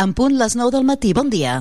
En punt les 9 del matí. Bon dia.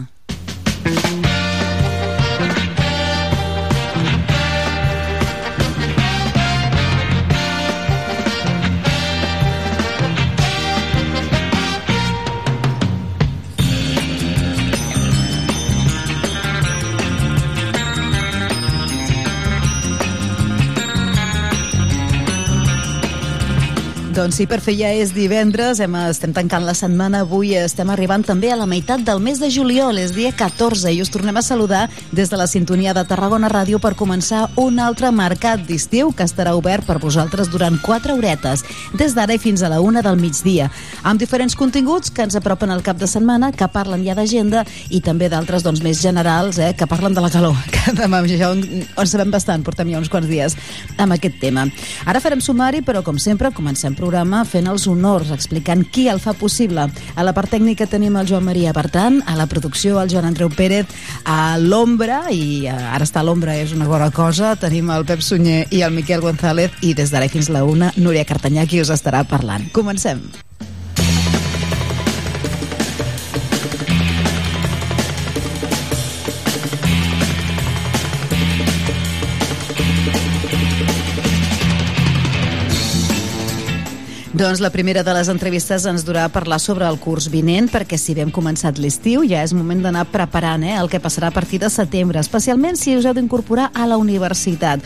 Doncs sí, per fer ja és divendres, hem, estem tancant la setmana, avui estem arribant també a la meitat del mes de juliol, és dia 14, i us tornem a saludar des de la sintonia de Tarragona Ràdio per començar un altre mercat d'estiu que estarà obert per vosaltres durant 4 horetes, des d'ara i fins a la una del migdia, amb diferents continguts que ens apropen al cap de setmana, que parlen ja d'agenda i també d'altres doncs, més generals, eh, que parlen de la calor, que ja on, on sabem bastant, portem ja uns quants dies amb aquest tema. Ara farem sumari, però com sempre comencem programa fent els honors, explicant qui el fa possible. A la part tècnica tenim el Joan Maria Bertran, a la producció el Joan Andreu Pérez, a l'ombra, i eh, ara està l'ombra, és una bona cosa, tenim el Pep Sunyer i el Miquel González, i des d'ara fins la una, Núria Cartanyà, qui us estarà parlant. Comencem. Doncs la primera de les entrevistes ens durà a parlar sobre el curs vinent, perquè si bé hem començat l'estiu, ja és moment d'anar preparant eh, el que passarà a partir de setembre, especialment si us heu d'incorporar a la universitat.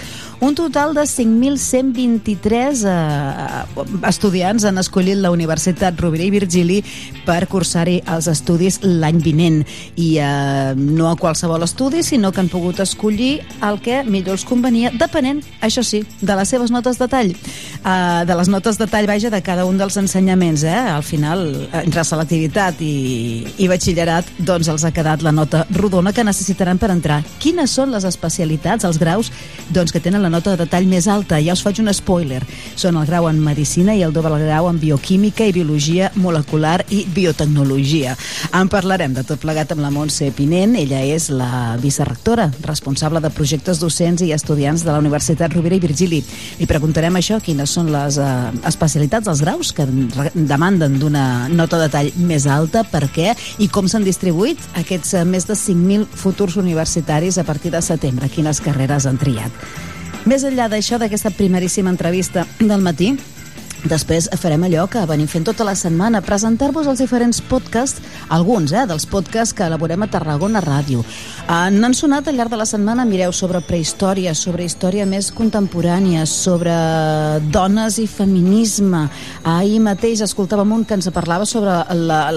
Un total de 5.123 eh, estudiants han escollit la Universitat Rovira i Virgili per cursar-hi els estudis l'any vinent. I eh, no a qualsevol estudi, sinó que han pogut escollir el que millor els convenia, depenent, això sí, de les seves notes de tall. Eh, de les notes de tall, vaja, de cada un dels ensenyaments, eh? Al final, entre selectivitat i, i batxillerat, doncs els ha quedat la nota rodona que necessitaran per entrar. Quines són les especialitats, els graus, doncs que tenen la nota de detall més alta? Ja us faig un spoiler. Són el grau en Medicina i el doble grau en Bioquímica i Biologia Molecular i Biotecnologia. En parlarem de tot plegat amb la Montse Pinent. Ella és la vicerrectora, responsable de projectes docents i estudiants de la Universitat Rovira i Virgili. Li preguntarem això, quines són les eh, especialitats els graus que demanden d'una nota de tall més alta, per què i com s'han distribuït aquests eh, més de 5.000 futurs universitaris a partir de setembre, quines carreres han triat. Més enllà d'això, d'aquesta primeríssima entrevista del matí, Després farem allò que venim fent tota la setmana, presentar-vos els diferents podcasts, alguns eh, dels podcasts que elaborem a Tarragona Ràdio. Uh, N'han sonat al llarg de la setmana, mireu, sobre prehistòria, sobre història més contemporània, sobre dones i feminisme. Ahir mateix escoltàvem un que ens parlava sobre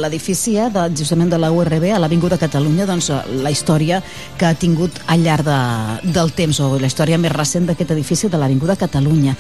l'edifici eh, de, justament de la URB a l'Avinguda Catalunya, doncs la història que ha tingut al llarg de, del temps, o la història més recent d'aquest edifici de l'Avinguda Catalunya.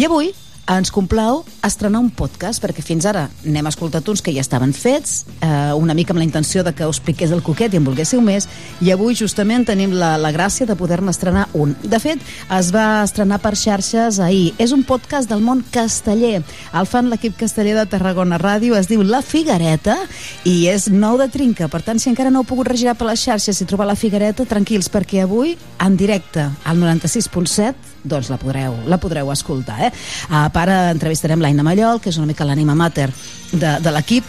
I avui ens complau estrenar un podcast, perquè fins ara n'hem escoltat uns que ja estaven fets, eh, una mica amb la intenció de que us piqués el coquet i en volguéssiu més, i avui justament tenim la, la gràcia de poder-ne estrenar un. De fet, es va estrenar per xarxes ahir. És un podcast del món casteller. El fan l'equip casteller de Tarragona Ràdio, es diu La Figuereta, i és nou de trinca. Per tant, si encara no heu pogut regirar per les xarxes i trobar La Figuereta, tranquils, perquè avui, en directe, al 96.7, doncs la podreu, la podreu escoltar. Eh? A part, entrevistarem l'Aina Mallol, que és una mica l'ànima mater de, de l'equip,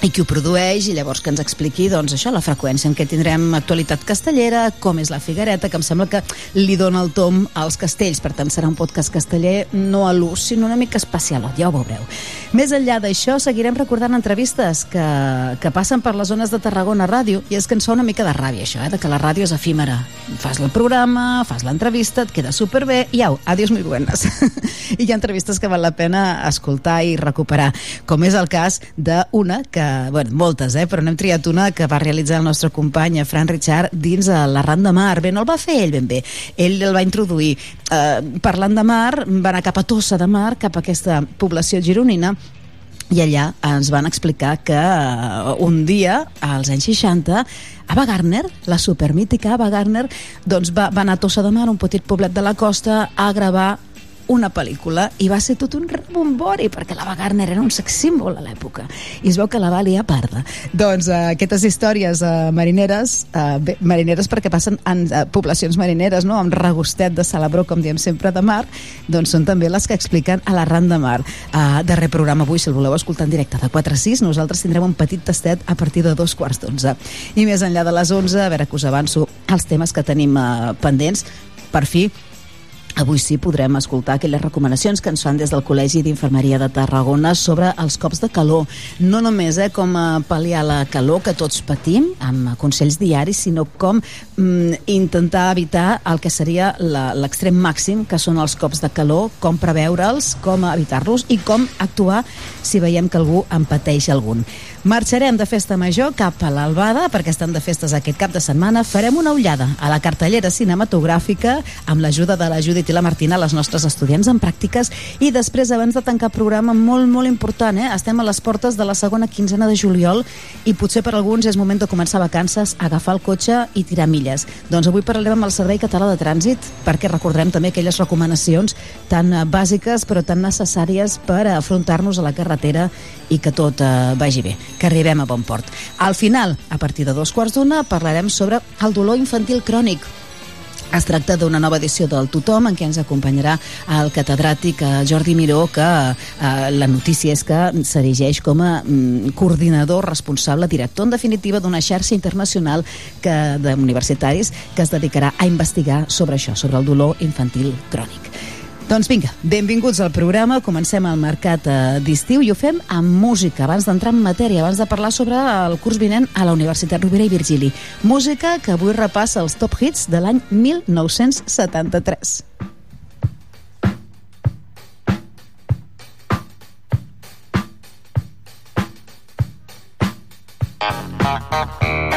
i qui ho produeix i llavors que ens expliqui doncs això, la freqüència en què tindrem actualitat castellera, com és la Figuereta que em sembla que li dona el tom als castells, per tant serà un podcast casteller no a l'ús, sinó una mica especial ja ho veureu. Més enllà d'això seguirem recordant entrevistes que, que passen per les zones de Tarragona Ràdio i és que ens fa una mica de ràbia això, eh, de que la ràdio és efímera. Fas el programa, fas l'entrevista et queda superbé i au, adiós muy buenas. I hi ha entrevistes que val la pena escoltar i recuperar, com és el cas d'una que bueno, moltes, eh, però n'hem triat una que va realitzar el nostre company, Fran Richard, dins a l'Arran de Mar. Bé, no el va fer ell ben bé, ell el va introduir. Eh, parlant de mar, va anar cap a Tossa de Mar, cap a aquesta població gironina, i allà ens van explicar que uh, un dia, als anys 60, Ava Gardner, la supermítica Ava Gardner, doncs va, va anar a Tossa de Mar, un petit poblet de la costa, a gravar una pel·lícula i va ser tot un rebombori perquè la Wagner era un sex símbol a l'època i es veu que la va liar parda. Doncs uh, aquestes històries uh, marineres, uh, bé, marineres perquè passen en uh, poblacions marineres, no? amb regustet de salabró, com diem sempre, de mar, doncs són també les que expliquen a la Ran de Mar. Uh, darrer programa avui, si el voleu escoltar en directe, de 4 a 6, nosaltres tindrem un petit tastet a partir de dos quarts d'onze. I més enllà de les 11, a veure que us avanço els temes que tenim uh, pendents, per fi Avui sí podrem escoltar aquelles recomanacions que ens fan des del Col·legi d'Infermeria de Tarragona sobre els cops de calor. No només eh, com a pal·liar la calor que tots patim amb consells diaris, sinó com mm, intentar evitar el que seria l'extrem màxim, que són els cops de calor, com preveure'ls, com evitar-los i com actuar si veiem que algú en pateix algun. Marxarem de festa major cap a l'Albada perquè estan de festes aquest cap de setmana. Farem una ullada a la cartellera cinematogràfica amb l'ajuda de la Judit i la Martina, les nostres estudiants en pràctiques. I després, abans de tancar programa, molt, molt important, eh? estem a les portes de la segona quinzena de juliol i potser per alguns és moment de començar vacances, agafar el cotxe i tirar milles. Doncs avui parlarem amb el Servei Català de Trànsit perquè recordarem també aquelles recomanacions tan eh, bàsiques però tan necessàries per afrontar-nos a la carretera i que tot eh, vagi bé que arribem a bon port. Al final, a partir de dos quarts d'una, parlarem sobre el dolor infantil crònic, es tracta d'una nova edició del Tothom en què ens acompanyarà el catedràtic eh, Jordi Miró que eh, la notícia és que s'erigeix com a mm, coordinador responsable, director en definitiva d'una xarxa internacional que d'universitaris que es dedicarà a investigar sobre això, sobre el dolor infantil crònic. Doncs vinga, benvinguts al programa. Comencem el mercat eh, d'estiu i ho fem amb música. Abans d'entrar en matèria, abans de parlar sobre el curs vinent a la Universitat Rovira i Virgili. Música que avui repassa els top hits de l'any 1973. Thank.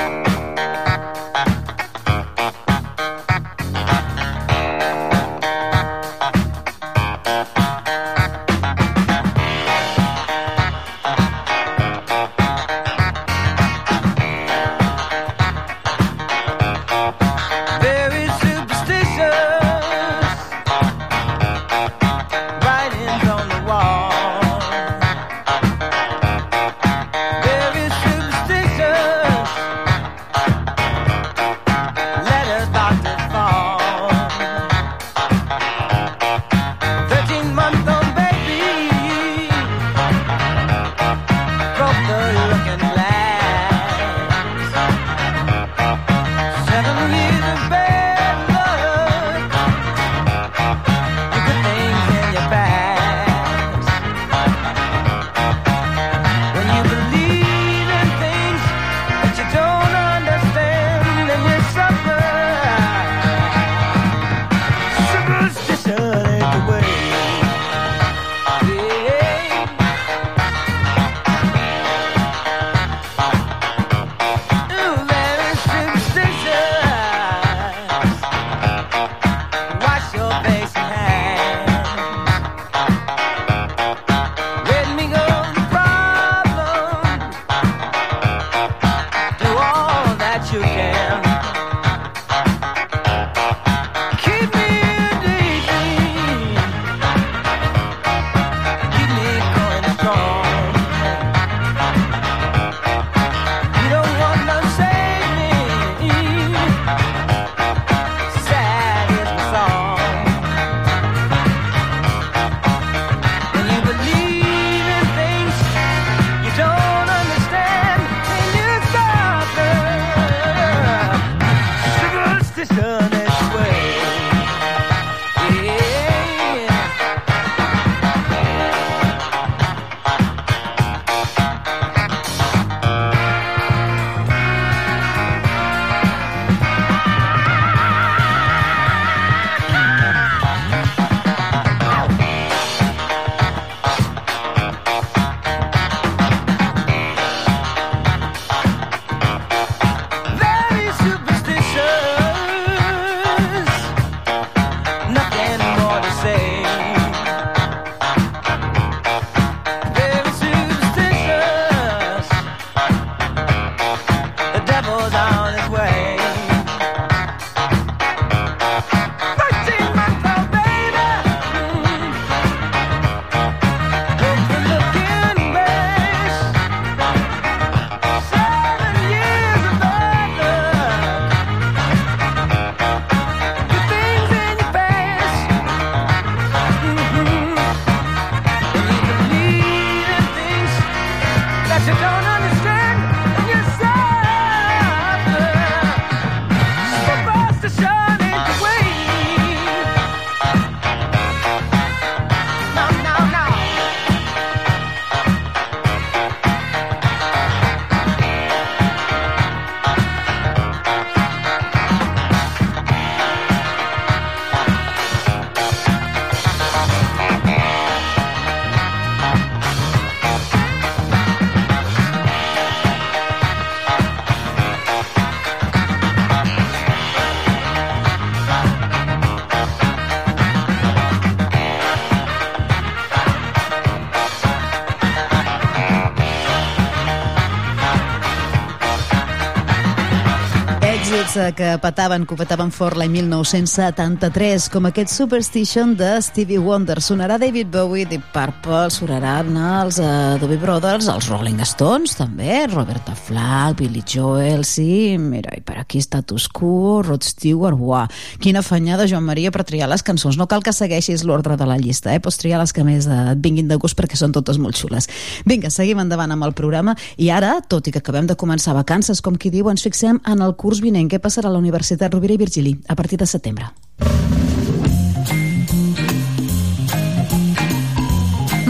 Hits eh, que petaven, que petaven fort l'any 1973, com aquest Superstition de Stevie Wonder. Sonarà David Bowie, Deep Purple, sonaran els uh, Doobie Brothers, els Rolling Stones, també, Roberta Flack, Billy Joel, sí, mira, i per aquí Status Quo, Rod Stewart, uah, quina afanyada, Joan Maria, per triar les cançons. No cal que segueixis l'ordre de la llista, eh? pots triar les que més et vinguin de gust perquè són totes molt xules. Vinga, seguim endavant amb el programa i ara, tot i que acabem de començar vacances, com qui diu, ens fixem en el curs vinent. Què passarà a la Universitat Rovira i Virgili a partir de setembre?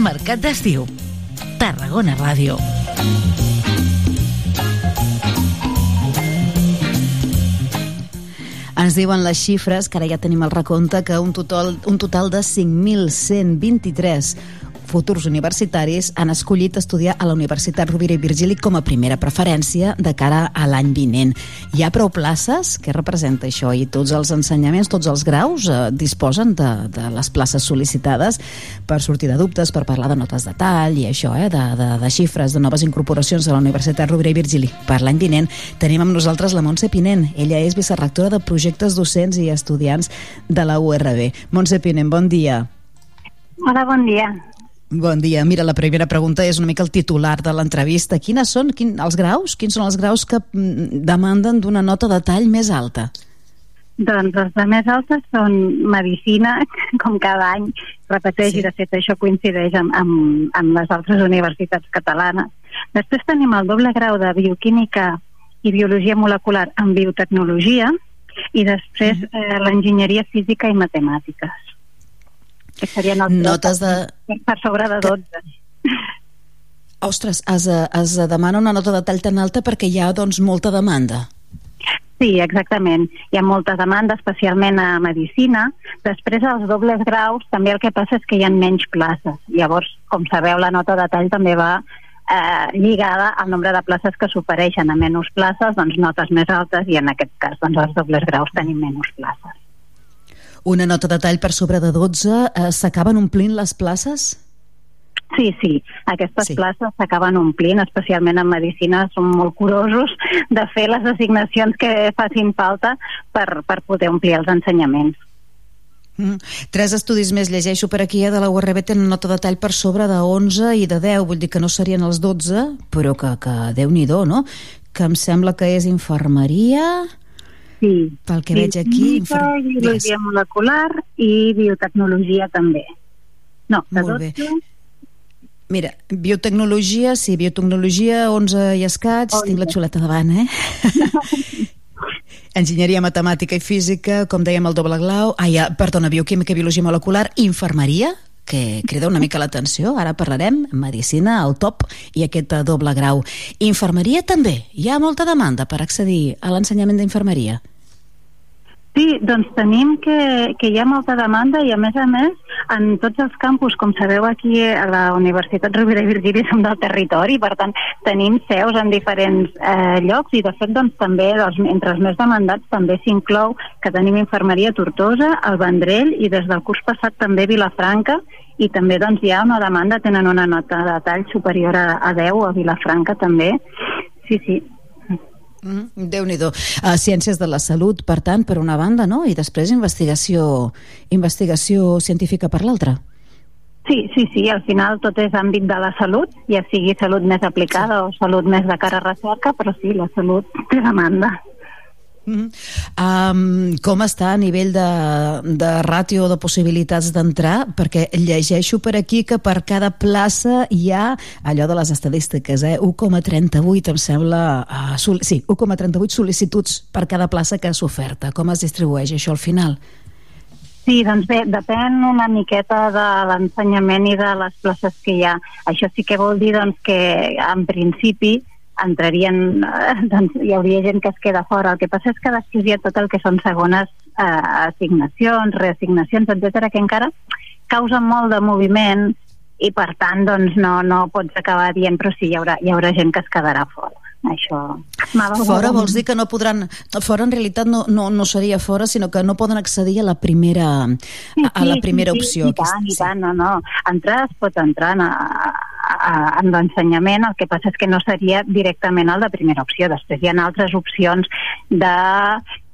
Mercat d'estiu. Tarragona Ràdio. Ens diuen les xifres, que ara ja tenim el recompte, que un total, un total de 5.123 futurs universitaris han escollit estudiar a la Universitat Rovira i Virgili com a primera preferència de cara a l'any vinent. Hi ha prou places? Què representa això? I tots els ensenyaments, tots els graus eh, disposen de, de les places sol·licitades per sortir de dubtes, per parlar de notes de tall i això, eh, de, de, de xifres, de noves incorporacions a la Universitat Rovira i Virgili. Per l'any vinent tenim amb nosaltres la Montse Pinent. Ella és vicerrectora de projectes docents i estudiants de la URB. Montse Pinent, bon dia. Hola, bon dia. Bon dia. Mira, la primera pregunta és una mica el titular de l'entrevista. Quines són quin, els graus? Quins són els graus que mm, demanden d'una nota de tall més alta? Doncs els de més altes són Medicina, com cada any repeteix, sí. i de fet això coincideix amb, amb, amb les altres universitats catalanes. Després tenim el doble grau de Bioquímica i Biologia Molecular en Biotecnologia i després mm. eh, l'Enginyeria Física i Matemàtiques que serien els notes de... per sobre de 12. Ostres, es, es demana una nota de tall tan alta perquè hi ha doncs, molta demanda. Sí, exactament. Hi ha molta demanda, especialment a Medicina. Després, als dobles graus, també el que passa és que hi ha menys places. Llavors, com sabeu, la nota de tall també va eh, lligada al nombre de places que s'ofereixen. A menys places, doncs notes més altes, i en aquest cas, doncs, als dobles graus tenim menys places una nota de tall per sobre de 12, eh, s'acaben omplint les places? Sí, sí, aquestes sí. places s'acaben omplint, especialment en medicina som molt curosos de fer les assignacions que facin falta per, per poder omplir els ensenyaments. Mm. Tres estudis més llegeixo per aquí eh, de la URB tenen nota de tall per sobre de 11 i de 10, vull dir que no serien els 12, però que, que Déu-n'hi-do, no? Que em sembla que és infermeria, Sí. Pel que veig aquí... Infer... Biologia molecular i biotecnologia també. No, de Molt 12... Bé. Mira, biotecnologia, sí, biotecnologia, 11 i escats, 11. tinc la xuleta davant, eh? Enginyeria matemàtica i física, com dèiem, el doble glau... Ah, ja, perdona, bioquímica i biologia molecular, infermeria, que crida una mica l'atenció, ara parlarem, medicina, al top, i aquest doble grau. Infermeria també, hi ha molta demanda per accedir a l'ensenyament d'infermeria. Sí, doncs tenim que, que hi ha molta demanda i a més a més en tots els campus, com sabeu aquí a la Universitat Rovira i Virgili som del territori, per tant tenim seus en diferents eh, llocs i de fet doncs també doncs, entre els més demandats també s'inclou que tenim infermeria a Tortosa, al Vendrell i des del curs passat també Vilafranca i també doncs hi ha una demanda, tenen una nota de tall superior a, a 10 a Vilafranca també. Sí, sí, Mm, Déu-n'hi-do. Uh, ciències de la salut, per tant, per una banda, no? I després investigació, investigació científica per l'altra. Sí, sí, sí, al final tot és àmbit de la salut, ja sigui salut més aplicada o salut més de cara a recerca, però sí, la salut té demanda. Mm -hmm. um, com està a nivell de, de ràtio de possibilitats d'entrar? Perquè llegeixo per aquí que per cada plaça hi ha allò de les estadístiques, eh? 1,38 em sembla... Uh, sol, sí, 1,38 sol·licituds per cada plaça que s'oferta. oferta. Com es distribueix això al final? Sí, doncs bé, depèn una miqueta de l'ensenyament i de les places que hi ha. Això sí que vol dir doncs, que en principi entrarien, eh, doncs hi hauria gent que es queda fora. El que passa és que després hi ha tot el que són segones eh, assignacions, reassignacions, etc que encara causen molt de moviment i per tant doncs no, no pots acabar dient però sí, hi haurà, hi haurà gent que es quedarà fora. Això fora vols dir que no podran fora en realitat no, no, no seria fora sinó que no poden accedir a la primera sí, a, a la primera sí, opció sí, i tant, i tant, no, no. Entrar es pot entrar a, a, en l'ensenyament, el que passa és que no seria directament el de primera opció. Després hi ha altres opcions de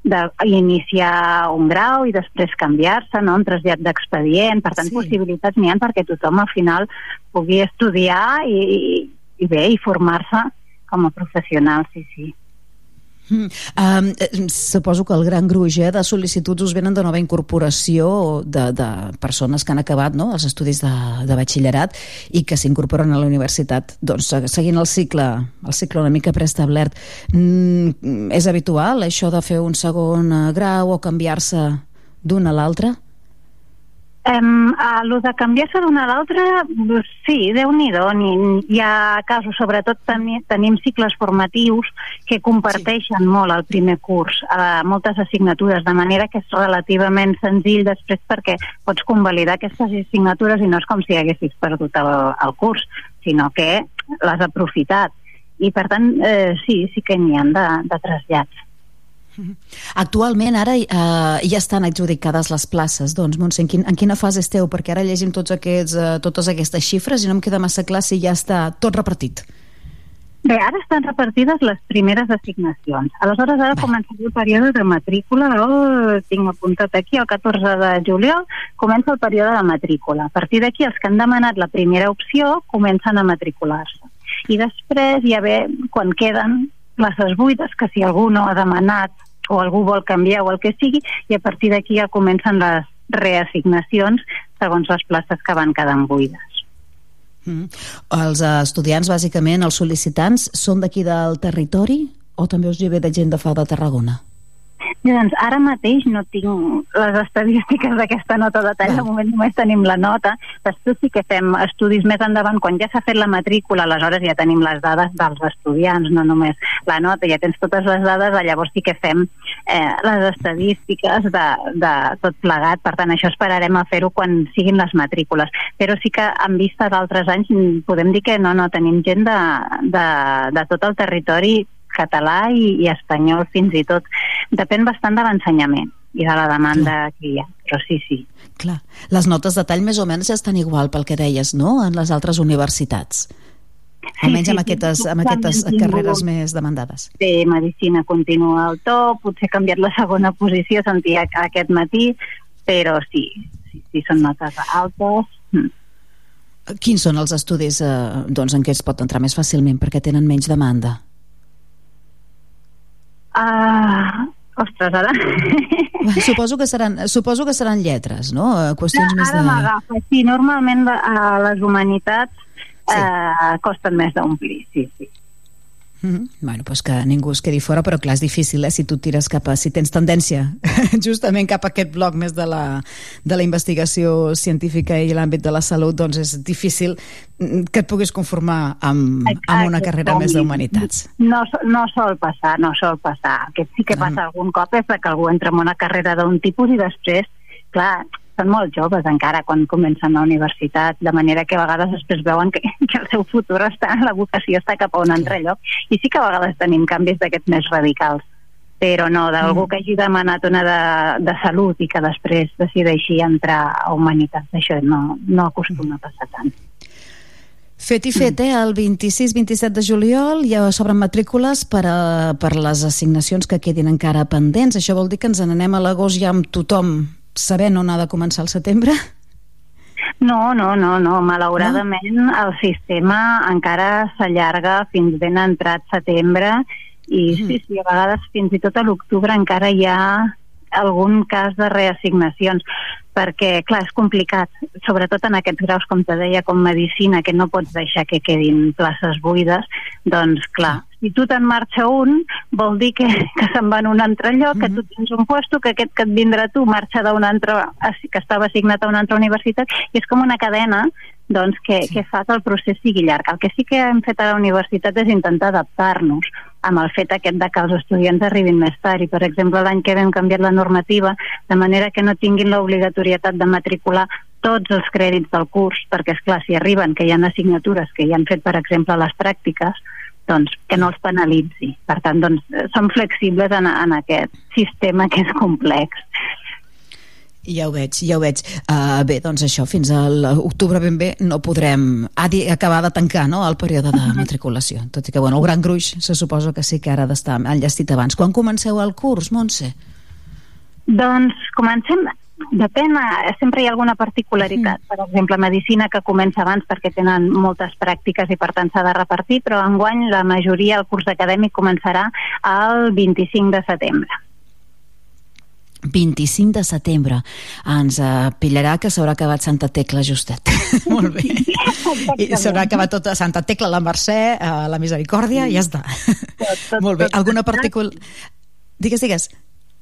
d'iniciar un grau i després canviar-se, no? un trasllat d'expedient, per tant sí. possibilitats n'hi ha perquè tothom al final pugui estudiar i, i, i bé, i formar-se com a professional, sí, sí. Mm. Um, suposo que el gran gruix eh, de sol·licituds us venen de nova incorporació de, de persones que han acabat no, els estudis de, de batxillerat i que s'incorporen a la universitat doncs, seguint el cicle, el cicle una mica preestablert. Mm, és habitual això de fer un segon eh, grau o canviar-se d'un a l'altre? Um, a lo de canviar-se d'una a l'altra, sí, déu nhi Hi ha casos, sobretot teni, tenim cicles formatius que comparteixen sí. molt el primer curs, a moltes assignatures, de manera que és relativament senzill després perquè pots convalidar aquestes assignatures i no és com si haguessis perdut el, el curs, sinó que l'has aprofitat. I per tant, eh, sí, sí que n'hi han de, de trasllats. Actualment ara eh, ja estan adjudicades les places, doncs Montse, en, quin, en quina fase esteu? Perquè ara llegim tots aquests, eh, totes aquestes xifres i no em queda massa clar si ja està tot repartit. Bé, ara estan repartides les primeres assignacions. Aleshores, ara comença el període de matrícula, oh, tinc apuntat aquí, el 14 de juliol comença el període de matrícula. A partir d'aquí, els que han demanat la primera opció comencen a matricular-se. I després ja ve, quan queden places buides, que si algú no ha demanat o algú vol canviar o el que sigui, i a partir d'aquí ja comencen les reassignacions segons les places que van quedant buides. Mm. Els estudiants, bàsicament, els sol·licitants, són d'aquí del territori o també us hi ve de gent de fora de Tarragona? Doncs ara mateix no tinc les estadístiques d'aquesta nota de tall, de moment només tenim la nota, després sí que fem estudis més endavant, quan ja s'ha fet la matrícula, aleshores ja tenim les dades dels estudiants, no només la nota, ja tens totes les dades, llavors sí que fem eh, les estadístiques de, de tot plegat, per tant això esperarem a fer-ho quan siguin les matrícules, però sí que en vista d'altres anys podem dir que no, no, tenim gent de, de, de tot el territori català i, i espanyol fins i tot. Depèn bastant de l'ensenyament i de la demanda Clar. que hi ha, però sí, sí. Clar. Les notes de tall més o menys estan igual pel que deies, no?, en les altres universitats. Sí, Almenys sí, amb aquestes, amb aquestes carreres més demandades. Sí, Medicina continua al top, potser ha canviat la segona posició, sentia aquest matí, però sí, sí, sí són notes altes. Mm. Quins són els estudis eh, doncs, en què es pot entrar més fàcilment perquè tenen menys demanda? Uh, ostres, ara... Suposo que seran, suposo que seran lletres, no? Eh, qüestions ja, més de... sí, normalment a les humanitats sí. eh, costen més d'omplir, sí, sí. Mm -hmm. Bueno, pues que ningú es quedi fora, però clar, és difícil, eh? Si tu tires cap a... Si tens tendència justament cap a aquest bloc més de la, de la investigació científica i l'àmbit de la salut, doncs és difícil que et puguis conformar amb, Exacte, amb una carrera més d'humanitats. No, no sol passar, no sol passar. El que sí que passa algun cop és que algú entra en una carrera d'un tipus i després, clar, són molt joves encara quan comencen la universitat, de manera que a vegades després veuen que, que el seu futur està, la vocació està cap a un altre lloc, i sí que a vegades tenim canvis d'aquests més radicals però no, d'algú mm. que hagi demanat una de, de salut i que després decideixi entrar a humanitats, això no, no acostuma a passar tant. Fet i fet, eh? El 26-27 de juliol ja s'obren matrícules per, a, per les assignacions que quedin encara pendents. Això vol dir que ens n'anem a l'agost ja amb tothom sabent on ha de començar el setembre? No, no, no, no. Malauradament no? el sistema encara s'allarga fins ben entrat setembre i mm. sí, sí, a vegades fins i tot a l'octubre encara hi ha algun cas de reassignacions perquè, clar, és complicat, sobretot en aquests graus, com te deia, com medicina, que no pots deixar que quedin places buides, doncs, clar, si tu te'n marxa un, vol dir que, que se'n va en un altre lloc, mm -hmm. que tu tens un puesto, que aquest que et vindrà tu marxa d'un altre, que estava assignat a una altra universitat, i és com una cadena doncs, que, sí. que fa que el procés sigui llarg. El que sí que hem fet a la universitat és intentar adaptar-nos amb el fet aquest de que els estudiants arribin més tard i, per exemple, l'any que vam canviat la normativa de manera que no tinguin l'obligatorietat de matricular tots els crèdits del curs, perquè, és clar si arriben que hi ha assignatures que ja han fet, per exemple, les pràctiques, doncs que no els penalitzi. Per tant, doncs, som flexibles en, en aquest sistema que és complex. Ja ho veig, ja ho veig. Uh, bé, doncs això, fins a l'octubre ben bé no podrem acabar de tancar no, el període de matriculació. Tot i que, bueno, el gran gruix se suposa que sí que ara ha d'estar enllestit abans. Quan comenceu el curs, Montse? Doncs comencem Depèn, eh, sempre hi ha alguna particularitat. Per exemple, medicina que comença abans perquè tenen moltes pràctiques i per tant s'ha de repartir, però enguany la majoria del curs acadèmic començarà el 25 de setembre. 25 de setembre. Ens uh, pillarà que s'haurà acabat Santa Tecla justet. Molt bé. I s'haurà acabat tota Santa Tecla, la Mercè, uh, la Misericòrdia, i ja està. Tot, tot, Molt bé. Alguna partícula... Digues, digues.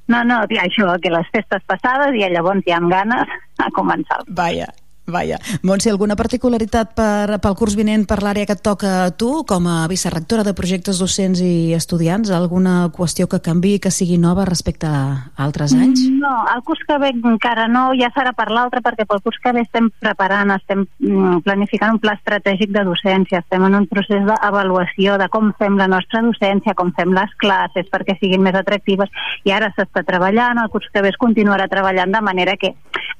No, no, això, que les festes passades i llavors ja amb ganes a començar. Vaja. Vaja. Montse, alguna particularitat per, pel curs vinent per l'àrea que et toca a tu, com a vicerrectora de projectes docents i estudiants? Alguna qüestió que canvi, que sigui nova respecte a altres anys? No, el curs que ve encara no, ja serà per l'altre, perquè pel curs que ve estem preparant, estem mm, planificant un pla estratègic de docència, estem en un procés d'avaluació de com fem la nostra docència, com fem les classes perquè siguin més atractives, i ara s'està treballant, el curs que ve es continuarà treballant de manera que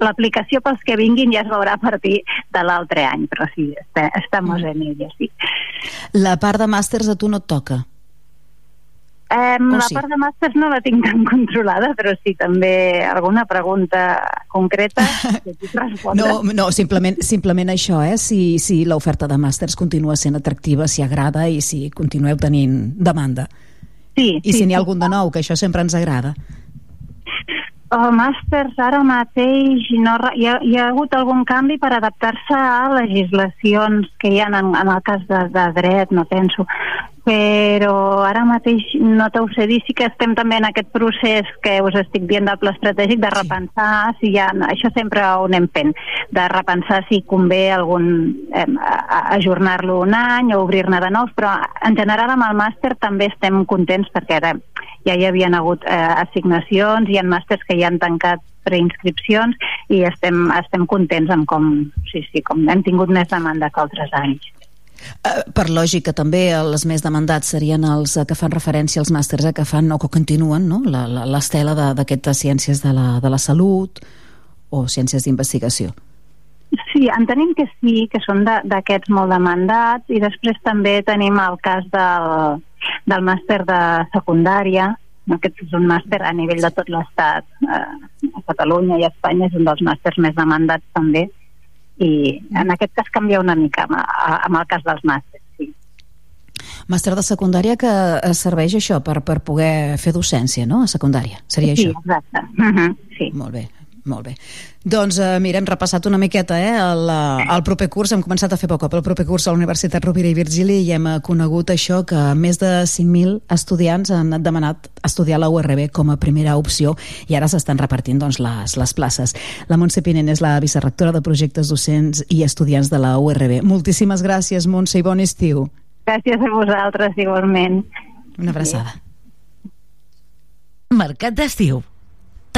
l'aplicació pels que vinguin ja es veurà a partir de l'altre any, però sí, està, estem mm. en ella, sí. La part de màsters a tu no et toca? Um, la sí? part de màsters no la tinc tan controlada, però sí, també alguna pregunta concreta que puc respondre. No, no simplement, simplement això, eh? si, si l'oferta de màsters continua sent atractiva, si agrada i si continueu tenint demanda. Sí, I sí, si n'hi ha sí. algun de nou, que això sempre ens agrada. El màsters ara mateix no, hi, ha, hi ha hagut algun canvi per adaptar-se a legislacions que hi ha en, en el cas de, de dret, no penso. Però ara mateix no t'ho sé dir, sí que estem també en aquest procés que us estic dient del pla estratègic de repensar si hi ha, això sempre ho anem fent, de repensar si convé algun eh, ajornar-lo un any o obrir-ne de nous, però en general amb el màster també estem contents perquè ara ja hi havien hagut eh, assignacions, hi ha màsters que ja han tancat preinscripcions i estem, estem contents amb com, sí, sí, com hem tingut més demanda que altres anys. Uh, per lògica també els més demandats serien els uh, que fan referència als màsters uh, que fan o que continuen no? l'estela d'aquestes ciències de la, de la salut o ciències d'investigació Sí, entenem que sí, que són d'aquests molt demandats i després també tenim el cas del, del màster de secundària, aquest és un màster a nivell de tot l'Estat, eh, a Catalunya i a Espanya és un dels màsters més demandats també, i en aquest cas canvia una mica amb, amb el cas dels màsters, sí. Màster de secundària que serveix això per, per poder fer docència, no?, a secundària, seria sí, això? Sí, exacte. Uh -huh, sí. Molt bé, molt bé. Doncs eh, mira, hem repassat una miqueta eh, el, eh, el proper curs, hem començat a fer poc a el proper curs a la Universitat Rovira i Virgili i hem eh, conegut això que més de 5.000 estudiants han demanat estudiar la URB com a primera opció i ara s'estan repartint doncs, les, les places. La Montse Pinent és la vicerrectora de projectes docents i estudiants de la URB. Moltíssimes gràcies, Montse, i bon estiu. Gràcies a vosaltres, igualment. Una abraçada. Mercat d'estiu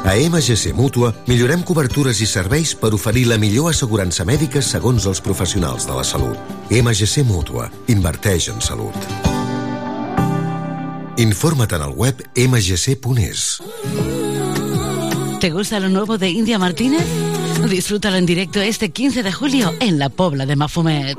A MGC Mútua millorem cobertures i serveis per oferir la millor assegurança mèdica segons els professionals de la salut. MGC Mútua. Inverteix en salut. Informa't en el web mgc.es. ¿Te gusta lo nuevo de India Martínez? Disfrútalo en directo este 15 de julio en la Pobla de Mafumet.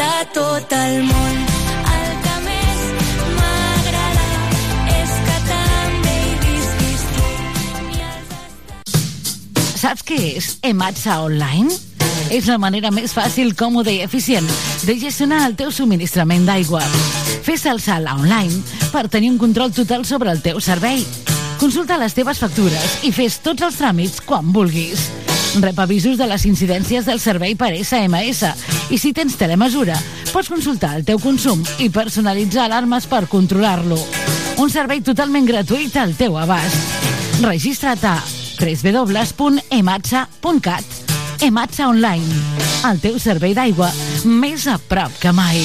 De tot el món. Saps què és Ematsa Online? És la manera més fàcil, còmoda i eficient de gestionar el teu subministrament d'aigua. Fes el salt online per tenir un control total sobre el teu servei. Consulta les teves factures i fes tots els tràmits quan vulguis. Rep avisos de les incidències del servei per SMS i si tens telemesura, pots consultar el teu consum i personalitzar alarmes per controlar-lo. Un servei totalment gratuït al teu abast. Registra't a www.ematsa.cat Ematsa Online, el teu servei d'aigua més a prop que mai.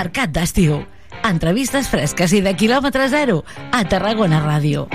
Mercat d'estiu. Entrevistes fresques i de quilòmetre zero a Tarragona Ràdio.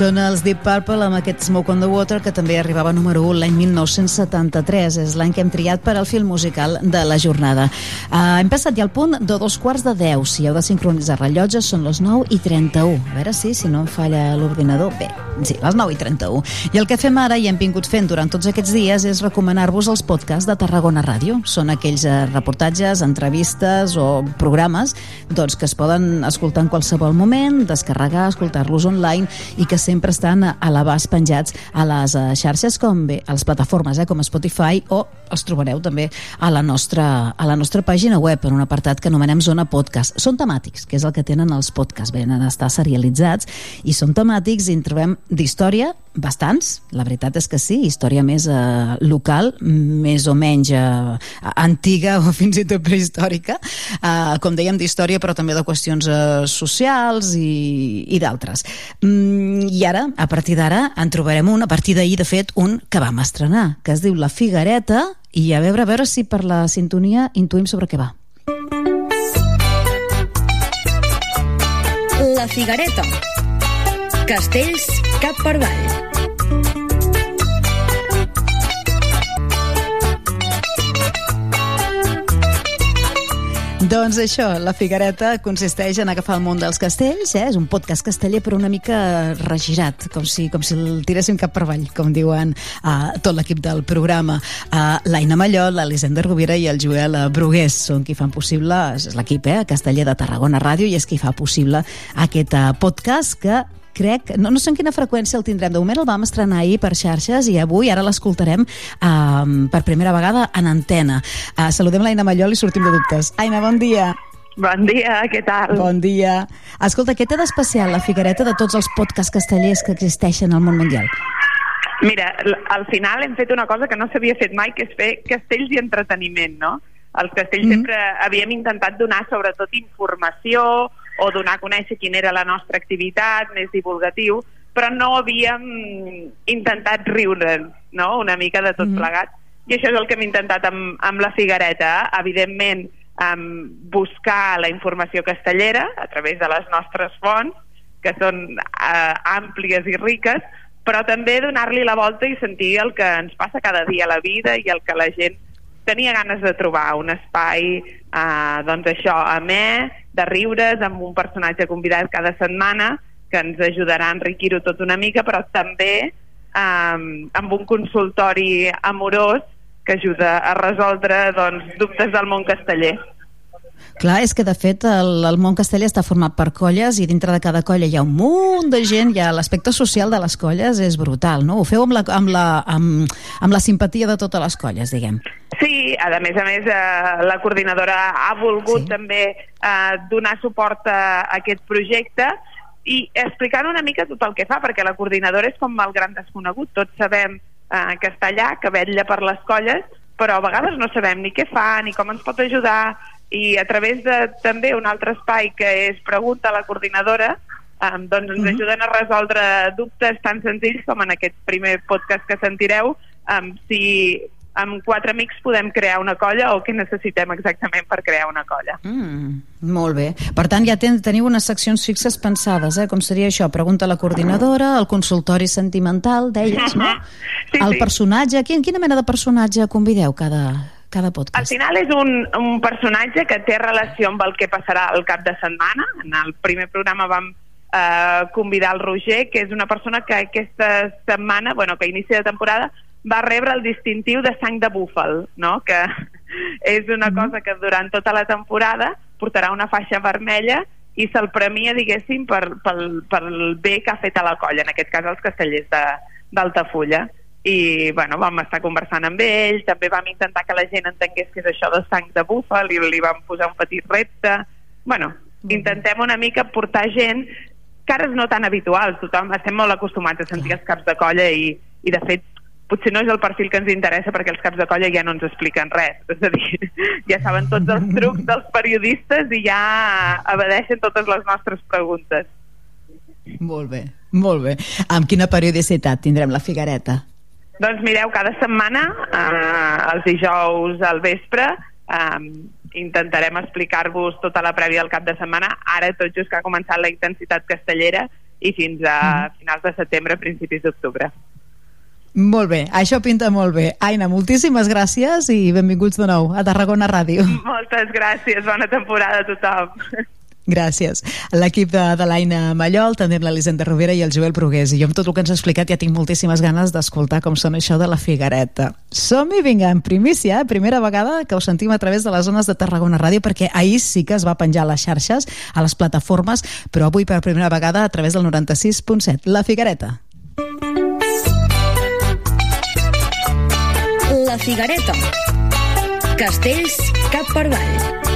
Són els Deep Purple amb aquest Smoke on the Water que també arribava número 1 l'any 1973. És l'any que hem triat per al film musical de la jornada. Uh, hem passat ja al punt de dos quarts de 10. Si heu de sincronitzar rellotges són les 9 i 31. A veure si, si no em falla l'ordinador. Bé, sí, les 9 i 31. I el que fem ara i hem vingut fent durant tots aquests dies és recomanar-vos els podcasts de Tarragona Ràdio. Són aquells eh, reportatges, entrevistes o programes doncs, que es poden escoltar en qualsevol moment, descarregar, escoltar-los online i que sempre estan a l'abast penjats a les eh, xarxes com bé, a les plataformes eh, com Spotify o els trobareu també a la nostra, a la nostra pàgina web en un apartat que anomenem Zona Podcast. Són temàtics, que és el que tenen els podcasts. Venen a estar serialitzats i són temàtics i en trobem d'història bastants, la veritat és que sí, història més eh, local, més o menys eh, antiga o fins i tot prehistòrica, eh, com dèiem d'història però també de qüestions eh, socials i, i d'altres. Mm, I ara, a partir d'ara, en trobarem un, a partir d'ahir, de fet, un que vam estrenar, que es diu La Figuereta, i a veure, a veure si per la sintonia intuïm sobre què va. La Figuereta. Castells cap per avall. Doncs això, la Figuereta consisteix en agafar el món dels castells, eh? és un podcast casteller però una mica regirat, com si, com si el tiréssim cap per avall, com diuen uh, tot l'equip del programa. Uh, l'Aina Mallol, l'Elisenda Rovira i el Joel Brugués són qui fan possible, és l'equip eh, casteller de Tarragona Ràdio i és qui fa possible aquest uh, podcast que crec, no, no sé en quina freqüència el tindrem, de moment el vam estrenar ahir per xarxes i avui ara l'escoltarem um, per primera vegada en antena. Uh, saludem l'Aina Mallol i sortim de dubtes. Aina, bon dia. Bon dia, què tal? Bon dia. Escolta, què té d'especial la Figuereta de tots els podcasts castellers que existeixen al món mundial? Mira, al final hem fet una cosa que no s'havia fet mai, que és fer castells i entreteniment, no? Els castells mm -hmm. sempre havíem intentat donar sobretot informació o donar a conèixer quina era la nostra activitat, més divulgatiu, però no havíem intentat riure no? una mica de tot mm -hmm. plegat. I això és el que hem intentat amb, amb la Figuereta. Evidentment, um, buscar la informació castellera a través de les nostres fonts, que són uh, àmplies i riques, però també donar-li la volta i sentir el que ens passa cada dia a la vida i el que la gent tenia ganes de trobar, un espai, eh, doncs això, amè, de riures, amb un personatge convidat cada setmana, que ens ajudarà a enriquir-ho tot una mica, però també eh, amb un consultori amorós que ajuda a resoldre doncs, dubtes del món casteller. Clar, és que de fet el, el món casteller està format per colles i dintre de cada colla hi ha un munt de gent, ja l'aspecte social de les colles és brutal, no? Ho feu amb la, amb la, amb, amb la simpatia de totes les colles, diguem. Sí, a més a més eh, la coordinadora ha volgut sí. també eh, donar suport a, a aquest projecte i explicant una mica tot el que fa, perquè la coordinadora és com el gran desconegut, tots sabem eh, que està allà, que vetlla per les colles, però a vegades no sabem ni què fa, ni com ens pot ajudar, i a través de també un altre espai que és Pregunta a la coordinadora um, doncs ens ajuden a resoldre dubtes tan senzills com en aquest primer podcast que sentireu um, si amb quatre amics podem crear una colla o què necessitem exactament per crear una colla. Mm, molt bé. Per tant, ja ten, teniu unes seccions fixes pensades, eh? com seria això? Pregunta a la coordinadora, el consultori sentimental, deies, no? Sí, el sí. personatge, quin, quina mena de personatge convideu cada, cada podcast? Al final és un, un personatge que té relació amb el que passarà el cap de setmana. En el primer programa vam eh, convidar el Roger, que és una persona que aquesta setmana, bueno, que a inici de temporada, va rebre el distintiu de sang de búfal, no? que és una Mhm. cosa que durant tota la temporada portarà una faixa vermella i se'l premia, diguéssim, per, pel, pel bé que ha fet a la colla, en aquest cas els castellers de- d'Altafulla. I, bueno, vam estar conversant amb ell, també vam intentar que la gent entengués què és això de sang de búfal i li vam posar un petit repte. Bueno, intentem una mica portar gent cares no tan habituals, tothom estem molt acostumats a sentir els caps de colla i, i de fet potser no és el perfil que ens interessa perquè els caps de colla ja no ens expliquen res, és a dir, ja saben tots els trucs dels periodistes i ja abadeixen totes les nostres preguntes. Molt bé, molt bé. Amb quina periodicitat tindrem la Figuereta? Doncs mireu, cada setmana, eh, els dijous al vespre, eh, intentarem explicar-vos tota la prèvia del cap de setmana. Ara, tot just que ha començat la intensitat castellera, i fins a finals de setembre, principis d'octubre. Molt bé, això pinta molt bé. Aina, moltíssimes gràcies i benvinguts de nou a Tarragona Ràdio. Moltes gràcies, bona temporada a tothom. Gràcies. L'equip de, de l'Aina Mallol, també amb l'Elisenda Rovira i el Joel Brugués. I jo amb tot el que ens ha explicat ja tinc moltíssimes ganes d'escoltar com sona això de la Figuereta. Som-hi, vinga, en primícia, eh? primera vegada que ho sentim a través de les zones de Tarragona Ràdio, perquè ahir sí que es va penjar a les xarxes, a les plataformes, però avui per primera vegada a través del 96.7. La Figuereta. La Figuereta. Castells cap per avall.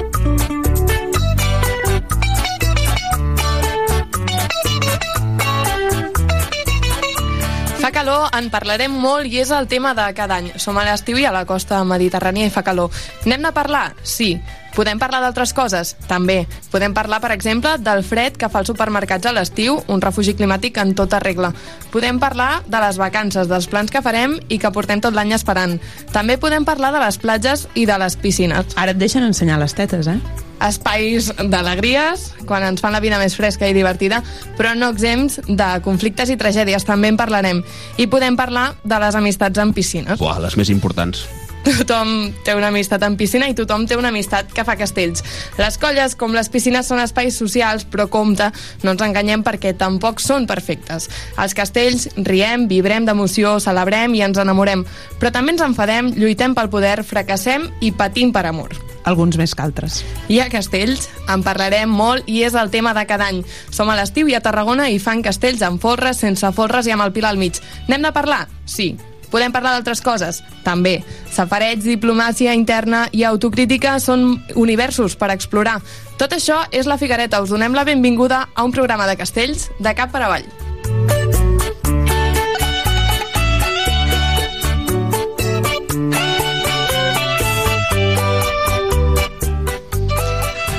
Calor, en parlarem molt i és el tema de cada any. Som a l'estiu i a la costa mediterrània i fa calor. N'hem de parlar? Sí. Podem parlar d'altres coses? També. Podem parlar, per exemple, del fred que fa els supermercats a l'estiu, un refugi climàtic en tota regla. Podem parlar de les vacances, dels plans que farem i que portem tot l'any esperant. També podem parlar de les platges i de les piscines. Ara et deixen ensenyar les tetes, eh? espais d'alegries, quan ens fan la vida més fresca i divertida, però no exempts de conflictes i tragèdies, també en parlarem. I podem parlar de les amistats en piscines. Buah, les més importants. Tothom té una amistat en piscina i tothom té una amistat que fa castells. Les colles, com les piscines, són espais socials, però compte, no ens enganyem perquè tampoc són perfectes. Als castells riem, vibrem d'emoció, celebrem i ens enamorem, però també ens enfadem, lluitem pel poder, fracassem i patim per amor. Alguns més que altres. I a Castells en parlarem molt i és el tema de cada any. Som a l'estiu i a Tarragona i fan castells amb folres, sense folres i amb el pilar al mig. N'hem de parlar? Sí. Podem parlar d'altres coses? També. Safareig, diplomàcia interna i autocrítica són universos per explorar. Tot això és La Figuereta. Us donem la benvinguda a un programa de castells de cap per avall.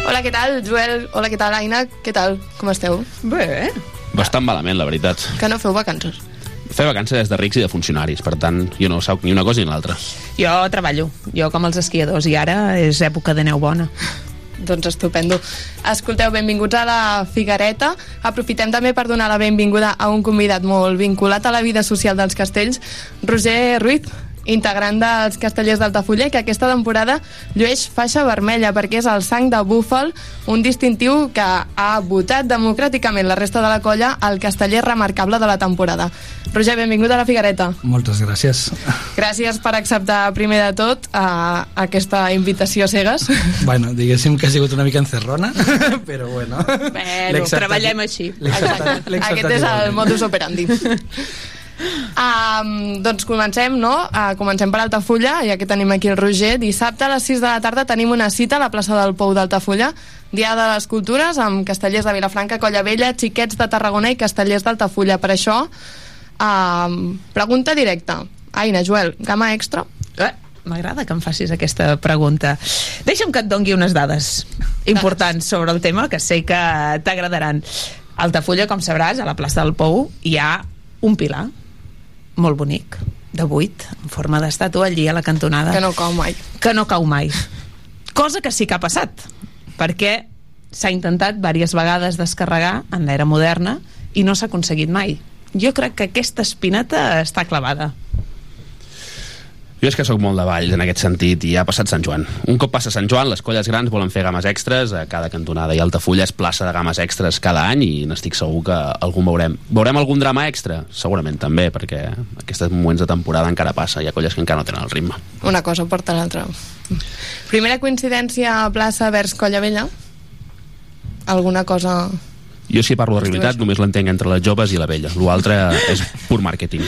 Hola, què tal, Joel? Hola, què tal, Aina? Què tal? Com esteu? Bé. Bastant malament, la veritat. Que no feu vacances? Fer vacances és de rics i de funcionaris, per tant, jo no sóc ni una cosa ni l'altra. Jo treballo, jo com els esquiadors, i ara és època de neu bona. Doncs estupendo. Escolteu, benvinguts a la Figuereta. Aprofitem també per donar la benvinguda a un convidat molt vinculat a la vida social dels castells, Roger Ruiz, integrant dels castellers d'Altafulla, que aquesta temporada llueix faixa vermella perquè és el sang de búfal, un distintiu que ha votat democràticament la resta de la colla el casteller remarcable de la temporada. Roger, benvingut a la Figuereta. Moltes gràcies. Gràcies per acceptar primer de tot a aquesta invitació cegues. Bueno, diguéssim que ha sigut una mica encerrona, però bueno. Bueno, treballem així. Aquest és el modus operandi. Um, doncs comencem, no? Uh, comencem per Altafulla, ja que tenim aquí el Roger. Dissabte a les 6 de la tarda tenim una cita a la plaça del Pou d'Altafulla, Dia de les Cultures, amb castellers de Vilafranca, Colla Vella, xiquets de Tarragona i castellers d'Altafulla. Per això, um, pregunta directa. Aina, Joel, gamma extra? Eh, M'agrada que em facis aquesta pregunta. Deixa'm que et dongui unes dades importants sobre el tema que sé que t'agradaran. Altafulla, com sabràs, a la plaça del Pou hi ha un pilar molt bonic, de buit, en forma d'estàtua allí a la cantonada. Que no cau mai. Que no cau mai. Cosa que sí que ha passat, perquè s'ha intentat diverses vegades descarregar en l'era moderna i no s'ha aconseguit mai. Jo crec que aquesta espineta està clavada. Jo és que sóc molt de valls en aquest sentit i ha passat Sant Joan. Un cop passa Sant Joan, les colles grans volen fer games extras a cada cantonada i Altafulla és plaça de games extras cada any i n'estic segur que algun veurem. Veurem algun drama extra? Segurament també, perquè aquests moments de temporada encara passa, hi ha colles que encara no tenen el ritme. Una cosa porta l'altra. Primera coincidència a plaça vers Colla Vella? Alguna cosa jo si parlo de realitat només l'entenc entre les joves i la vella. L'altre és pur màrqueting.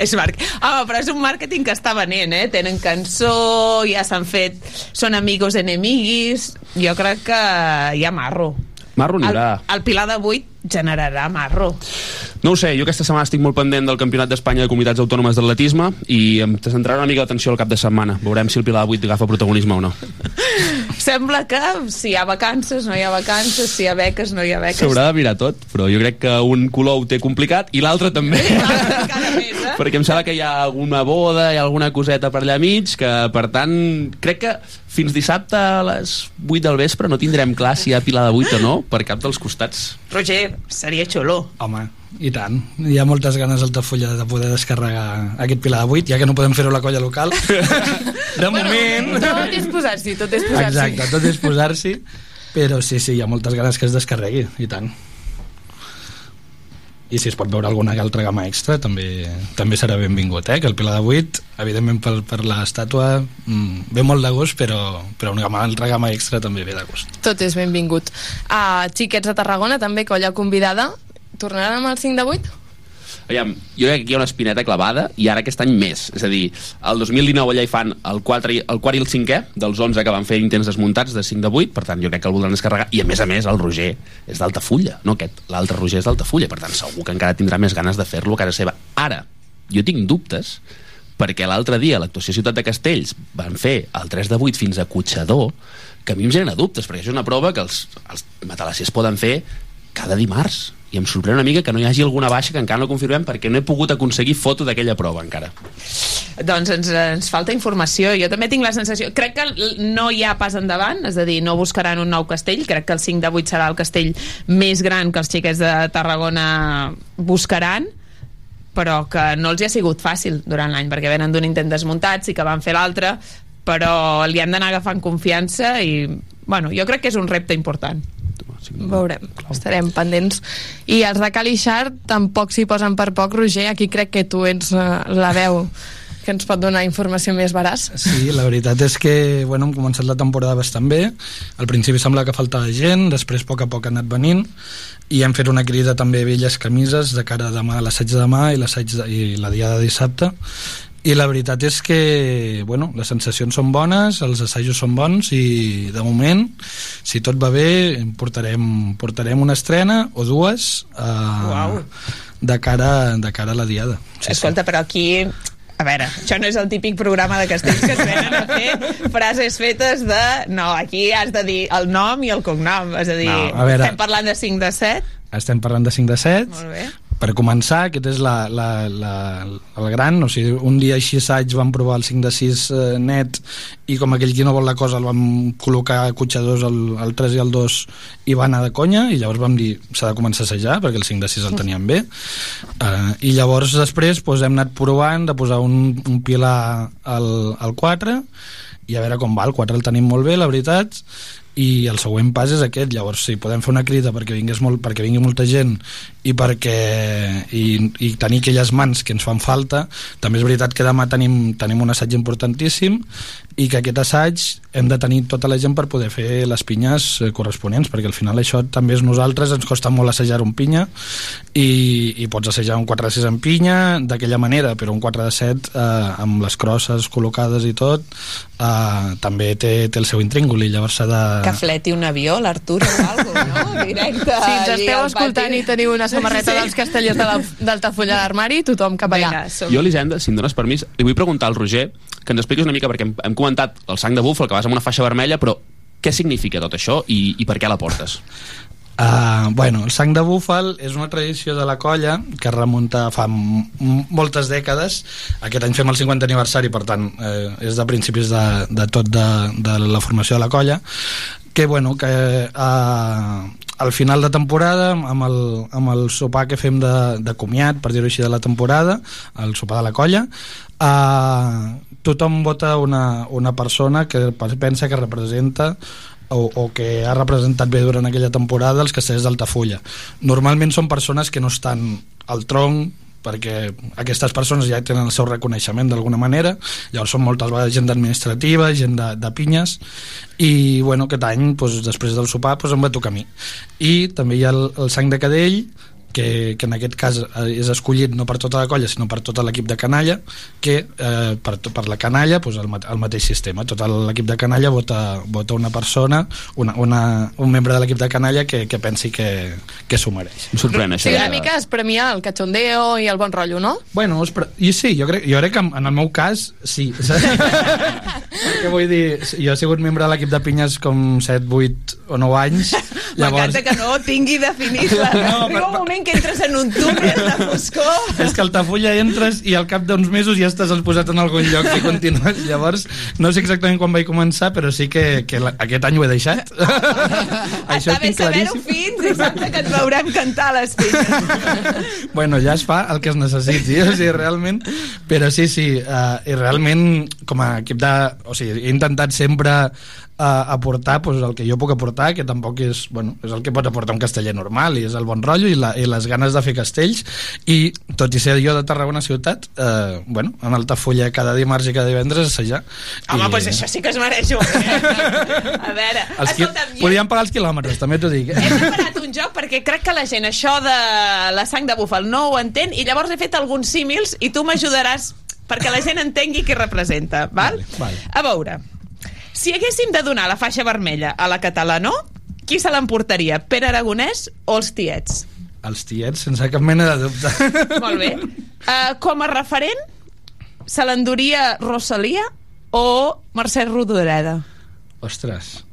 És marc... Ah, però és un màrqueting que està venent, eh? Tenen cançó, ja s'han fet... Són amigos enemiguis... Jo crec que hi ha marro. Marro n'hi haurà. El, el Pilar de 8 generarà marro. No ho sé, jo aquesta setmana estic molt pendent del Campionat d'Espanya de Comunitats Autònomes d'Atletisme i em centrarà una mica l'atenció al cap de setmana. Veurem si el Pilar de 8 agafa protagonisme o no. Sembla que si hi ha vacances, no hi ha vacances, si hi ha beques, no hi ha beques. S'haurà de mirar tot, però jo crec que un color ho té complicat i l'altre també. Encara més, eh? Perquè em sembla que hi ha alguna boda, hi ha alguna coseta per allà mig, que per tant crec que fins dissabte a les 8 del vespre no tindrem clar si hi ha pila de 8 o no per cap dels costats. Roger, seria xulo. Home, i tant. Hi ha moltes ganes al Tafulla de poder descarregar aquest pilar de 8, ja que no podem fer-ho a la colla local. de moment... Tot és posar-s'hi, tot és posar-s'hi. Exacte, tot és posar-s'hi. Però sí, sí, hi ha moltes ganes que es descarregui, i tant. I si es pot veure alguna altra gamma extra també també serà benvingut, eh? que el Pilar de 8 evidentment per, per l'estàtua mm, ve molt de gust però, però una gamma, altra gamma extra també ve de gust Tot és benvingut. A Xiquets de Tarragona, també, colla convidada. Tornaran amb el 5 de 8? Aviam, jo crec que aquí hi ha una espineta clavada i ara aquest any més. És a dir, el 2019 allà hi fan el, 4, i- el quart i el cinquè dels 11 que van fer intents desmuntats de 5 de 8, per tant jo crec que el voldran descarregar i a més a més el Roger és d'Altafulla, no aquest, l'altre Roger és d'Altafulla, per tant segur que encara tindrà més ganes de fer-lo a casa seva. Ara, jo tinc dubtes perquè l'altre dia a l'actuació Ciutat de Castells van fer el 3 de 8 fins a Cotxador que a mi em genera dubtes perquè això és una prova que els, els matalassers poden fer cada dimarts i em sorprèn una mica que no hi hagi alguna baixa que encara no confirmem perquè no he pogut aconseguir foto d'aquella prova encara Doncs ens, ens falta informació. Jo també tinc la sensació... Crec que no hi ha pas endavant, és a dir, no buscaran un nou castell. Crec que el 5 de 8 serà el castell més gran que els xiquets de Tarragona buscaran però que no els hi ha sigut fàcil durant l'any, perquè venen d'un intent desmuntat, sí que van fer l'altre, però li han d'anar agafant confiança i, bueno, jo crec que és un repte important. Veurem, estarem pendents. I els de Calixar tampoc s'hi posen per poc, Roger. Aquí crec que tu ets eh, la veu que ens pot donar informació més veraç. Sí, la veritat és que bueno, hem començat la temporada bastant bé. Al principi sembla que faltava gent, després a poc a poc ha anat venint i hem fet una crida també a velles camises de cara a demà a l'assaig de demà i, l'assaig de, i la dia de dissabte i la veritat és que bueno, les sensacions són bones, els assajos són bons i de moment, si tot va bé portarem, portarem una estrena o dues uh, Uau. de, cara, de cara a la diada Sí, Escolta, però aquí a veure, això no és el típic programa de castells que es venen a fer frases fetes de... No, aquí has de dir el nom i el cognom. És a dir, No, a veure. estem parlant de 5 de 7. estem parlant de 5 de 7 Molt bé. Per començar, aquest és la, la, la, el gran, o sigui, un dia així assaig vam provar el 5 de 6 eh, net i com aquell qui no vol la cosa el vam col·locar cotxadors el, el 3 i el 2 i va anar de conya i llavors vam dir s'ha de començar a assajar perquè el 5 de 6 el teníem bé. Uh, i llavors després doncs, hem anat provant de posar un, un pilar al, al 4 i a veure com va, el 4 el tenim molt bé la veritat i el següent pas és aquest. Llavors si podem fer una crida perquè, vingués molt, perquè vingui molta gent i perquè i, i tenir aquelles mans que ens fan falta també és veritat que demà tenim, tenim un assaig importantíssim i que aquest assaig hem de tenir tota la gent per poder fer les pinyes eh, corresponents perquè al final això també és nosaltres ens costa molt assajar un pinya i, i pots assajar un 4 de 6 en pinya d'aquella manera però un 4 de 7 eh, amb les crosses col·locades i tot eh, també té, té el seu intríngull i llavors s'ha de, Que fleti un avió, l'Artur o alguna cosa, no? Directe. Si ens allí esteu escoltant pati. i teniu una samarreta Sí. dels castellers de la, d'Altafulla d'armari, tothom cap allà. Jo, Elisenda, si em dones permís, li vull preguntar al Roger que ens expliquis una mica, perquè hem, hem comentat el sang de búfal, que vas amb una faixa vermella, però què significa tot això i, i per què la portes? Uh, bueno, el sang de búfal és una tradició de la colla que remunta fa moltes dècades. Aquest any fem el 50 aniversari, per tant, eh, és de principis de, de tot de, de la formació de la colla que, bueno, que uh, al final de temporada, amb el, amb el sopar que fem de, de comiat, per dir-ho així, de la temporada, el sopar de la colla, uh, tothom vota una, una persona que pensa que representa o, o que ha representat bé durant aquella temporada els castellers d'Altafulla. Normalment són persones que no estan al tronc perquè aquestes persones ja tenen el seu reconeixement d'alguna manera, llavors són moltes vegades gent administrativa, gent de, de pinyes. I bueno, aquest any doncs, després del sopar doncs, em va tocar a mi. I també hi ha el, el sang de cadell que, que en aquest cas eh, és escollit no per tota la colla sinó per tot l'equip de canalla que eh, per, per la canalla doncs el, el mateix sistema, tot l'equip de canalla vota, vota una persona una, una, un membre de l'equip de canalla que, que pensi que, que s'ho mereix. Em sorprèn Sí, una mica es premia el cachondeo i el bon rotllo, no? Bueno, es pre- i sí, jo crec, jo crec que en el meu cas sí. Perquè vull dir, jo he sigut membre de l'equip de pinyes com 7, 8 o 9 anys M'encanta que no tingui definit la... No, Arriba un moment que entres en un túnel de foscor. És que a Altafulla entres i al cap d'uns mesos ja estàs posat en algun lloc i continues. Llavors, no sé exactament quan vaig començar, però sí que, que la, aquest any ho he deixat. Això Està bé saber-ho fins, exacte, que et veurem cantar a les filles. Bueno, ja es fa el que es necessiti, o sigui, realment... Però sí, sí, uh, i realment, com a equip de... O sigui, he intentat sempre uh, aportar pues, el que jo puc aportar, que tampoc és, bueno, és el que pot aportar un casteller normal, i és el bon rotllo i, la, i les ganes de fer castells, i tot i ser jo de Tarragona ciutat, uh, bueno, en Altafulla cada dimarts i cada divendres assajar. Home, I- doncs això sí que es mereix un. Eh? A veure, Els qui... escolta'm, Podríem pagar els quilòmetres, també t'ho dic. he preparat un joc perquè crec que la gent això de la sang de búfal no ho entén i llavors he fet alguns símils i tu m'ajudaràs perquè la gent entengui què representa, val? Vale. A veure, si haguéssim de donar la faixa vermella a la Catalanó, qui se l'emportaria? Pere Aragonès o els tiets? Els tiets, sense cap mena de dubte. Molt bé. Uh, com a referent, se l'enduria Rosalia o Mercè Rodoreda? Ostres.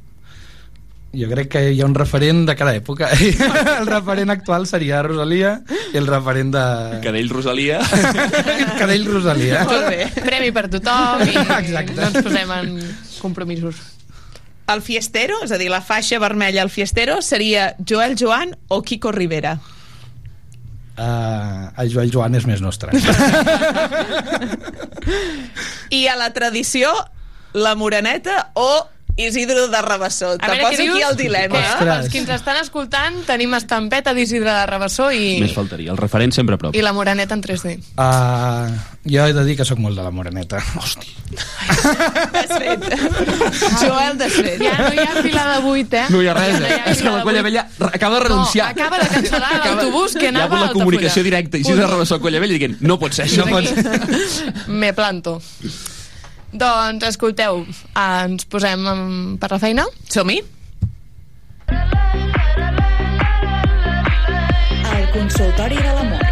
Jo crec que hi ha un referent de cada època. el referent actual seria Rosalia i el referent de... Cadell Rosalia. Cadell Rosalia. Molt bé. Premi per tothom i Exacte. no ens posem en compromisos. El fiestero, és a dir, la faixa vermella al fiestero, seria Joel Joan o Kiko Rivera? Uh, el Joel Joan és més nostre. I a la tradició, la Moreneta o Isidro de Rabassó. A Te veure, poso aquí dius? el dilema. Que, Ostres. els que ens estan escoltant tenim estampeta d'Isidre de Rabassó i, Més faltaria, el referent sempre a prop. i la moreneta en 3D. Uh, jo he de dir que sóc molt de la moreneta. Hòstia. Desfet. Joel desfet. Ja no hi ha fila de 8, eh? No hi ha res, Ja eh? hi ha És que la de Colla vuit. Vella acaba de renunciar. No, acaba de cancel·lar l'autobús que Hi ha anava hagut a la comunicació Altafulla. directa. I si de Rabassó a Colla Vella dient, no pot ser això. No pot ser. Me planto. Doncs, escolteu, ens posem em, per la feina? Som-hi? El consultori de l'amor.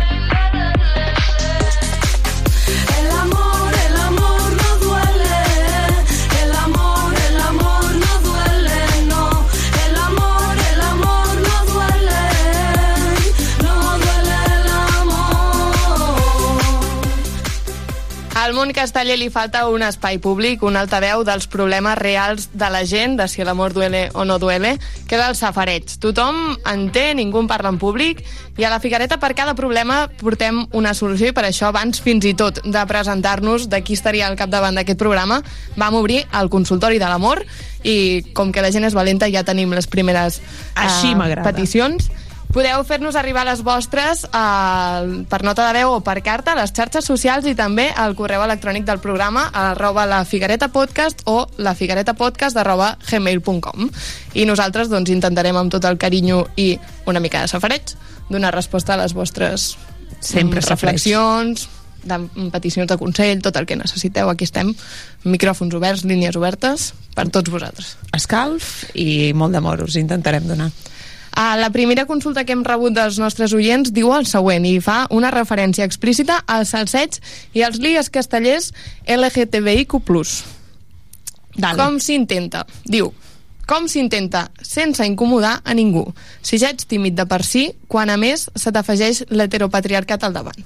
Al món casteller li falta un espai públic, un altaveu dels problemes reals de la gent, de si l'amor duele o no duele, que és el safareig. Tothom en té, ningú en parla en públic, i a la Figuereta per cada problema portem una solució, i per això abans fins i tot de presentar-nos de qui estaria al capdavant d'aquest programa, vam obrir el consultori de l'amor, i com que la gent és valenta ja tenim les primeres Així eh, m'agrada. Podeu fer-nos arribar les vostres eh, per nota de veu o per carta a les xarxes socials i també al correu electrònic del programa arroba la figuereta podcast o la figuereta podcast arroba gmail.com i nosaltres doncs intentarem amb tot el carinyo i una mica de safareig donar resposta a les vostres Sempre reflexions de mm, peticions de consell, tot el que necessiteu. Aquí estem, micròfons oberts línies obertes per tots vosaltres. Escalf i molt d'amor us intentarem donar. Uh, la primera consulta que hem rebut dels nostres oients diu el següent i fa una referència explícita al salseig i als lies castellers LGTBIQ+. Dale. Com s'intenta? Diu, com s'intenta sense incomodar a ningú? Si ja ets tímid de per si, quan a més se t'afegeix l'heteropatriarcat al davant.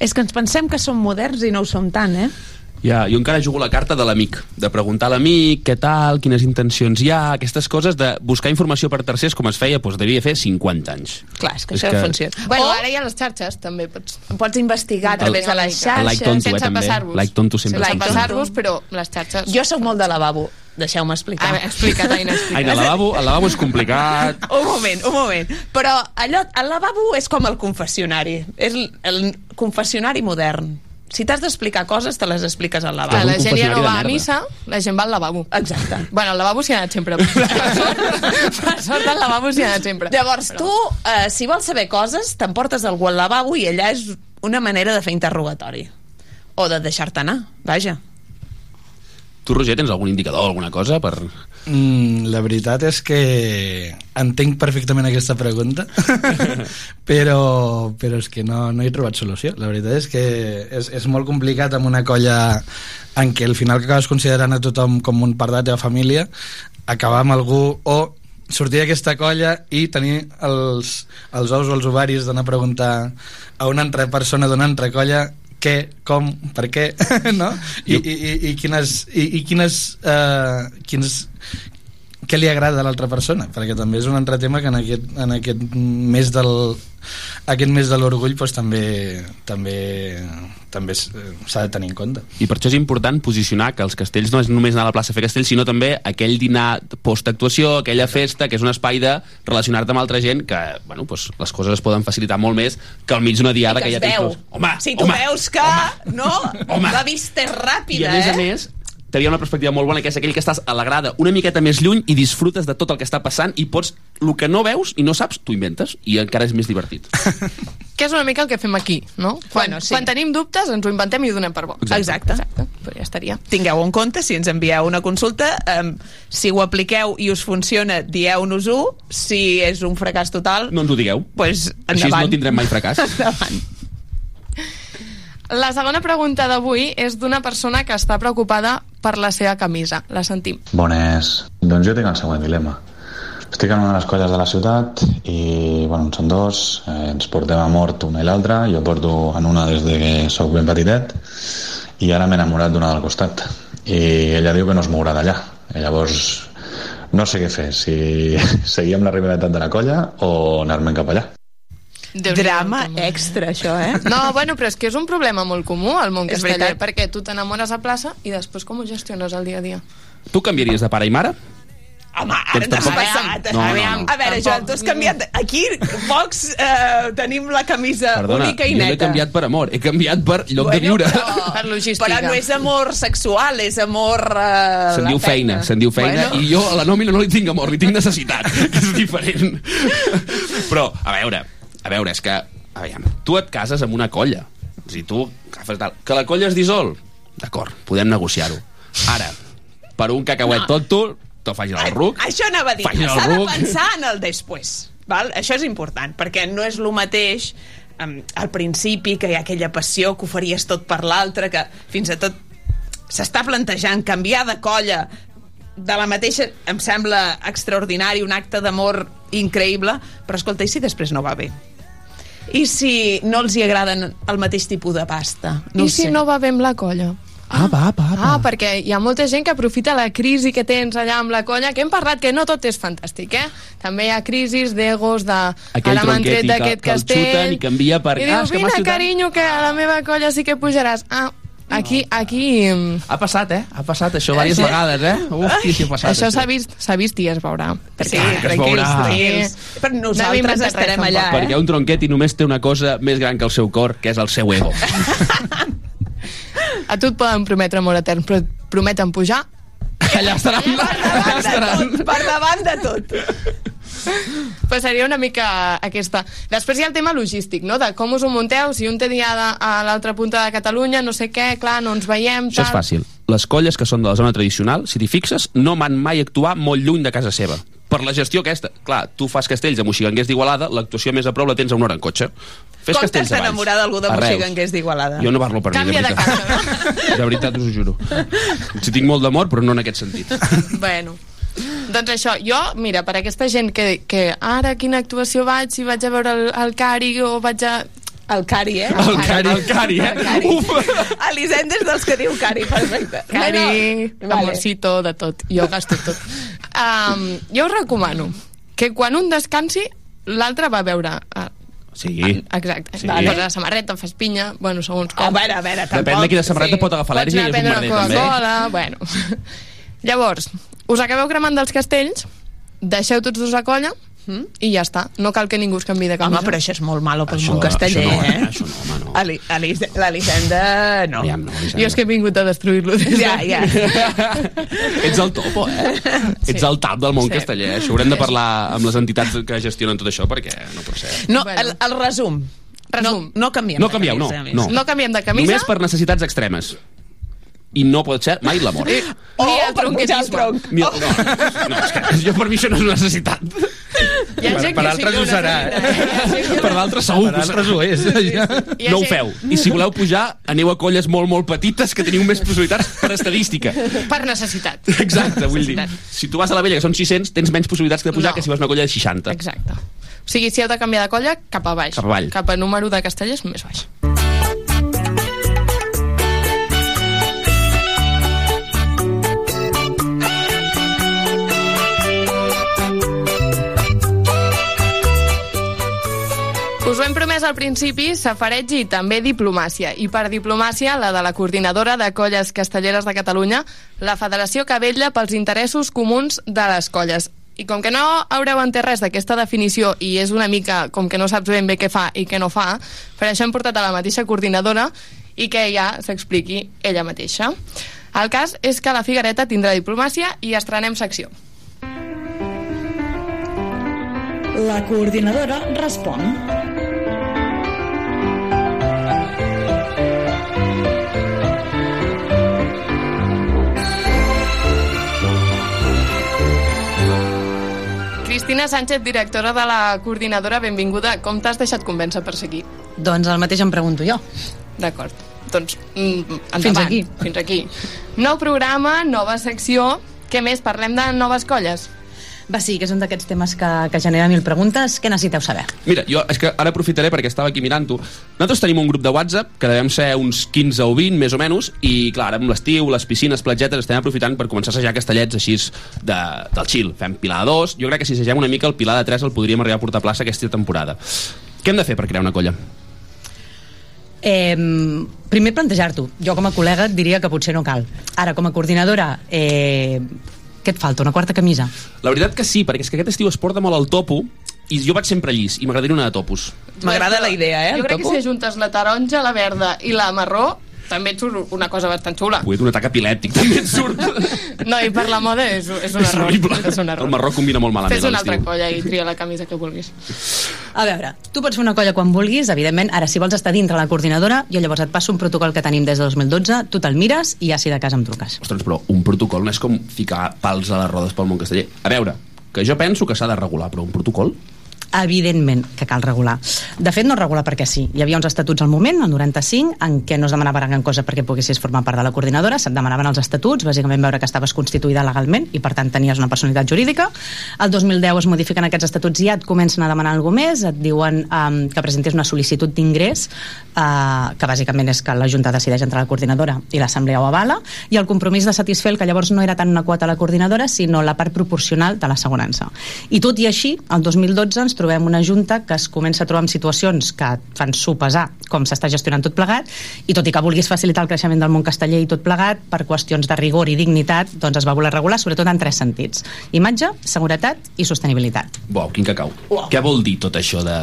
És que ens pensem que som moderns i no ho som tant, eh? Ja, jo encara jugo la carta de l'amic, de preguntar a l'amic què tal, quines intencions hi ha, aquestes coses de buscar informació per tercers com es feia, doncs devia fer 50 anys. Clar, és que És això que- funciona. Bueno, o ara hi ha les xarxes, també pots... pots investigar a través de les El like xarxes. tonto, eh, sense també. passar-vos. Like tonto sempre. Sense passar-vos, però les xarxes... Jo sóc molt de lavabo, deixeu-me explicar. A veure, explica't, Aina, explica't. Ai, el lavabo, el lavabo és complicat. Un moment, un moment. Però allò, el lavabo és com el confessionari. És el, el confessionari modern. Si t'has d'explicar coses, te les expliques al lavabo. Clar, la gent ja no va a missa, la gent va al lavabo. Exacte. Bueno, al lavabo s'hi ha anat sempre. Per sort, per sort al lavabo s'hi ha anat sempre. Llavors, Però- tu, eh, si vols saber coses, t'emportes algú al lavabo i allà és una manera de fer interrogatori. O de deixar-te anar, vaja. Tu, Roger, tens algun indicador, alguna cosa per... Mm, la veritat és que entenc perfectament aquesta pregunta però, però és que no, no he trobat solució. La veritat és que és, és molt complicat amb una colla en què al final que acabes considerant a tothom com un part de la teva família acabar amb algú o sortir d'aquesta colla i tenir els, els ous o els ovaris d'anar a preguntar a una altra persona d'una altra colla què, com, per què, no? I, i, i, i quines, i, i quines, uh, quins, què li agrada a l'altra persona perquè també és un altre tema que en aquest, en aquest mes del aquest mes de l'orgull doncs, també també també eh, s'ha de tenir en compte I per això és important posicionar que els castells no és només anar a la plaça a fer castells, sinó també aquell dinar post-actuació, aquella festa, que és un espai de relacionar-te amb altra gent, que bueno, doncs, les coses es poden facilitar molt més que al mig d'una diada I que que, ja tens... veu. Home, si tu home, veus que, no? Home. La vista és I ràpida, a més eh? a més, t'havia una perspectiva molt bona, que és aquell que estàs a la grada una miqueta més lluny i disfrutes de tot el que està passant i pots, el que no veus i no saps, t'ho inventes i encara és més divertit. Que és una mica el que fem aquí, no? Quan, Bueno, sí. quan tenim dubtes ens ho inventem i ho donem per bo. Exacte. Exacte. Però ja estaria. Tingueu en compte, si ens envieu una consulta, um, si ho apliqueu i us funciona, dieu-nos-ho. Si és un fracàs total... No ens ho digueu. Pues, Així endavant. no tindrem mai fracàs. endavant. La segona pregunta d'avui és d'una persona que està preocupada per la seva camisa. La sentim. Bones. Doncs jo tinc el següent dilema. Estic en una de les colles de la ciutat i, bueno, en són dos, eh, ens portem a mort una i l'altra, jo porto en una des de que sóc ben petitet i ara m'he enamorat d'una del costat i ella diu que no es mourà d'allà llavors no sé què fer, si seguir amb la rivalitat de la colla o anar-me'n cap allà. Drama extra, això, eh? No, bueno, però és que és un problema molt comú al món És casteller, veritat. perquè tu t'enamores a plaça i després com ho gestiones el dia a dia? Tu canviaries de pare i mare? Home, ara t'has tampoc- passat. No, no, Aviam, no. A veure, Joan, tu has canviat... Aquí, pocs, eh, tenim la camisa Perdona, única i jo no he neta. canviat per amor, he canviat per lloc de viure. Però, Per logística. però no és amor sexual, és amor... Eh, Se'n diu feina, se'n diu feina, Bueno. i jo a la nòmina no li tinc amor, li tinc necessitat, que és diferent. Però, a veure, a veure, és que, aviam, tu et cases amb una colla, o sigui, tu agafes tal, que la colla es dissol, d'acord, podem negociar-ho. Ara, per un cacauet no. tonto, te'l facis al ruc, Això anava a dir, el s'ha de pensar en el després. Val? Això és important, perquè no és el mateix um, al principi, que hi ha aquella passió que ho faries tot per l'altre, que fins i tot s'està plantejant canviar de colla de la mateixa, em sembla extraordinari, un acte d'amor increïble, però escolta, i si després no va bé? I si no els hi agraden el mateix tipus de pasta? I ho si sé. no va bé amb la colla? Ah, va, va, Ah, perquè hi ha molta gent que aprofita la crisi que tens allà amb la colla, que hem parlat que no tot és fantàstic, eh? També hi ha crisis d'egos, de Aquell ara m'han tret tronquet i que- d'aquest que el castell... xuten i canvia per- I Ah, dius, que m'ha vine, xutat." carinyo, que a la meva colla sí que pujaràs. Ah, aquí, aquí... mm, Ha passat, eh? Ha passat això diverses Sí. vegades, eh? Uf, s'hi ha passat. Això s'ha vist, s'ha vist i es veurà. Sí, que es tranquils, veurà. tranquils. Però No nosaltres m'inventem estarem allà, Perquè eh? un tronquet i només té una cosa més gran que el seu cor, que és el seu ego. A tu et poden prometre amor etern, però et prometen pujar Allà estaran. Allà estaran. Per davant de tot. pues seria una mica aquesta. Després hi ha el tema logístic, no? de com us ho munteu, si un té diada a l'altra punta de Catalunya, no sé què, clar, no ens veiem, Això és fàcil. Les colles que són de la zona tradicional, si t'hi fixes, no van mai actuar molt lluny de casa seva. Per la gestió aquesta. Clar, tu fas castells a Moxiganguers d'Igualada, l'actuació més a prop la tens a una hora en cotxe. Fes Com castells t'has d'enamorar d'algú de. Moxiganguers d'Igualada? Jo no parlo per mi, de Canvia de veritat. De veritat, us ho juro. Si tinc molt d'amor, però no en aquest sentit. Bueno, doncs això, jo, mira, per aquesta gent que, que ara quina actuació vaig, si vaig a veure el, el Cari o vaig a... El Cari, eh? El Cari, el Cari, eh? El Cari. Elisenda és dels que diu Cari, perfecte. Cari, Bueno, amorcito, de tot. Jo gasto tot. Um, jo us recomano que quan un descansi, l'altre va a veure... Uh, Sí. Exacte. Sí. Vale. Posa la samarreta, fas pinya, bueno, segons com. A veure, a veure, tampoc... Depèn de quina samarreta pot agafar Pots l'al·lèrgia i anar a és un prendre merder, una també. Coca-Cola, bueno. Llavors, us acabeu cremant dels castells, deixeu tots dos a colla, i ja està. No cal que ningú us canvi de camisa. Home, però això és molt malo pel Això- món casteller, això no, eh? Això no, home, no. Ali- L'Elisenda, no. Aviam, no, Jo és que he vingut a destruir-lo. des Ja, ja. Ets el topo, eh? Sí. Ets el tap del món Sí. casteller. Això haurem de parlar amb les entitats que gestionen tot això, perquè no pot ser. No, el, el resum. Resum. No, no canviem No de canvieu, no, camisa, més. no. No canviem de camisa. Només per necessitats extremes. I no pot ser mai l'amor. Ni Oh, el per pujar el tronquetisme. Ni, no, no, és que jo per mi això no és una necessitat. Hi ha Per, gent per sí altres ho serà. Per d'altres segur que ho altres serà. ho és, ja. No ho feu. I si voleu pujar, aneu a colles molt, molt petites que teniu més possibilitats per estadística. Per necessitat. Exacte, vull dir, si tu vas a la vella, que són 600, tens menys possibilitats de pujar No. que si vas a una colla de 60. Exacte. O sigui, si heu de canviar de colla, cap a baix. Cap avall. Cap a número de castellers, més baix. Us ho hem promès al principi, safareig i també diplomàcia. I per diplomàcia, la de la coordinadora de colles castelleres de Catalunya, la federació que vetlla pels interessos comuns de les colles. I com que no haureu entès res d'aquesta definició i és una mica com que no saps ben bé què fa i què no fa, per això hem portat a la mateixa coordinadora i que ja s'expliqui ella mateixa. El cas és que la Figuereta tindrà diplomàcia i estrenem secció. La coordinadora respon. Cristina Sánchez, directora de la coordinadora, benvinguda. Com t'has deixat convèncer per seguir? Doncs el mateix em pregunto jo. D'acord. Doncs, mm, endavant. Fins aquí. Fins aquí. Nou programa, nova secció. Què més? Parlem de noves colles? Va, sí, que és un d'aquests temes que, que genera mil preguntes. Què necessiteu saber? Mira, jo és que ara aprofitaré perquè estava aquí mirant-ho. Nosaltres tenim un grup de WhatsApp que devem ser uns 15 o 20, més o menys, i clar, ara amb l'estiu, les piscines, platgetes, estem aprofitant per començar a assajar castellets així de, del chill. Fem Pilar de 2, jo crec que si assagem una mica el Pilar de 3 el podríem arribar a portar a plaça aquesta temporada. Què hem de fer per crear una colla? Eh, primer plantejar-t'ho. Jo com a col·lega et diria que potser no cal. Ara, com a coordinadora, eh, què et falta? Una quarta camisa? La veritat que sí, perquè és que aquest estiu es porta molt el topo i jo vaig sempre llis i m'agradaria una de topos. M'agrada la idea, eh, el Jo crec topo. que si ajuntes la taronja, la verda i la marró, també et surt una cosa bastant xula. Poder un atac epilèptic també et surt. No, i per la moda és, és un és error. horrible. És un error. El marró combina molt malament Fes una altra l'estiu. colla i tria la camisa que vulguis. A veure, tu pots fer una colla quan vulguis, evidentment. Ara, si vols estar dintre la coordinadora, jo llavors et passo un protocol que tenim des de 2012, tu te'l mires i ja si de casa em truques. Ostres, però un protocol no és com ficar pals a les rodes pel món casteller. A veure, que jo penso que s'ha de regular, però un protocol? Evidentment que cal regular. De fet, no es regula perquè sí. Hi havia uns estatuts al moment, el 95, en què no es demanava gran cosa perquè poguessis formar part de la coordinadora, se't demanaven els estatuts, bàsicament veure que estaves constituïda legalment i, per tant, tenies una personalitat jurídica. El 2010 es modifiquen aquests estatuts i ja et comencen a demanar alguna més, et diuen um, que presentis una sol·licitud d'ingrés, uh, que bàsicament és que la Junta decideix entre la coordinadora i l'Assemblea ho avala, i el compromís de satisfer el que llavors no era tant una quota a la coordinadora, sinó la part proporcional de l'assegurança. I tot i així, el 2012 ens trobem una junta que es comença a trobar en situacions que et fan sopesar com s'està gestionant tot plegat i tot i que vulguis facilitar el creixement del món casteller i tot plegat, per qüestions de rigor i dignitat, doncs es va voler regular sobretot en tres sentits. Imatge, seguretat i sostenibilitat. Uau, quin cacau. Uau. Què vol dir tot això de...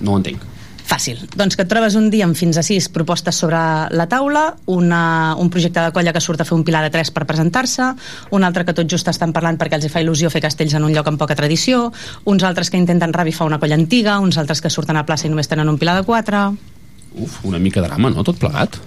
No ho entenc. Fàcil. Doncs que et trobes un dia amb fins a sis propostes sobre la taula, una, un projecte de colla que surt a fer un pilar de tres per presentar-se, un altre que tot just estan parlant perquè els hi fa il·lusió fer castells en un lloc amb poca tradició, uns altres que intenten revifar una colla antiga, uns altres que surten a plaça i només tenen un pilar de quatre... Uf, una mica drama, no? Tot plegat.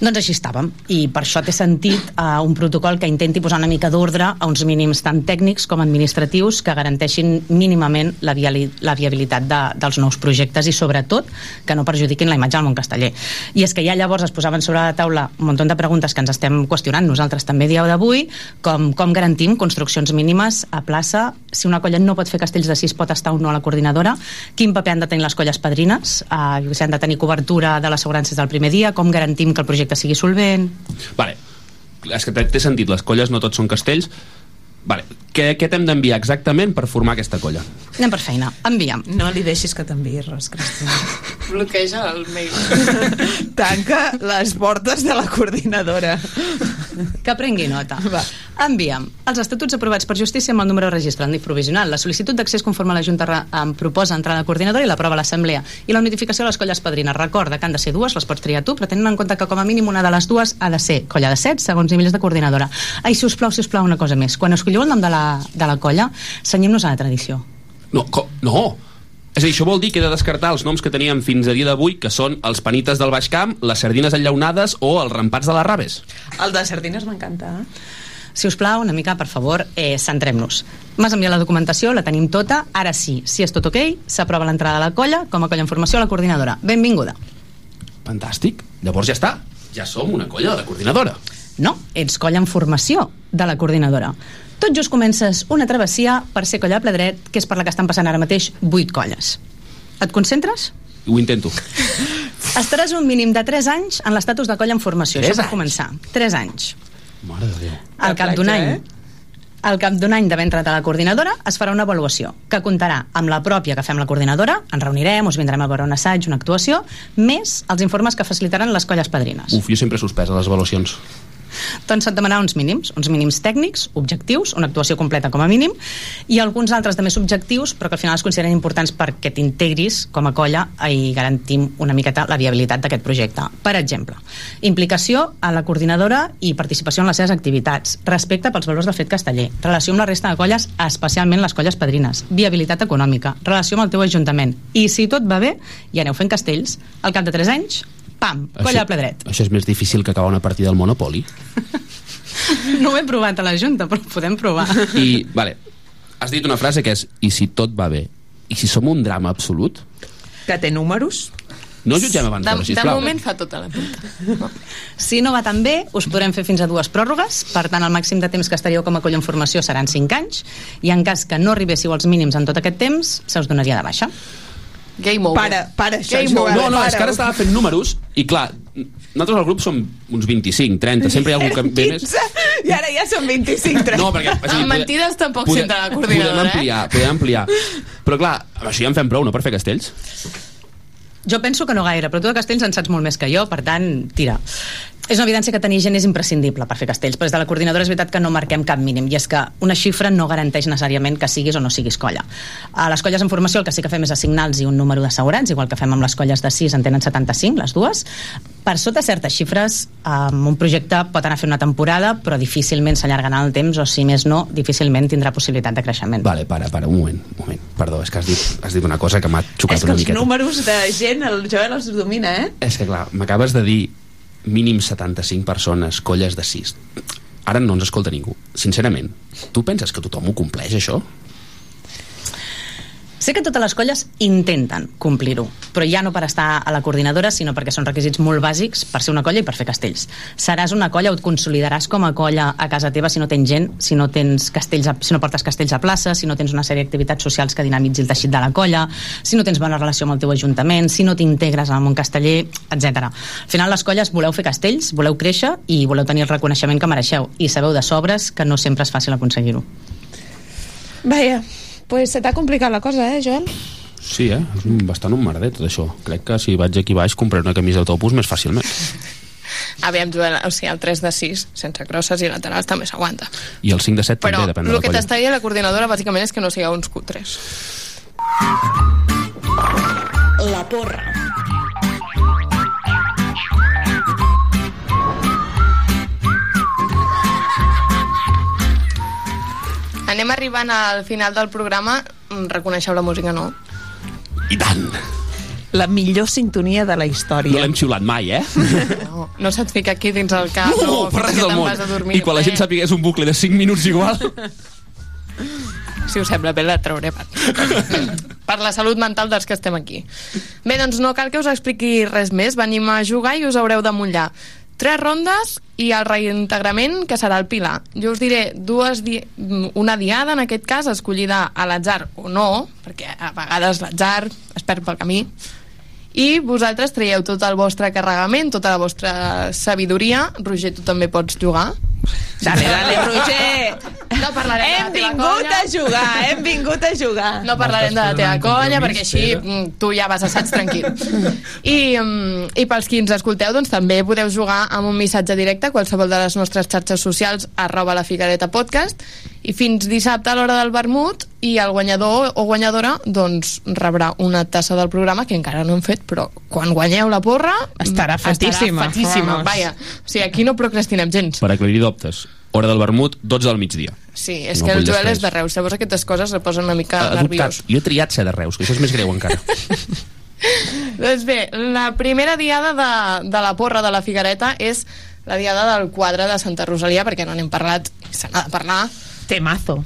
Doncs així estàvem, i per això té sentit uh, un protocol que intenti posar una mica d'ordre a uns mínims tant tècnics com administratius que garanteixin mínimament la, viali la viabilitat de, dels nous projectes i sobretot que no perjudiquin la imatge del món casteller. I és que ja llavors es posaven sobre la taula un munt de preguntes que ens estem qüestionant nosaltres també dia d'avui, com com garantim construccions mínimes a plaça, si una colla no pot fer castells de sis pot estar o no a la coordinadora, quin paper han de tenir les colles padrines, uh, si han de tenir cobertura de l'assegurança del primer dia, com garantim que el projecte sigui solvent... Vale. És que té sentit, les colles no tots són castells. Vale. Què, què t'hem d'enviar exactament per formar aquesta colla? Anem per feina, envia'm. No li deixis que t'enviï res, Cristina. Bloqueja el mail. Tanca les portes de la coordinadora. Que prengui nota. Va. Envia'm els estatuts aprovats per justícia amb el número de registre, el NIF provisional, la sol·licitud d'accés conforme la Junta em proposa entrar a la coordinadora i l'aprova l'Assemblea, i la notificació de les colles padrines. Recorda que han de ser dues, les pots triar tu, però tenint en compte que com a mínim una de les dues ha de ser colla de set, segons nivells de coordinadora. Ai, si us plau, si us plau, una cosa més. Quan escolliu el nom de la, de la colla, senyem-nos a la tradició. No, co no! És a dir, això vol dir que he de descartar els noms que teníem fins a dia d'avui, que són els panites del Baix Camp, les sardines enllaunades o els rampats de les raves. El de sardines m'encanta. eh? Si us plau, una mica, per favor, eh, centrem-nos. M'has enviat la documentació, la tenim tota, ara sí, si és tot ok, s'aprova l'entrada a la colla com a colla en formació a la coordinadora. Benvinguda. Fantàstic. Llavors ja està. Ja som una colla de la coordinadora. No, ets colla en formació de la coordinadora. Tot just comences una travessia per ser colla de ple dret, que és per la que estan passant ara mateix 8 colles. Et concentres? Ho intento. Estaràs un mínim de 3 anys en l'estatus de colla en formació. Tres Això per anys? començar. 3 anys. Mare de Déu. Al cap d'un any, eh? al cap d'un any d'haver entrat a la coordinadora es farà una avaluació que comptarà amb la pròpia que fem la coordinadora, ens reunirem, us vindrem a veure un assaig, una actuació, més els informes que facilitaran les colles padrines. Uf, jo sempre he suspès a les avaluacions. Doncs se't demanarà uns mínims, uns mínims tècnics, objectius, una actuació completa com a mínim, i alguns altres de més objectius, però que al final es consideren importants perquè t'integris com a colla i garantim una miqueta la viabilitat d'aquest projecte. Per exemple, implicació a la coordinadora i participació en les seves activitats, respecte pels valors del fet casteller, relació amb la resta de colles, especialment les colles padrines, viabilitat econòmica, relació amb el teu ajuntament, i si tot va bé, i aneu fent castells, al cap de 3 anys, pam, colla a ple dret. Això és més difícil que acabar una partida del Monopoly. No ho he provat a la Junta, però ho podem provar. I, vale, has dit una frase que és i si tot va bé? I si som un drama absolut? Que té números? No jutgem abans De, de sisplau. moment fa tota la punta. Si no va tan bé, us podrem fer fins a dues pròrrogues, per tant el màxim de temps que estaríeu com a colla en formació seran 5 anys, i en cas que no arribéssiu als mínims en tot aquest temps, se us donaria de baixa. Game over. Para, para això, Game Joel, No, no, és que para. ara estava fent números i clar, nosaltres al grup som uns 25, 30, sempre hi ha algú que ve més. 15, I ara ja són 25, 30. No, perquè... o sigui, Amb mentides tampoc pode- s'entra la coordinadora, Podem ampliar, podem ampliar. Però clar, amb això ja en fem prou, no, per fer castells? Jo penso que no gaire, però tu de castells en saps molt més que jo, per tant, tira. És una evidència que tenir gent és imprescindible per fer castells, però des de la coordinadora és veritat que no marquem cap mínim, i és que una xifra no garanteix necessàriament que siguis o no siguis colla. A les colles en formació el que sí que fem és assignar-los un número d'assegurats, igual que fem amb les colles de 6, en tenen 75, les dues. Per sota certes xifres, um, un projecte pot anar a fer una temporada, però difícilment s'allargarà el temps, o si més no, difícilment tindrà possibilitat de creixement. Vale, para, para, un moment, un moment. Perdó, és que has dit, has dit una cosa que m'ha xocat És que una els miqueta. números de gent, el Joel els domina, eh? És que clar, m'acabes de dir mínim 75 persones, colles de 6. Ara no ens escolta ningú. Sincerament, tu penses que tothom ho compleix, això? Sé que totes les colles intenten complir-ho, però ja no per estar a la coordinadora, sinó perquè són requisits molt bàsics per ser una colla i per fer castells. Seràs una colla o et consolidaràs com a colla a casa teva si no tens gent, si no tens castells a, si no portes castells a plaça, si no tens una sèrie d'activitats socials que dinamitzi el teixit de la colla, si no tens bona relació amb el teu ajuntament, si no t'integres el món casteller, etc. Al final les colles voleu fer castells, voleu créixer i voleu tenir el reconeixement que mereixeu i sabeu de sobres que no sempre és fàcil aconseguir-ho. Vaja, pues se t'ha complicat la cosa, eh, Joel? Sí, eh? És un- bastant un merder, tot això. Crec que si vaig aquí baix compraré una camisa d'autobús més fàcilment. Aviam, Joel, o sigui, el 3 de 6, sense crosses i laterals, també s'aguanta. I el 5 de 7 Però també, depèn de el la que colla. t'està dient la coordinadora bàsicament és que no sigueu uns cutres. La porra. Anem arribant al final del programa. Mm, Reconeixeu la música, no? I tant! La millor sintonia de la història. No l'hem xiulat mai, eh? No, no se't fica aquí dins el cap. No, no, per res del món. dormir. I quan la gent Eh, sàpiga és un bucle de 5 minuts igual... Si us sembla bé, la trauré per, per la salut mental dels que estem aquí. Bé, doncs no cal que us expliqui res més. Venim a jugar i us haureu de mullar. Tres rondes i el reintegrament, que serà el Pilar. Jo us diré dues di una diada, en aquest cas, escollida a l'atzar o no, perquè a vegades l'atzar es perd pel camí, i vosaltres traieu tot el vostre carregament, tota la vostra sabidoria. Roger, tu també pots jugar. Dale, dale, Roger! No parlarem de Hem la teva vingut colla. a jugar, hem vingut a jugar. No parlarem de la teva colla, perquè així mm, tu ja vas assaig tranquil. I, mm, I pels qui ens escolteu, doncs també podeu jugar amb un missatge directe a qualsevol de les nostres xarxes socials, arroba la Figuereta Podcast, i fins dissabte a l'hora del vermut, i el guanyador o guanyadora doncs rebrà una tassa del programa que encara no hem fet, però quan guanyeu la porra Estarà fetíssima, estarà vamos. vaja. O sigui, aquí no procrastinem gens. Per aclarir dubtes. Hora del vermut, 12 del migdia. Sí, és No que el Joel després. és de Reus, llavors aquestes coses el posen una mica Adoptat. nerviós. Jo he triat ser de Reus, que això és més greu encara. Doncs bé, la primera diada de, de la porra de la Figuereta és la diada del quadre de Santa Rosalia, perquè no n'hem parlat Se n'ha de parlar. Temazo.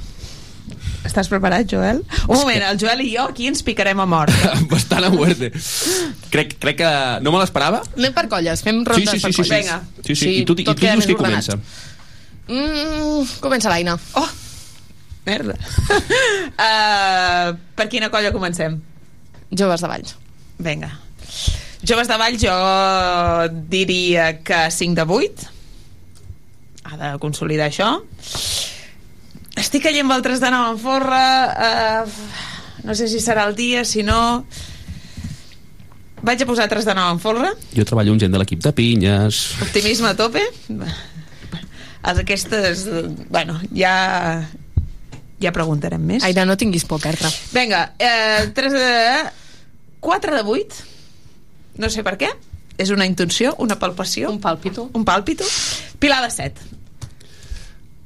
Estàs preparat, Joel? Un moment, el Joel i jo aquí ens picarem a mort. Bastant a muerte. Crec, crec que no me l'esperava. Anem per colles, fem Sí, rondes sí, sí, per sí, sí. colles. Vinga. Sí, sí. I tu, i tu dius qui ordenat. comença. Mm, comença l'Aina. Oh, merda. uh, per quina colla comencem? Joves de Valls. Vinga. Joves de Valls jo diria que 5 de 8. Ha de consolidar això. Estic caient amb el 3 de 9 en forra. Uh, no sé si serà el dia, si no... Vaig a posar 3 de 9 en forra. Jo treballo amb gent de l'equip de pinyes. Optimisme a tope. Els aquestes... eh, Bueno, ja... Ja preguntarem més. Aina, no tinguis por a perdre. Vinga, eh, 3 de... 4 de 8. No sé per què. És una intuïció, una palpació. Un pàlpito. Un pàlpito. Pilar de 7.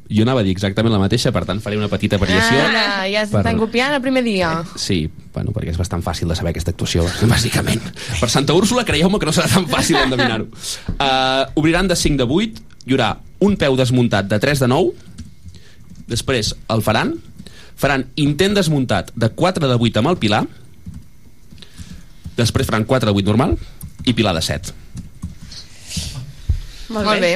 Jo anava a dir exactament la mateixa, per tant faré una petita variació. Ah, ja Per- s'estan copiant el primer dia. Sí, bueno, perquè és bastant fàcil de saber aquesta actuació, bàsicament. Per Santa Úrsula, creieu-me que no serà tan fàcil d'endevinar-ho. Uh, obriran de 5 de 8, hi haurà un peu desmuntat de 3 de 9, després el faran, faran intent desmuntat de 4 de 8 amb el Pilar, després faran 4 de 8 normal i Pilar de 7. Molt, Molt bé.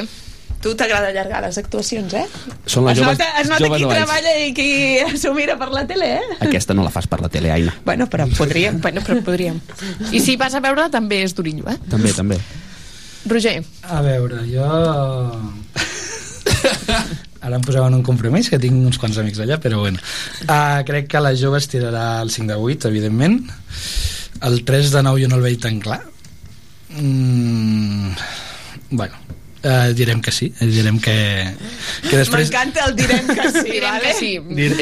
Tu t'agrada allargar les actuacions, eh? Són les es joves- nota, es nota joves qui treballa i qui s'ho mira per la tele, eh? Aquesta no la fas per la tele, Aina. Bueno, però podríem. Bueno, però podríem. I si vas a veure, també és durillo, eh? També, també. Roger. A veure, jo... Ara em poseu en un compromís, que tinc uns quants amics allà, però bueno. Uh, crec que la jove es tirarà el 5 de 8, evidentment. El 3 de 9 jo no el veig tan clar. Mm, bueno, uh, direm que sí, eh, direm que, que després... M'encanta el direm que sí, Direm vale? que sí.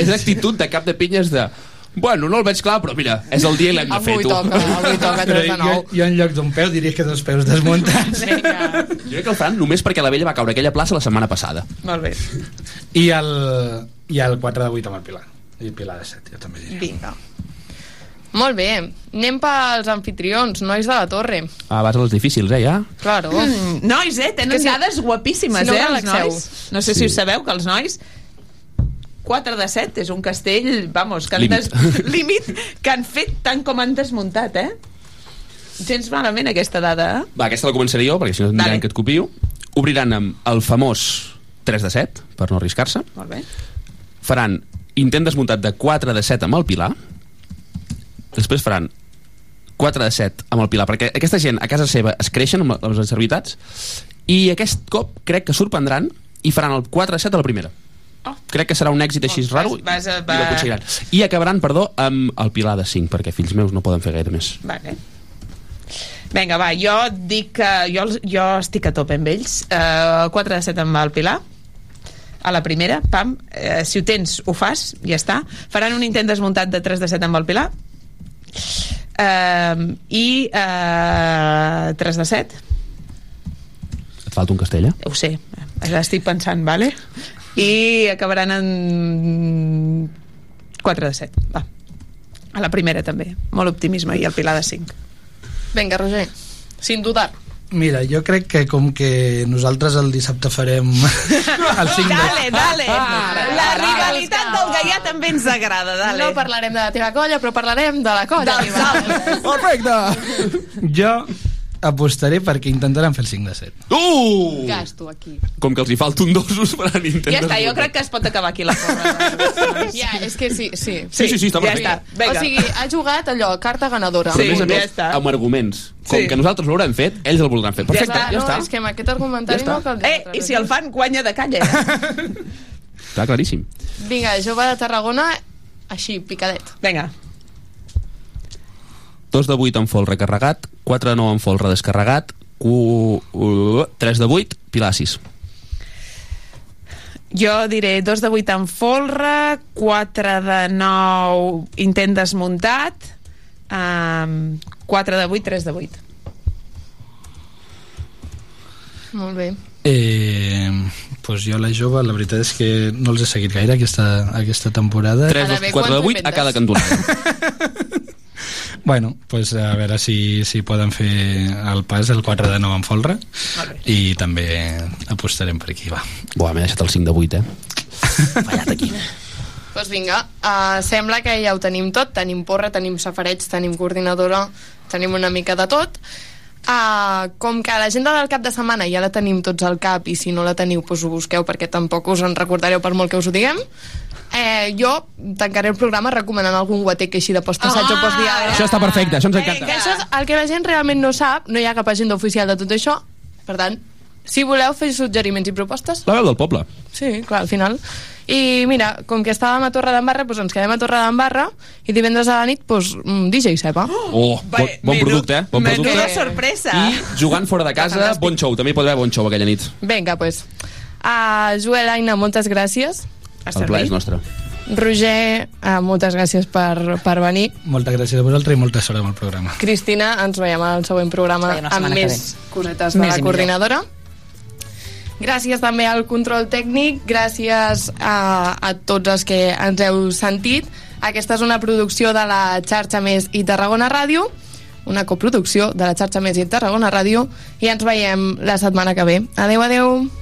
És actitud de cap de pinyes de... Bueno, no el veig clar, però mira, és el dia i l'hem de fer, Avui tu. toca, avui toca Però 3 de jo, 9. jo en lloc d'un peu diria que dos peus desmuntats. Vinga. Jo crec que el faran només perquè la vella va caure a aquella plaça la setmana passada. Molt bé. I el, i el 4 de 8 amb el Pilar. I Pilar de 7, jo també diria. Vinga. Molt bé. Anem pels anfitrions, nois de la torre. Ah, vas a les difícils, eh, ja? Claro. Mm, nois, eh? Tenen si- dades guapíssimes, si no eh, els nois. No sé si Sí. us sabeu que els nois 4 de 7 és un castell, vamos, que han Límit. Des... límit que han fet tant com han desmuntat, eh? Gens malament aquesta dada, eh? Va, aquesta la començaré jo, perquè si no em diran que et copio. Obriran amb el famós 3 de 7, per no arriscar-se. Molt bé. Faran intent desmuntat de 4 de 7 amb el Pilar. Després faran 4 de 7 amb el Pilar, perquè aquesta gent a casa seva es creixen amb les servitats i aquest cop crec que sorprendran i faran el 4 de 7 a la primera. Oh. Crec que serà un èxit així raro i vas a- i l'aconseguiran. I acabaran, perdó, amb el Pilar de 5, perquè fills meus no poden fer gaire més. Vale. Vinga, va, jo dic que jo, jo estic a tope amb ells. Uh, 4 de 7 amb el Pilar. A la primera, pam. Uh, si ho tens, ho fas, ja està. Faran un intent desmuntat de 3 de 7 amb el Pilar. Uh, I uh, 3 de 7. Et falta un castell, eh? Ho sé, ara estic pensant, vale? I acabaran en 4 de 7. Va. A la primera també. Molt optimisme i el Pilar de 5. Vinga, Roger. Sin dudar. Mira, jo crec que com que nosaltres el dissabte farem el 5 de... Dale, dale. La rivalitat del Gaià també ens agrada, dale. No parlarem de la teva colla, però parlarem de la colla. Dels rival. Perfecte! Jo apostaré perquè intentaran fer el 5 de 7. Uh! Gasto aquí. Com que els hi falta un dos, us faran intent Ja està, jo crec que es pot acabar aquí la forma. Ja, és que sí, sí. Sí, sí, sí, està ja perfecte. està. Vinga. O sigui, ha jugat allò, carta ganadora. A més ja està. amb arguments. Com Sí. que nosaltres ho haurem fet, ells el voldran fer. Perfecte, ja, no, està. és que amb aquest argumentari Ja no caldria. Eh, i si el fan, guanya de calla. Eh? Està claríssim. Vinga, jove de Tarragona, així, picadet. Vinga. 2 de 8 en folre carregat, 4 de 9 en folre descarregat, 3 de 8, Pilar 6. Jo diré 2 de 8 en folre, 4 de 9 intent desmuntat, um, 4 de 8, 3 de 8. Molt bé. Eh, pues jo, la jove, la veritat és que no els he seguit gaire aquesta, aquesta temporada. 3, Ara bé, 4 de quants 8 a cada cantonada. Bueno, pues a veure si, si poden fer el pas el 4 de 9 en folre i també apostarem per aquí, va. Buah, m'he deixat el 5 de 8, eh? fallat aquí. Doncs vinga, uh, sembla que ja ho tenim tot. Tenim porra, tenim safareig, tenim coordinadora, tenim una mica de tot. Uh, com que l'agenda del cap de setmana ja la tenim tots al cap i si no la teniu doncs ho busqueu perquè tampoc us en recordareu per molt que us ho diguem eh, jo tancaré el programa recomanant algun guatec així de post-assaig o postdiada Això està perfecte, això ens Eh, encanta. que això és el que la gent realment no sap, no hi ha cap agenda oficial de tot això, per tant, si voleu fer suggeriments i propostes, La veu del poble. sí, clar, al final. I mira, com que estàvem a Torre d'Embarra, doncs ens quedem a Torre d'Embarra i divendres a la nit, doncs, mm, DJ Sepa. Oh, bon, bon producte, eh? Bon producte. menuda sorpresa. I jugant fora de casa, bon show. També hi pot haver bon show aquella nit. Vinga, doncs. Uh, Joel, Aina, moltes gràcies. El plaer és nostre. Roger, uh, moltes gràcies per, per venir. Moltes gràcies a vosaltres i molta sort amb el programa. Cristina, ens veiem al següent programa amb més cosetes de Més la i millor. Gràcies també al control tècnic, gràcies a, a tots els que ens heu sentit. Aquesta és una producció de la xarxa Més i Tarragona Ràdio, una coproducció de la xarxa Més i Tarragona Ràdio, i ens veiem la setmana que ve. Adeu, adeu.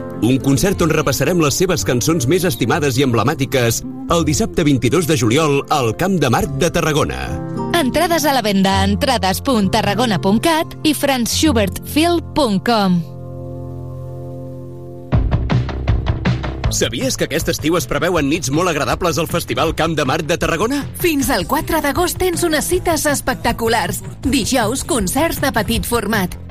Un concert on repassarem les seves cançons més estimades i emblemàtiques el dissabte 22 de juliol al Camp de Marc de Tarragona. Entrades a la venda a entrades.tarragona.cat i franzschubertfil.com. Sabies que aquest estiu es preveuen nits molt agradables al Festival Camp de Marc de Tarragona? Fins al 4 d'agost tens unes cites espectaculars. Dijous, concerts de petit format.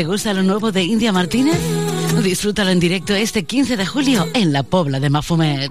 ¿Te gusta lo nuevo de India Martínez? Disfrútalo en directo este 15 de julio en la Pobla de Mafumet.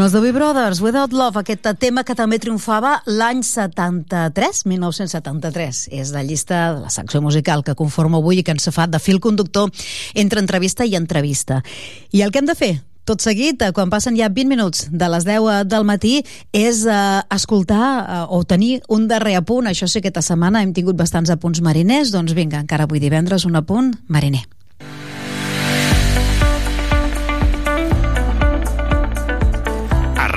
Són els Doobie Brothers, Without Love, aquest tema que també triomfava l'any 73, 1973. És la llista de la secció musical que conforma avui i que ens fa de fil conductor entre entrevista i entrevista. I el que hem de fer, tot seguit, eh, quan passen ja 20 minuts de les 10 del matí, és eh, escoltar eh, o tenir un darrer apunt. Això sí, aquesta setmana hem tingut bastants apunts mariners, doncs vinga, encara avui divendres un apunt mariner.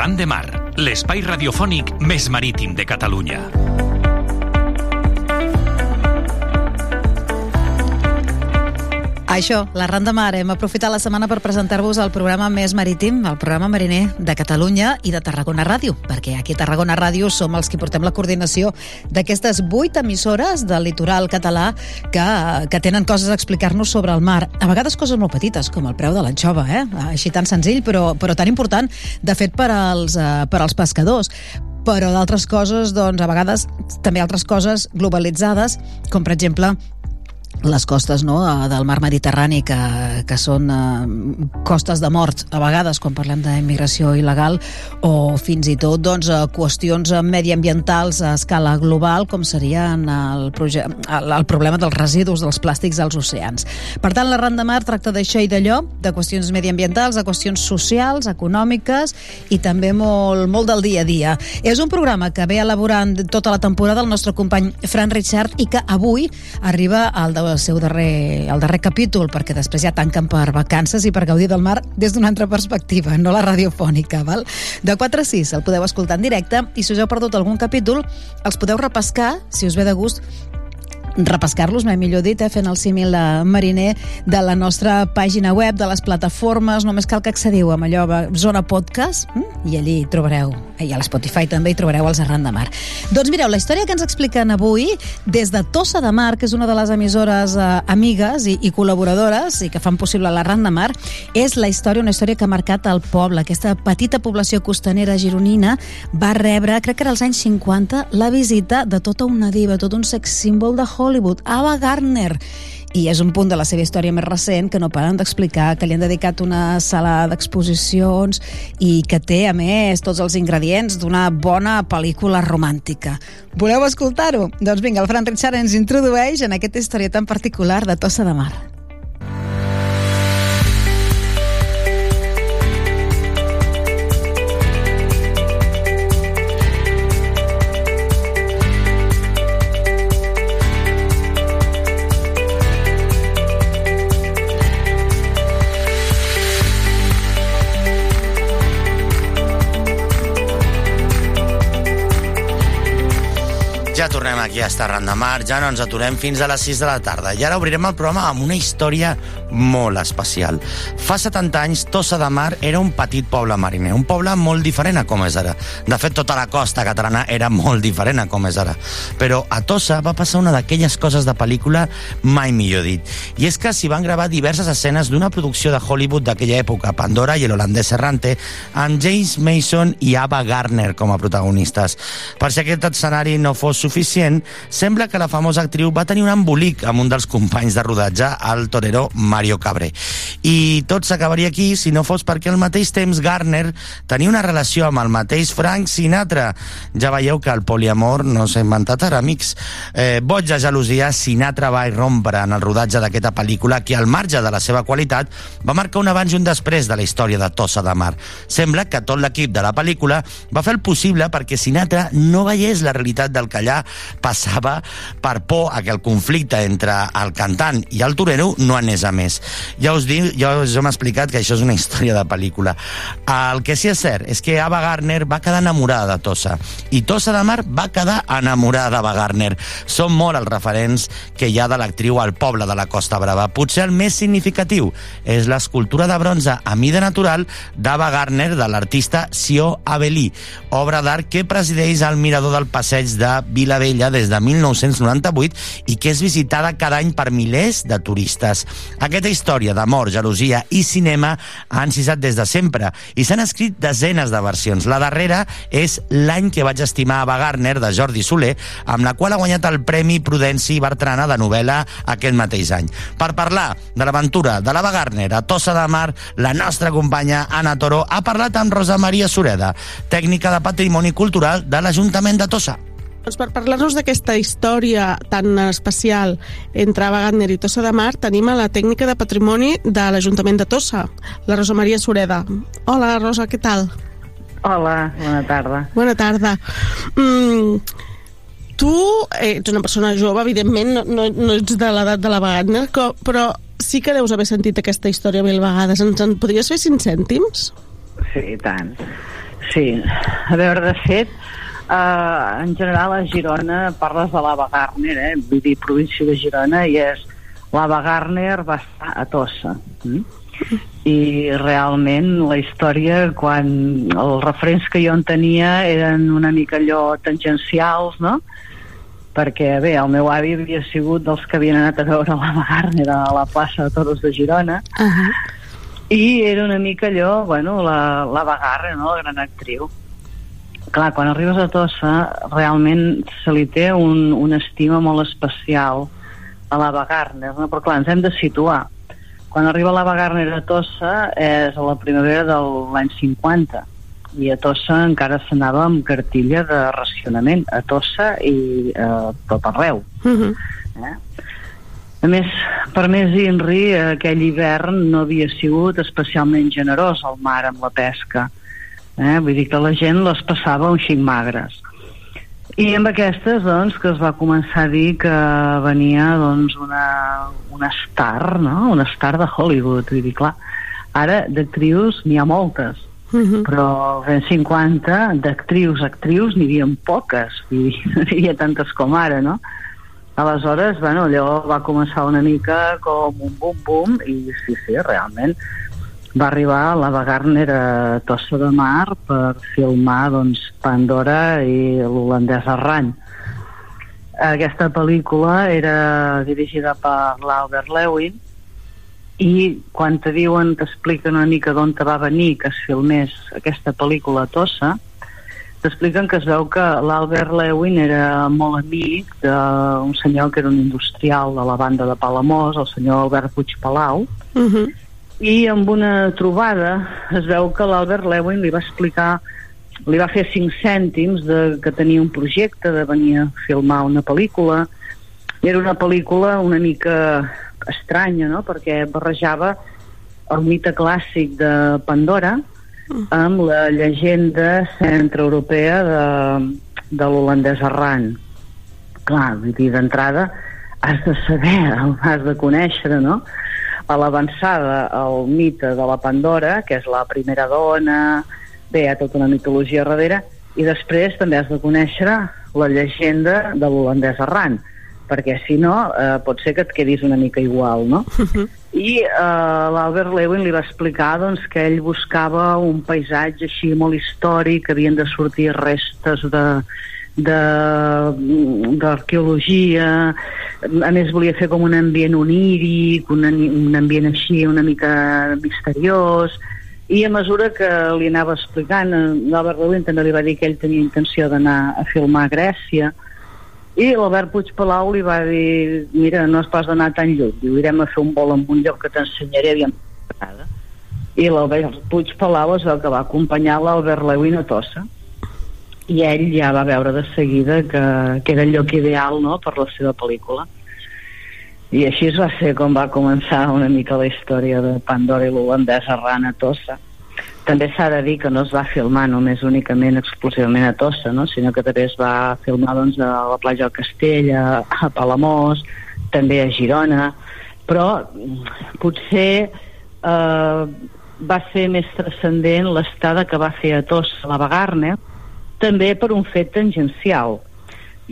Arran de Mar, l'espai radiofònic més marítim de Catalunya. Això, la Ran de Mar. Hem aprofitat la setmana per presentar-vos el programa més marítim, el programa mariner de Catalunya i de Tarragona Ràdio, perquè aquí a Tarragona Ràdio som els que portem la coordinació d'aquestes vuit emissores del litoral català que, que tenen coses a explicar-nos sobre el mar. A vegades coses molt petites, com el preu de l'anxova, eh? així tan senzill, però, però tan important, de fet, per als, eh, per als pescadors però d'altres coses, doncs, a vegades també altres coses globalitzades, com per exemple les costes no, eh, del mar Mediterrani que, que són eh, costes de mort a vegades quan parlem d'immigració il·legal o fins i tot doncs, eh, qüestions mediambientals a escala global com serien el, el, el problema dels residus dels plàstics als oceans. Per tant, la Ran de Mar tracta d'això i d'allò, de qüestions mediambientals, de qüestions socials, econòmiques i també molt, molt del dia a dia. És un programa que ve elaborant tota la temporada el nostre company Fran Richard i que avui arriba al de seu darrer, el darrer capítol, perquè després ja tanquen per vacances i per gaudir del mar des d'una altra perspectiva, no la radiofònica. Val? De 4 a 6 el podeu escoltar en directe i si us heu perdut algun capítol els podeu repescar, si us ve de gust, repescar-los, mai millor dit, eh, fent el símil mariner de la nostra pàgina web, de les plataformes, només cal que accediu amb allò, va, zona podcast, hm? i allí trobareu, eh, i a l'Spotify també hi trobareu els Arran de Mar. Doncs mireu, la història que ens expliquen avui, des de Tossa de Mar, que és una de les emissores eh, amigues i, i col·laboradores i que fan possible l'Arran de Mar, és la història, una història que ha marcat el poble. Aquesta petita població costanera gironina va rebre, crec que era als anys 50, la visita de tota una diva, tot un sex símbol de Hollywood, Ava Gardner. I és un punt de la seva història més recent que no paren d'explicar, que li han dedicat una sala d'exposicions i que té, a més, tots els ingredients d'una bona pel·lícula romàntica. Voleu escoltar-ho? Doncs vinga, el Fran Richard ens introdueix en aquesta història tan particular de Tossa de Mar. Tornem aquí a estar de mar, ja no ens aturem fins a les 6 de la tarda. I ara obrirem el programa amb una història molt especial. Fa 70 anys, Tossa de Mar era un petit poble mariner, un poble molt diferent a com és ara. De fet, tota la costa catalana era molt diferent a com és ara. Però a Tossa va passar una d'aquelles coses de pel·lícula mai millor dit. I és que s'hi van gravar diverses escenes d'una producció de Hollywood d'aquella època, Pandora i el holandès errante, amb James Mason i Ava Gardner com a protagonistes. Per si aquest escenari no fos suficient, sembla que la famosa actriu va tenir un embolic amb un dels companys de rodatge, el torero Mario Cabré. I tot s'acabaria aquí si no fos perquè al mateix temps Gardner tenia una relació amb el mateix Frank Sinatra. Ja veieu que el poliamor no s'ha inventat ara, amics. Eh, boig de gelosia, Sinatra va irrompre en el rodatge d'aquesta pel·lícula que, al marge de la seva qualitat, va marcar un abans i un després de la història de Tossa de Mar. Sembla que tot l'equip de la pel·lícula va fer el possible perquè Sinatra no veiés la realitat del que allà passava per por a que el conflicte entre el cantant i el torero no anés a més. Ja us dic, ja us hem explicat que això és una història de pel·lícula. El que sí és cert és que Ava Gardner va quedar enamorada de Tossa i Tossa de Mar va quedar enamorada d'Ava Gardner. Són molt els referents que hi ha de l'actriu al poble de la Costa Brava. Potser el més significatiu és l'escultura de bronze a mida natural d'Ava Gardner de l'artista Sio Avelí, obra d'art que presideix el mirador del passeig de Vilavella des de 1998 i que és visitada cada any per milers de turistes. Aquesta història d'amor, gelosia i cinema ha encisat des de sempre i s'han escrit desenes de versions. La darrera és L'any que vaig estimar a Gardner de Jordi Soler, amb la qual ha guanyat el Premi Prudenci Bertrana de novel·la aquest mateix any. Per parlar de l'aventura de l'Ava Gardner a Tossa de Mar, la nostra companya Anna Toro ha parlat amb Rosa Maria Sureda, tècnica de Patrimoni Cultural de l'Ajuntament de Tossa. Doncs per parlar-nos d'aquesta història tan especial entre Ava Gardner i Tossa de Mar tenim a la tècnica de patrimoni de l'Ajuntament de Tossa, la Rosa Maria Sureda. Hola, Rosa, què tal? Hola, bona tarda. Bona tarda. Mm, tu ets una persona jove, evidentment, no, no, no ets de l'edat de la Wagner, però sí que deus haver sentit aquesta història mil vegades. Ens en podries fer cinc cèntims? Sí, i tant. Sí, a veure, de fet, eh, en general a Girona parles de l'Ava Gardner, eh? vull dir, província de Girona, i és l'Ava Gardner va estar a Tossa. Mm? I realment la història, quan els referents que jo en tenia eren una mica allò tangencials, no?, perquè bé, el meu avi havia sigut dels que havien anat a veure l'Ava Gardner a la plaça de Toros de Girona Uh -huh. i era una mica allò, bueno, la, la Bagarra, no?, la gran actriu. Clar, quan arribes a Tossa, realment se li té un, una estima molt especial a la Gardner, no? però clar, ens hem de situar. Quan arriba la Gardner a Tossa és a la primavera de l'any 50 i a Tossa encara s'anava amb cartilla de racionament, a Tossa i a tot arreu. Uh -huh. Eh? A més, per més Inri, aquell hivern no havia sigut especialment generós al mar amb la pesca. Eh? Vull dir que la gent les passava un xic magres. I amb aquestes, doncs, que es va començar a dir que venia, doncs, una, una star, no? Una star de Hollywood. Vull dir, clar, ara d'actrius n'hi ha moltes, Uh -huh. però als anys 50 d'actrius, actrius n'hi havia poques, no n'hi havia tantes com ara, no? Aleshores, bueno, allò va començar una mica com un bum-bum i sí, sí, realment va arribar la Gardner a Tossa de Mar per filmar doncs, Pandora i l'holandès Arrany. Aquesta pel·lícula era dirigida per l'Albert Lewin i quan te diuen, t'expliquen una mica d'on te va venir que es filmés aquesta pel·lícula a Tossa, t'expliquen que es veu que l'Albert Lewin era molt amic d'un senyor que era un industrial de la banda de Palamós, el senyor Albert Puig Palau, Uh -huh. I amb una trobada es veu que l'Albert Lewin li va explicar li va fer cinc cèntims de, que tenia un projecte de venir a filmar una pel·lícula era una pel·lícula una mica estranya no? perquè barrejava el mite clàssic de Pandora amb la llegenda centroeuropea de, de l'holandès Arran clar, vull dir, d'entrada has de saber, has de conèixer no? A l'avançada el mite de la Pandora, que és la primera dona, bé, hi ha tota una mitologia darrere, i després també has de conèixer la llegenda de l'holandès Arran, perquè si no eh, pot ser que et quedis una mica igual, no? I eh, l'Albert Lewin li va explicar doncs, que ell buscava un paisatge així molt històric, havien de sortir restes de- d'arqueologia a més volia fer com un ambient oníric un, un ambient així una mica misteriós i a mesura que li anava explicant eh, l'Albert Lewin també li va dir que ell tenia intenció d'anar a filmar a Grècia i l'Albert Puig Palau li va dir mira, no has pas d'anar tan lluny diu, irem a fer un vol en un lloc que t'ensenyaré aviam t'agrada." i l'Albert Puig Palau es veu que va acompanyar l'Albert Lewin a Tossa i ell ja va veure de seguida que, que era el lloc ideal no, per la seva pel·lícula i així va ser com va començar una mica la història de Pandora i l'holandès arran a Tossa també s'ha de dir que no es va filmar només únicament exclusivament a Tossa no? sinó que també es va filmar doncs, a la platja del Castell a, a Palamós també a Girona però mm, potser eh, va ser més transcendent l'estada que va fer a Tossa la Gardner també per un fet tangencial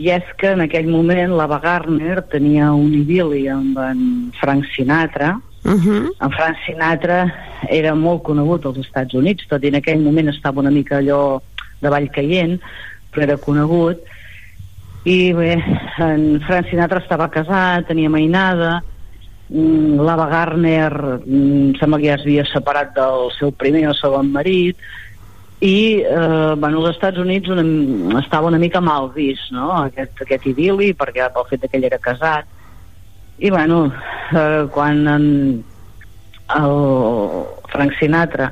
i és que en aquell moment la Gardner tenia un idili amb en Frank Sinatra Uh -huh. en Frank Sinatra era molt conegut als Estats Units, tot i en aquell moment estava una mica allò de ball caient, però era conegut. I bé, en Frank Sinatra estava casat, tenia mainada, mm, l'Ava Gardner mm, sembla que ja es havia separat del seu primer o segon marit, i eh, bueno, als Estats Units una, estava una mica mal vist no? aquest, aquest idili perquè pel fet que ell era casat i bueno eh, quan en, el Frank Sinatra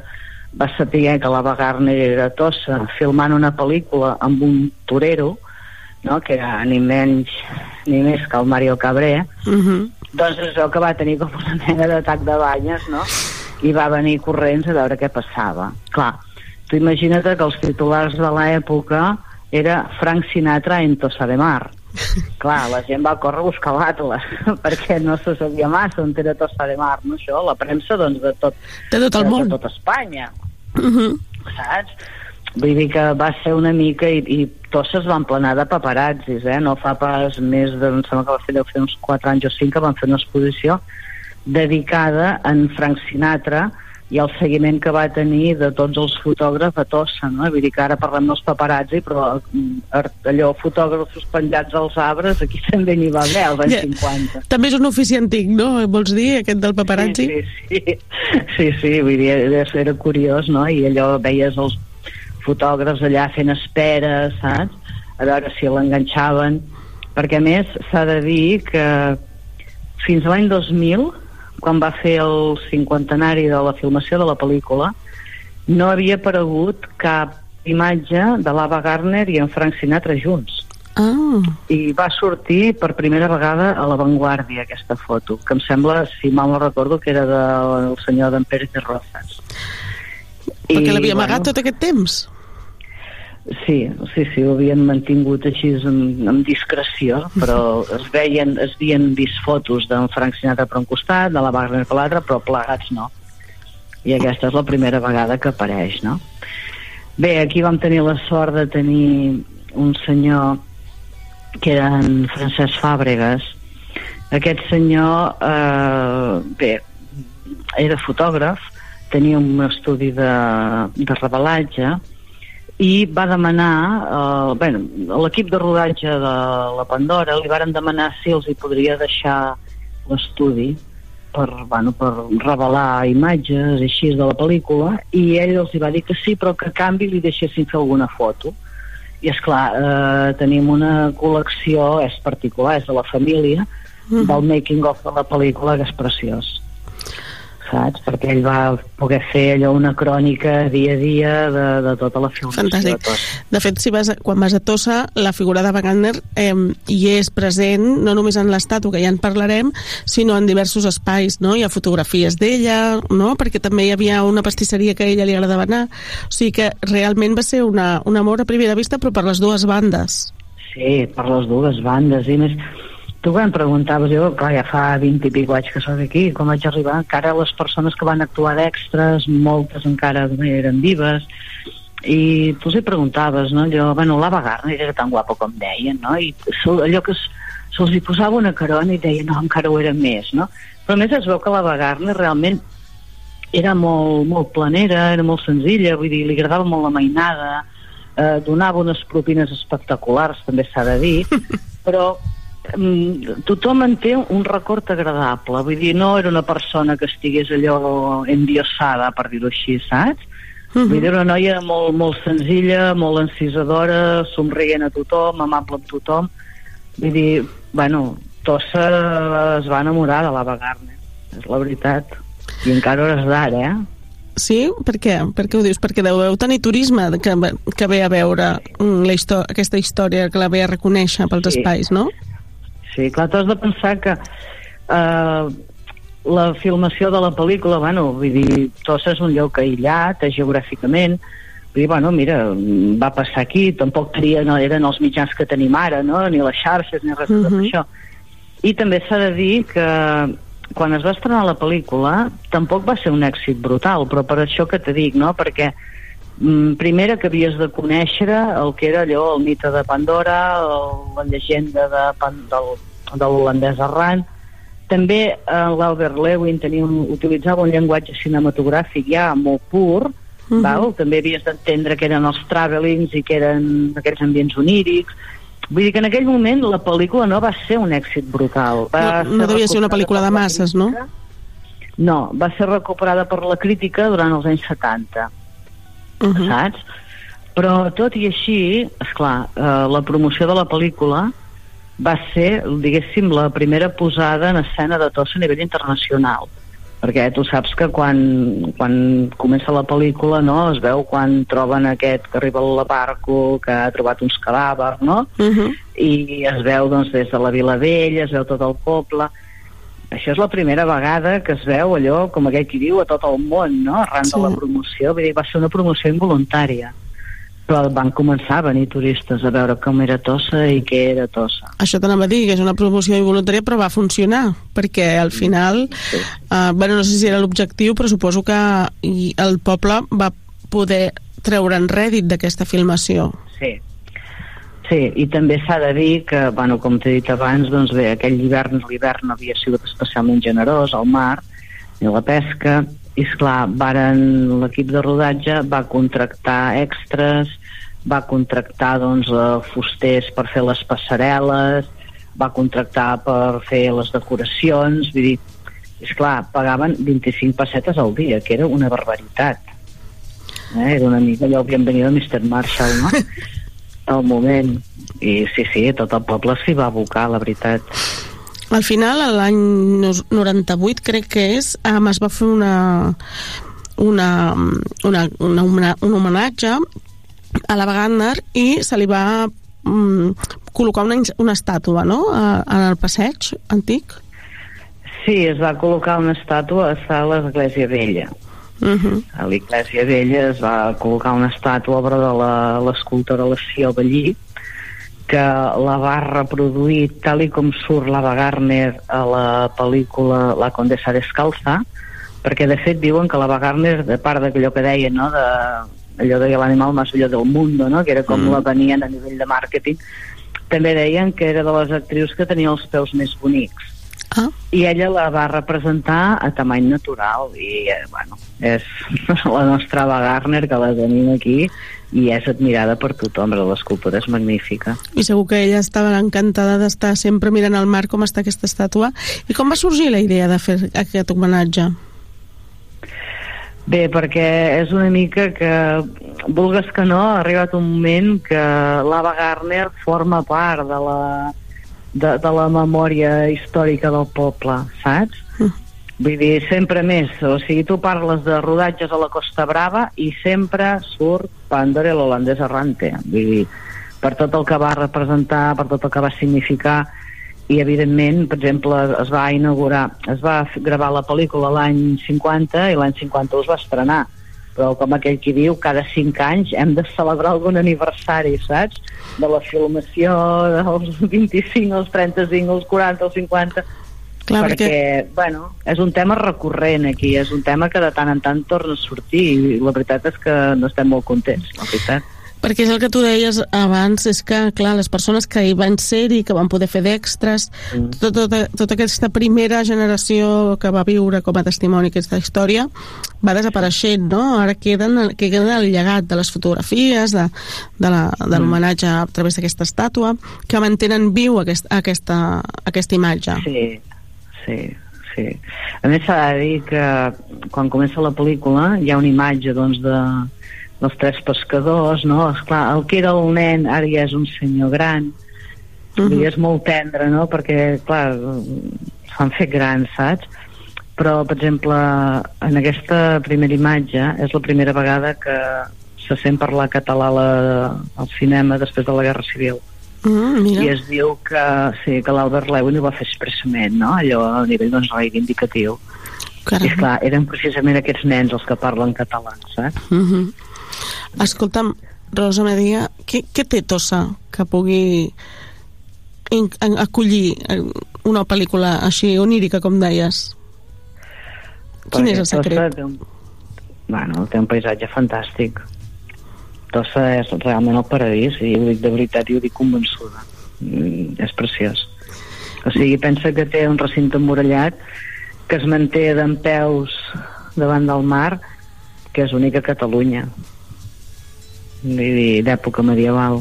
va saber que la Gardner era Tossa filmant una pel·lícula amb un torero no? que era ni menys ni més que el Mario Cabré Uh -huh. doncs es veu que va tenir com una mena d'atac de banyes, no? I va venir corrents a veure què passava. Clar, tu imagina't que els titulars de l'època era Frank Sinatra en Tossa de Mar. Clar, la gent va córrer a buscar l'Atlas perquè no se sabia massa on era Tossa de Mar, no? Això, la premsa, doncs, de tot, De tot el de, món. de tot Espanya, Uh -huh. saps? vull dir que va ser una mica i, i tots es van planar de paparazzis, eh? no fa pas més de, em sembla que va fer, deu fer uns 4 anys o 5 que van fer una exposició dedicada en Frank Sinatra i el seguiment que va tenir de tots els fotògrafs a Tossa, no? Vull dir que ara parlem dels paparazzi, però mm, ar- allò, fotògrafs penjats als arbres, aquí també n'hi va haver, als anys Ja. 50. També és un ofici antic, no? Vols dir, aquest del paparazzi? Sí, sí, sí. Sí, sí, vull dir, era, curiós, no? I allò veies els fotògrafs allà fent esperes, saps? A veure si l'enganxaven. Perquè, a més, s'ha de dir que fins a l'any 2000, quan va fer el cinquantenari de la filmació de la pel·lícula, no havia aparegut cap imatge de l'Ava Gardner i en Frank Sinatra junts. Ah. I va sortir per primera vegada a l'avantguàrdia aquesta foto, que em sembla, si mal no recordo, que era del senyor d'en Pérez de Rozas. Perquè l'havia amagat tot aquest temps? Sí, sí, sí, ho havien mantingut així amb, amb discreció, però es veien, es havien vist fotos d'en Frank Sinatra per un costat, de la Wagner per l'altre, però plegats no. I aquesta és la primera vegada que apareix, no? Bé, aquí vam tenir la sort de tenir un senyor que era en Francesc Fàbregas. Aquest senyor, eh, bé, era fotògraf, tenia un estudi de, de revelatge i va demanar, eh, bé, l'equip de rodatge de la Pandora li varen demanar si els hi podria deixar l'estudi per, bueno, per revelar imatges així de la pel·lícula i ell els hi va dir que sí però que a canvi li deixessin fer alguna foto i és clar, eh, tenim una col·lecció, és particular, és de la família, Mhm. del making of de la pel·lícula que és preciós saps? Perquè ell va poder fer allò una crònica dia a dia de, de tota la filmació. Fantàstic. de. De fet, si vas quan vas a Tossa, la figura de Wagner eh, hi és present, no només en l'estàtua, que ja en parlarem, sinó en diversos espais, no? Hi ha fotografies d'ella, no? Perquè també hi havia una pastisseria que a ella li agradava anar. O sigui que realment va ser una, un amor a primera vista, però per les dues bandes. Sí, per les dues bandes. I més, tu quan em preguntaves, jo, clar, ja fa 20 i pico anys que soc aquí, com vaig arribar, encara les persones que van actuar d'extras, moltes encara eren vives, i tu els preguntaves, no? Allò, bueno, l'Ava Gardner era tan guapa com deien, no? I allò que se'ls hi posava una carona i deien, no, encara ho era més, no? Però més es veu que l'Ava Gardner realment era molt, molt planera, era molt senzilla, vull dir, li agradava molt la mainada, eh, donava unes propines espectaculars, també s'ha de dir, però tothom en té un record agradable, vull dir, no era una persona que estigués allò endiosada, per dir-ho així, saps? Mhm. Vull dir, una noia molt, molt senzilla, molt encisadora, somrient a tothom, amable amb tothom. Vull dir, bueno, Tossa es va enamorar de l'Ava Gardner, és la veritat. I encara hores d'ara, eh? Sí? Per què? Per què ho dius? Perquè deveu tenir turisme que, que ve a veure mm, la histò aquesta història, que la ve a reconèixer pels Sí. espais, no? Sí, clar, tu has de pensar que eh, la filmació de la pel·lícula, bueno, vull dir, Tossa és un lloc aïllat eh, geogràficament, vull dir, bueno, mira, va passar aquí, tampoc tenia, no eren els mitjans que tenim ara, no?, ni les xarxes, ni res tot Mhm. això. I també s'ha de dir que quan es va estrenar la pel·lícula tampoc va ser un èxit brutal, però per això que te dic, no?, perquè primera que havies de conèixer el que era allò, el mite de Pandora, el, la llegenda de, Pan- del, de l'holandès errant, també eh, l'Albert Lewin tenia un, utilitzava un llenguatge cinematogràfic ja molt pur, Mhm. val? també havies d'entendre que eren els travelings i que eren aquests ambients onírics, Vull dir que en aquell moment la pel·lícula no va ser un èxit brutal. Va No, no devia ser una pel·lícula de masses, no? no, va ser recuperada per la crítica durant els anys 70, Uh -huh. saps? Però tot i així, és clar, eh, la promoció de la pel·lícula va ser, diguéssim, la primera posada en escena de Tossa a nivell internacional perquè tu saps que quan, quan comença la pel·lícula no, es veu quan troben aquest que arriba al barco que ha trobat uns cadàvers no? Uh -huh. i es veu doncs, des de la Vila Vella, es veu tot el poble això és la primera vegada que es veu allò, com aquell qui diu, a tot el món, no? arran Sí. de la promoció. Vull dir, va ser una promoció involuntària. Però van començar a venir turistes a veure com era Tossa i què era Tossa. Això t'anava a dir, que és una promoció involuntària, però va funcionar, perquè al final, eh, bueno, no sé si era l'objectiu, però suposo que el poble va poder treure'n rèdit d'aquesta filmació. Sí. Sí, i també s'ha de dir que, bueno, com t'he dit abans, doncs bé, aquell hivern, l'hivern havia sigut especialment generós al mar, a la pesca, i esclar, varen, l'equip de rodatge va contractar extras, va contractar doncs, eh, fusters per fer les passarel·les, va contractar per fer les decoracions, vull dir, és clar, pagaven 25 pessetes al dia, que era una barbaritat. Eh? Era una mica allò bienvenido Mr. Marshall, no? al moment. I sí, sí, tot el poble s'hi va abocar, la veritat. Al final, l'any nos- 98, crec que és, um, es va fer una, una, una, una, una, un homenatge a la Wagner i se li va um, col·locar una, una estàtua, no?, a, en el passeig antic. Sí, es va col·locar una estàtua a l'Església Vella. Uh -huh. A l'Iglésia Vella es va col·locar una estàtua obra de la- l'escultora Lació Ballí, que la va reproduir tal i com surt l'Ava Gardner a la pel·lícula La Condessa Descalza, perquè de fet diuen que l'Ava Gardner, de part d'allò que deia, no?, de, allò de l'animal més bello del mundo, no?, que era com mm. la venien a nivell de màrqueting, també deien que era de les actrius que tenia els peus més bonics. Ah. I ella la va representar a tamany natural i, eh, bueno, és la nostra Ava Gardner que la tenim aquí i és admirada per tothom, però l'escultura és magnífica. I segur que ella estava encantada d'estar sempre mirant al mar com està aquesta estàtua. I com va sorgir la idea de fer aquest homenatge? Bé, perquè és una mica que, vulgues que no, ha arribat un moment que l'Ava Gardner forma part de la, de, de la memòria històrica del poble, saps? Vull dir, sempre més. O sigui, tu parles de rodatges a la Costa Brava i sempre surt Pandora l'holandès errante. Vull dir, per tot el que va representar, per tot el que va significar, i evidentment, per exemple, es va inaugurar, es va gravar la pel·lícula l'any 50 i l'any 51 es va estrenar però com aquell qui diu, cada 5 anys hem de celebrar algun aniversari, saps? De la filmació dels 25, els 35, els 40, els 50... Clar, perquè, perquè- bueno, és un tema recurrent aquí, és un tema que de tant en tant torna a sortir i la veritat és que no estem molt contents, la veritat. Perquè és el que tu deies abans, és que, clar, les persones que hi van ser-hi, que van poder fer d'extres, mm. tota, tota, tota aquesta primera generació que va viure com a testimoni aquesta història, va desapareixent, no? Ara queden, queden el llegat de les fotografies, de, de de l'homenatge a través d'aquesta estàtua, que mantenen viu aquest, aquesta, aquesta imatge. Sí, sí, sí. A més s'ha de dir que quan comença la pel·lícula hi ha una imatge doncs, de, dels tres pescadors, no? Esclar, el que era el nen ara ja és un senyor gran, uh -huh. i és molt tendre, no? Perquè, clar, s'han fet grans, saps? Però, per exemple, en aquesta primera imatge és la primera vegada que se sent parlar català la, al cinema després de la Guerra Civil Mm, mira. i es diu que, sí, que l'Albert Lewin ho va fer expressament, no? allò a nivell doncs, reivindicatiu. Caram. I esclar, eren precisament aquests nens els que parlen català, saps? Mm -hmm. Escolta'm, Rosa Media, què, què té Tossa que pugui acollir eh, una pel·lícula així onírica, com deies? Quin Perquè és el secret? Té un, bueno, té un paisatge fantàstic. Tossa és realment el paradís, i ho dic de veritat i ho dic convençuda. Mm, és preciós. O sigui, pensa que té un recinte emmurallat que es manté d'en peus davant del mar, que és únic a Catalunya. D'època medieval.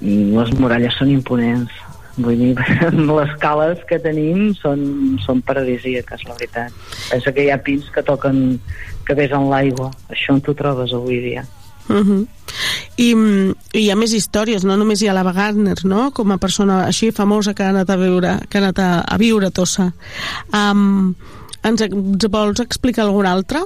Les muralles són imponents. Vull dir, les cales que tenim són, són paradisíaques, la veritat. Pensa que hi ha pins que toquen, que vesen l'aigua. Això on t'ho trobes avui dia. Uh -huh. I, I hi ha més històries, no només hi ha l'Ava Gardner, no? com a persona així famosa que ha anat a viure, que ha anat a, a viure a Tossa. Um, ens, ens vols explicar alguna altra?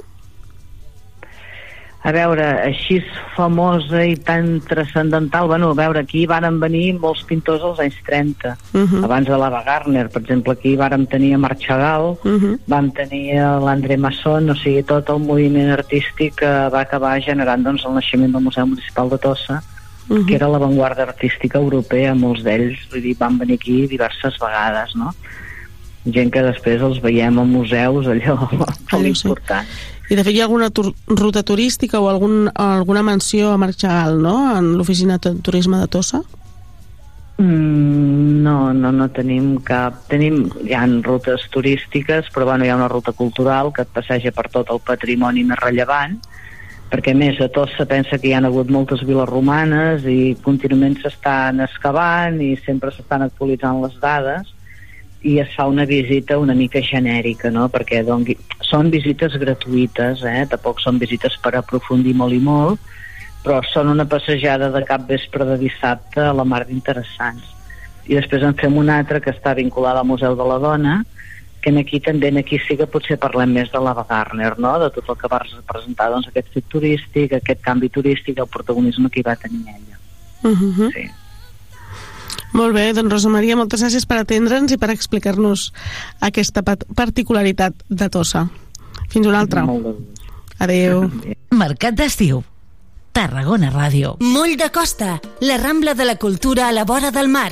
A veure, així famosa i tan transcendental, bueno, a veure, aquí varen venir molts pintors als anys 30, Mhm. abans de l'Ava Gardner, per exemple, aquí vàrem tenir a Marc Chagall, Mhm. vam tenir a l'André Masson, o sigui, tot el moviment artístic que va acabar generant doncs, el naixement del Museu Municipal de Tossa, Mhm. que era l'avantguarda artística europea, molts d'ells, vull dir, van venir aquí diverses vegades, no? Gent que després els veiem a museus, allò sí. important. I de fet hi ha alguna tur ruta turística o algun, alguna menció a Marxal, no?, en l'oficina de turisme de Tossa? Mm, no, no, no tenim cap... Tenim, hi ha rutes turístiques, però bueno, hi ha una ruta cultural que et passeja per tot el patrimoni més rellevant, perquè a més a Tossa pensa que hi han hagut moltes viles romanes i contínuament s'estan excavant i sempre s'estan actualitzant les dades i es fa una visita una mica genèrica, no? perquè dongui... són visites gratuïtes, eh? tampoc són visites per aprofundir molt i molt, però són una passejada de cap vespre de dissabte a la mar d'interessants. I després en fem una altra que està vinculada al Museu de la Dona, que en aquí també en aquí sí que potser parlem més de la Gardner, no? de tot el que va representar doncs, aquest fet turístic, aquest canvi turístic, el protagonisme que hi va tenir ella. Uh -huh. Sí. Molt bé, doncs Rosa Maria, moltes gràcies per atendre'ns i per explicar-nos aquesta particularitat de Tossa. Fins una altra. Adeu. Mercat d'estiu. Tarragona Ràdio. Moll de Costa, la Rambla de la Cultura a la vora del mar.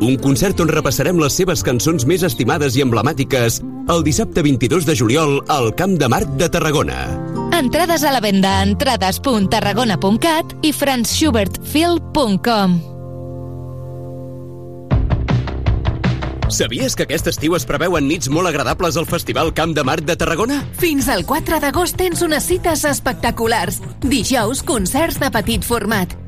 Un concert on repassarem les seves cançons més estimades i emblemàtiques el dissabte 22 de juliol al Camp de Marc de Tarragona. Entrades a la venda a entrades.tarragona.cat i franzschubertfil.com. Sabies que aquest estiu es preveuen nits molt agradables al Festival Camp de Marc de Tarragona? Fins al 4 d'agost tens unes cites espectaculars. Dijous, concerts de petit format.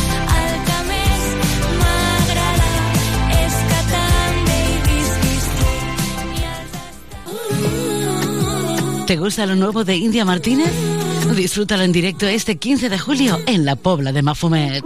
¿Te gusta lo nuevo de India Martínez? Disfrútalo en directo este 15 de julio en la Pobla de Mafumet.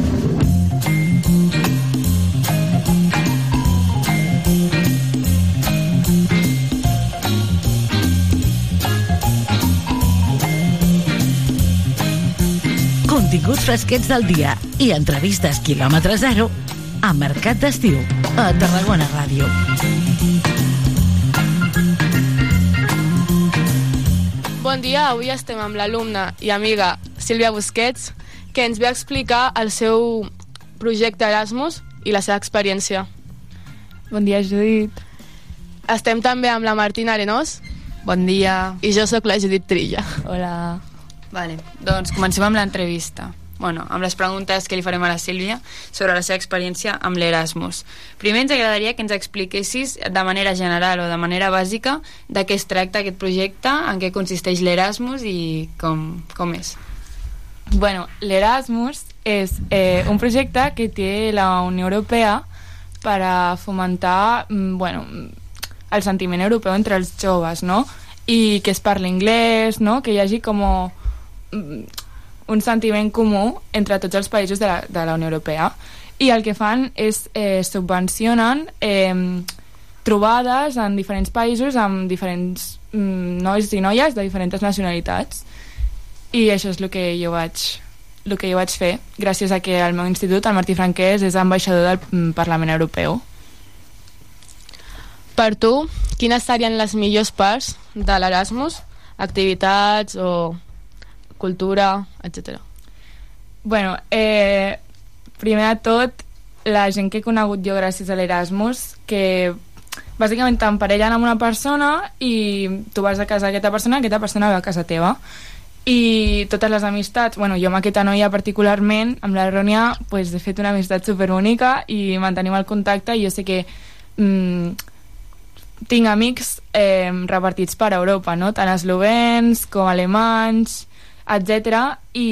Continguts fresquets del dia i entrevistes quilòmetre zero a Mercat d'Estiu. a Tarragona Ràdio. Bon dia, avui estem amb l'alumna i amiga Sílvia Busquets, que ens ve a explicar el seu projecte Erasmus i la seva experiència. Bon dia, Judit. Estem també amb la Martina Arenós. Bon dia. I jo sóc la Judit Trilla. Hola. Vale, doncs comencem amb l'entrevista. Bueno, amb les preguntes que li farem a la Sílvia sobre la seva experiència amb l'Erasmus. Primer ens agradaria que ens expliquessis de manera general o de manera bàsica de què es tracta aquest projecte, en què consisteix l'Erasmus i com, com és. Bueno, l'Erasmus és eh, un projecte que té la Unió Europea per a fomentar mm, bueno, el sentiment europeu entre els joves, no? I que es parli anglès, no? Que hi hagi com mm, un sentiment comú entre tots els països de la, de la Unió Europea. I el que fan és eh, subvencionen eh, trobades en diferents països amb diferents mm, nois i noies de diferents nacionalitats i això és el que jo vaig el que jo vaig fer gràcies a que el meu institut, el Martí Franquès és ambaixador del mm, Parlament Europeu Per tu, quines serien les millors parts de l'Erasmus? Activitats o cultura, etc. Bueno, eh, primer de tot, la gent que he conegut jo gràcies a l'Erasmus, que bàsicament t'emparellen amb una persona i tu vas a casa d'aquesta persona, aquesta persona va a casa teva. I totes les amistats, bueno, jo amb aquesta noia particularment, amb la Rònia, pues, he fet una amistat superbonica i mantenim el contacte i jo sé que mm, tinc amics eh, repartits per Europa, no? tant eslovens com alemanys, etc. I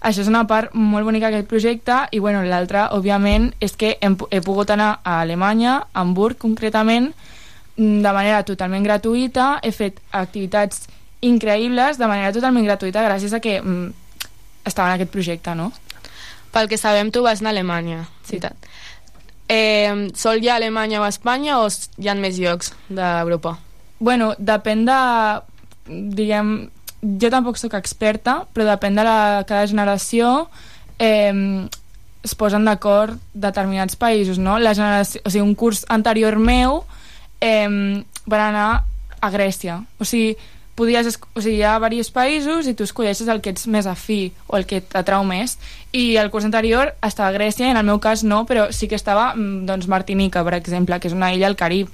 això és una part molt bonica d'aquest projecte i bueno, l'altra, òbviament, és que hem, he pogut anar a Alemanya, a Hamburg concretament, mm, de manera totalment gratuïta, he fet activitats increïbles de manera totalment gratuïta gràcies a que mm, estava en aquest projecte, no? Pel que sabem, tu vas anar a Alemanya, sí. citat. Eh, sol hi ha Alemanya o Espanya o hi ha més llocs d'Europa? Bueno, depèn de... Diguem, jo tampoc sóc experta, però depèn de la, cada generació eh, es posen d'acord determinats països, no? La generació, o sigui, un curs anterior meu eh, van anar a Grècia. O sigui, podies, o sigui, hi ha diversos països i tu escolleixes el que ets més afí o el que t'atrau més i el curs anterior estava a Grècia i en el meu cas no, però sí que estava mm, doncs, Martinica, per exemple, que és una illa al Carib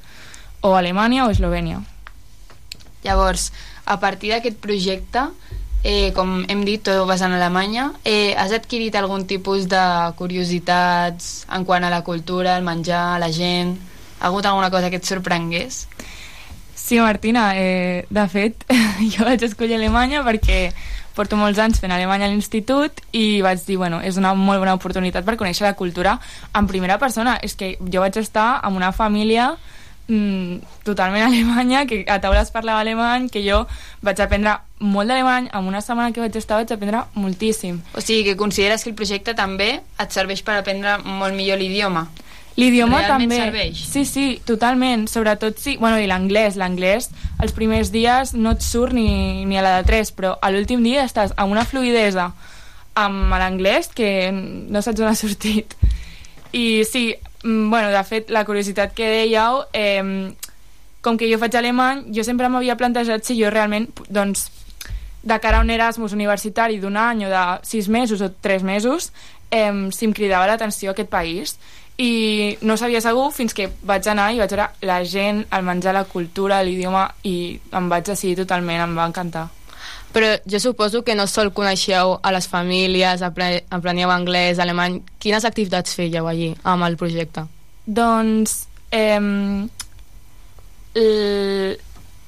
o Alemanya o Eslovènia. Llavors, a partir d'aquest projecte, eh, com hem dit, tu vas a Alemanya, eh, has adquirit algun tipus de curiositats en quant a la cultura, el menjar, la gent? Ha hagut alguna cosa que et sorprengués? Sí, Martina, eh, de fet, jo vaig escollir Alemanya perquè porto molts anys fent Alemanya a l'institut i vaig dir, bueno, és una molt bona oportunitat per conèixer la cultura en primera persona. És que jo vaig estar amb una família mm, totalment alemanya, que a taula es parlava alemany, que jo vaig aprendre molt d'alemany, en una setmana que vaig estar vaig aprendre moltíssim. O sigui, que consideres que el projecte també et serveix per aprendre molt millor l'idioma? L'idioma també. serveix? Sí, sí, totalment. Sobretot sí. Bueno, i l'anglès. L'anglès, els primers dies no et surt ni, ni a la de 3, però a l'últim dia estàs amb una fluidesa amb l'anglès que no saps on ha sortit. I sí, bueno, de fet, la curiositat que dèieu, eh, com que jo faig alemany, jo sempre m'havia plantejat si jo realment, doncs, de cara a un Erasmus universitari d'un any o de sis mesos o tres mesos, eh, si em cridava l'atenció aquest país i no sabia segur fins que vaig anar i vaig veure la gent, el menjar, la cultura, l'idioma i em vaig decidir totalment, em va encantar. Però jo suposo que no sol coneixeu a les famílies, apre- apreníeu anglès, alemany... Quines activitats fèieu allí amb el projecte? Doncs eh,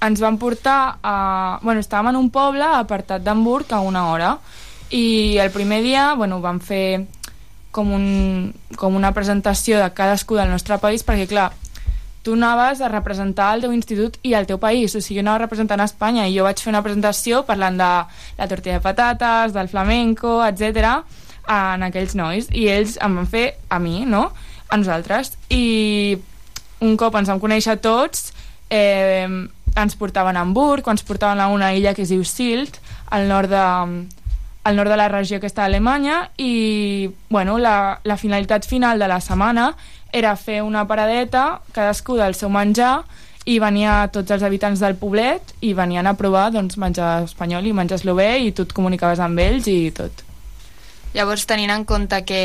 ens van portar a... Bueno, estàvem en un poble apartat d'Hamburg a una hora i el primer dia bueno, vam fer com, un, com una presentació de cadascú del nostre país perquè clar, tu anaves a representar el teu institut i el teu país, o sigui, jo anava representant Espanya i jo vaig fer una presentació parlant de la tortilla de patates, del flamenco, etc en aquells nois. I ells em van fer a mi, no? a nosaltres. I un cop ens vam conèixer tots eh, ens portaven a Hamburg ens portaven a una illa que es diu Silt al nord de, al nord de la regió que està a Alemanya i bueno, la, la finalitat final de la setmana era fer una paradeta, cadascú del seu menjar, i venia tots els habitants del poblet i venien a provar doncs, menjar espanyol i menjar eslové i tu et comunicaves amb ells i tot. Llavors, tenint en compte que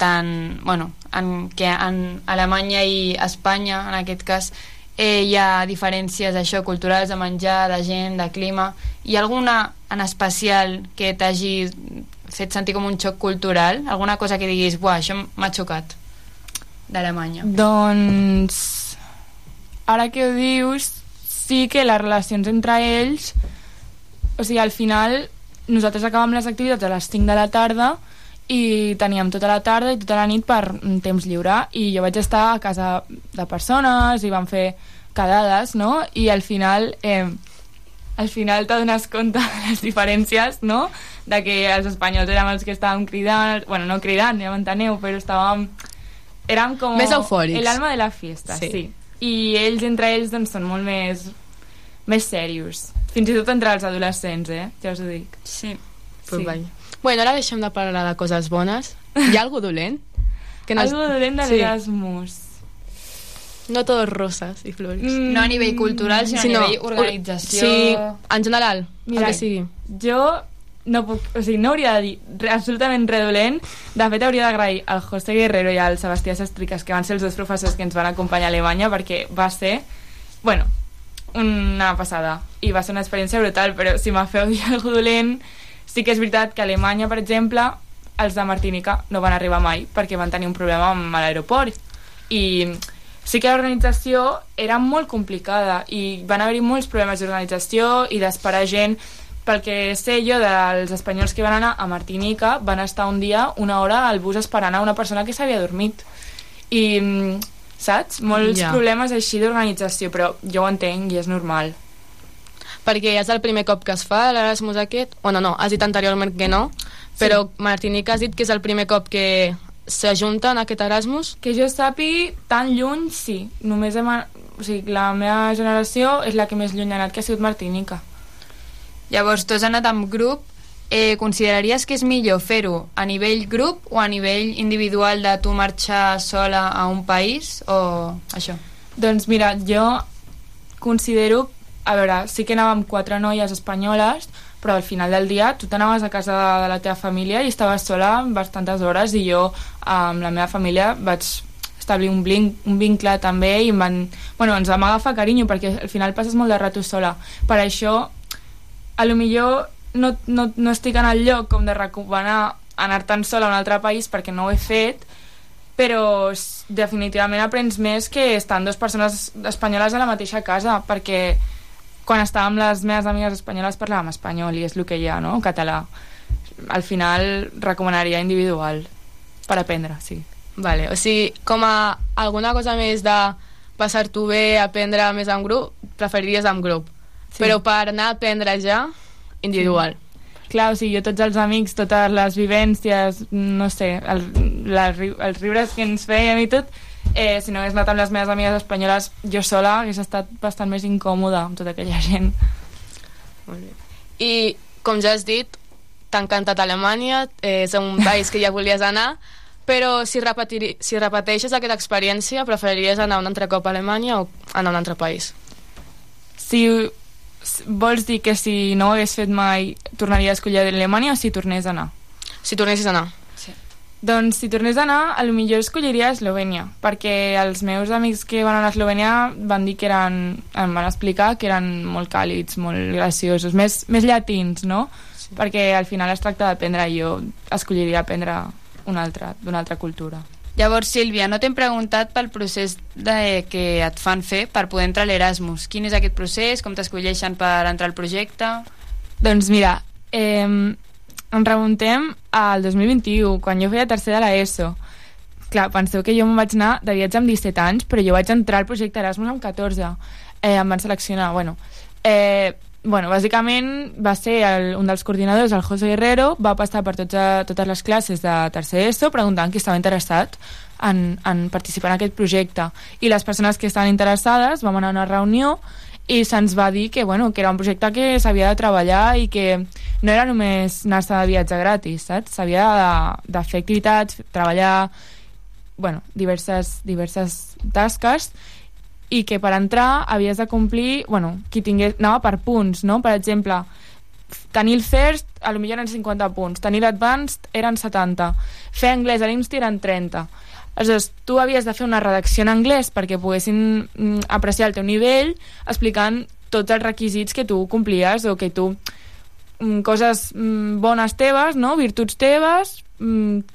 tant, bueno, en, que en Alemanya i Espanya, en aquest cas, eh, hi ha diferències això, culturals, de menjar, de gent, de clima. Hi ha alguna en especial que t'hagi fet sentir com un xoc cultural? Alguna cosa que diguis, buah, això m'ha xocat d'Alemanya? Doncs, ara que ho dius, sí que les relacions entre ells, o sigui, al final nosaltres acabàvem les activitats a les 5 de la tarda i teníem tota la tarda i tota la nit per un temps lliure i jo vaig estar a casa de persones i vam fer quedades, no? I al final eh, al final t'adones compte de les diferències, no? De que els espanyols érem els que estàvem cridant, bueno, no cridant, ja m'enteneu, però estàvem... Érem com... Més eufòrics. El alma de la fiesta, Sí. sí. sí. I ells, entre ells, doncs, són molt més, més serios. Fins i tot entre els adolescents, eh? Ja us ho dic. Sí. Pues vaya. Bueno, ara deixem de parlar de coses bones. Hi ha algú dolent? Algo dolent de l'Erasmus. No todos rosas i flores. Mm. No a nivell cultural, sinó a nivell organització. Sí, en general, Mira, el que sigui. jo no puc, o sigui, no hauria de dir re- absolutament res dolent. De fet, hauria d'agrair al José Guerrero i al Sebastià Sastricas, que van ser els dos professors que ens van acompanyar a Alemanya, perquè va ser, bueno, una passada. I va ser una experiència brutal, però si m'ha fet dir alguna dolent, sí que és veritat que a Alemanya, per exemple, els de Martinica no van arribar mai perquè van tenir un problema amb l'aeroport. I sí que l'organització era molt complicada i van haver-hi molts problemes d'organització i d'esperar gent pel que sé jo dels espanyols que van anar a Martinica van estar un dia una hora al bus esperant a una persona que s'havia dormit i mm, saps? Molts Ja. problemes així d'organització però jo ho entenc i és normal Perquè és el primer cop que es fa l'Erasmus aquest, o no, no, has dit anteriorment que no, però Martinica has dit que és el primer cop que s'ajunta en aquest Erasmus? Que jo sàpiga, tan lluny, sí. Només hem... O sigui, la meva generació és la que més lluny ha anat, que ha sigut Martinica. Llavors, tu has anat amb grup, eh, consideraries que és millor fer-ho a nivell grup o a nivell individual de tu marxar sola a un país o això? Doncs mira, jo considero... A veure, sí que anàvem quatre noies espanyoles, però al final del dia tu t'anaves a casa de la teva família i estaves sola bastantes hores i jo amb la meva família vaig establir un, blin, un vincle també i em van, bueno, ens vam agafar carinyo perquè al final passes molt de rato sola. Per això, a lo millor no, no, no estic en el lloc com de recomanar anar tan sola a un altre país perquè no ho he fet, però definitivament aprens més que estan dues persones espanyoles a la mateixa casa, perquè quan estàvem amb les meves amigues espanyoles parlàvem espanyol i és el que hi ha, no? català. Al final recomanaria individual per aprendre, sí. Vale, o sigui, com a alguna cosa més de passar-t'ho bé, aprendre més en grup, preferiries en grup. Sí. Però per anar a aprendre ja, individual. Clar, o sigui, jo tots els amics, totes les vivències, no sé, el, la, els riures que ens fèiem i tot, eh, si no hagués anat amb les meves amigues espanyoles, jo sola hagués estat bastant més incòmoda amb tota aquella gent. I, com ja has dit, t'ha encantat Alemanya, eh, és un país que ja volies anar, però si, repetir, si repeteixes aquesta experiència, preferiries anar un altre cop a Alemanya o anar a un altre país? Si vols dir que si no ho hagués fet mai tornaria a escollir Alemanya o si tornés a anar? Si tornessis a anar. Doncs si tornés a anar, a lo millor escolliria Eslovènia, perquè els meus amics que van anar a Eslovènia van dir que eren, em van explicar que eren molt càlids, molt graciosos, més, més llatins, no? Sí. Perquè al final es tracta d'aprendre i jo escolliria aprendre una altra, d'una altra cultura. Llavors, Sílvia, no t'hem preguntat pel procés de, que et fan fer per poder entrar a l'Erasmus. Quin és aquest procés? Com t'escolleixen per entrar al projecte? Doncs mira, eh, ens remuntem al 2021, quan jo feia tercer de l'ESO. Clar, penseu que jo me'n vaig anar de viatge amb 17 anys, però jo vaig entrar al projecte Erasmus amb 14. Eh, em van seleccionar, bueno... Eh, bueno, bàsicament va ser el, un dels coordinadors, el José Guerrero, va passar per tots, a, totes les classes de tercer ESO preguntant qui estava interessat en, en participar en aquest projecte. I les persones que estaven interessades vam anar a una reunió i se'ns va dir que, bueno, que era un projecte que s'havia de treballar i que no era només anar-se de viatge gratis, saps? S'havia de, de fer activitats, treballar bueno, diverses, diverses tasques i que per entrar havies de complir, bueno, qui tingués, anava per punts, no? Per exemple, tenir el first, a lo millor eren 50 punts, tenir l'advanced eren 70, fer anglès a l'IMSTI eren 30. Aleshores, tu havies de fer una redacció en anglès perquè poguessin mm, apreciar el teu nivell explicant tots els requisits que tu complies o que tu mm, coses mm, bones teves, no? virtuts teves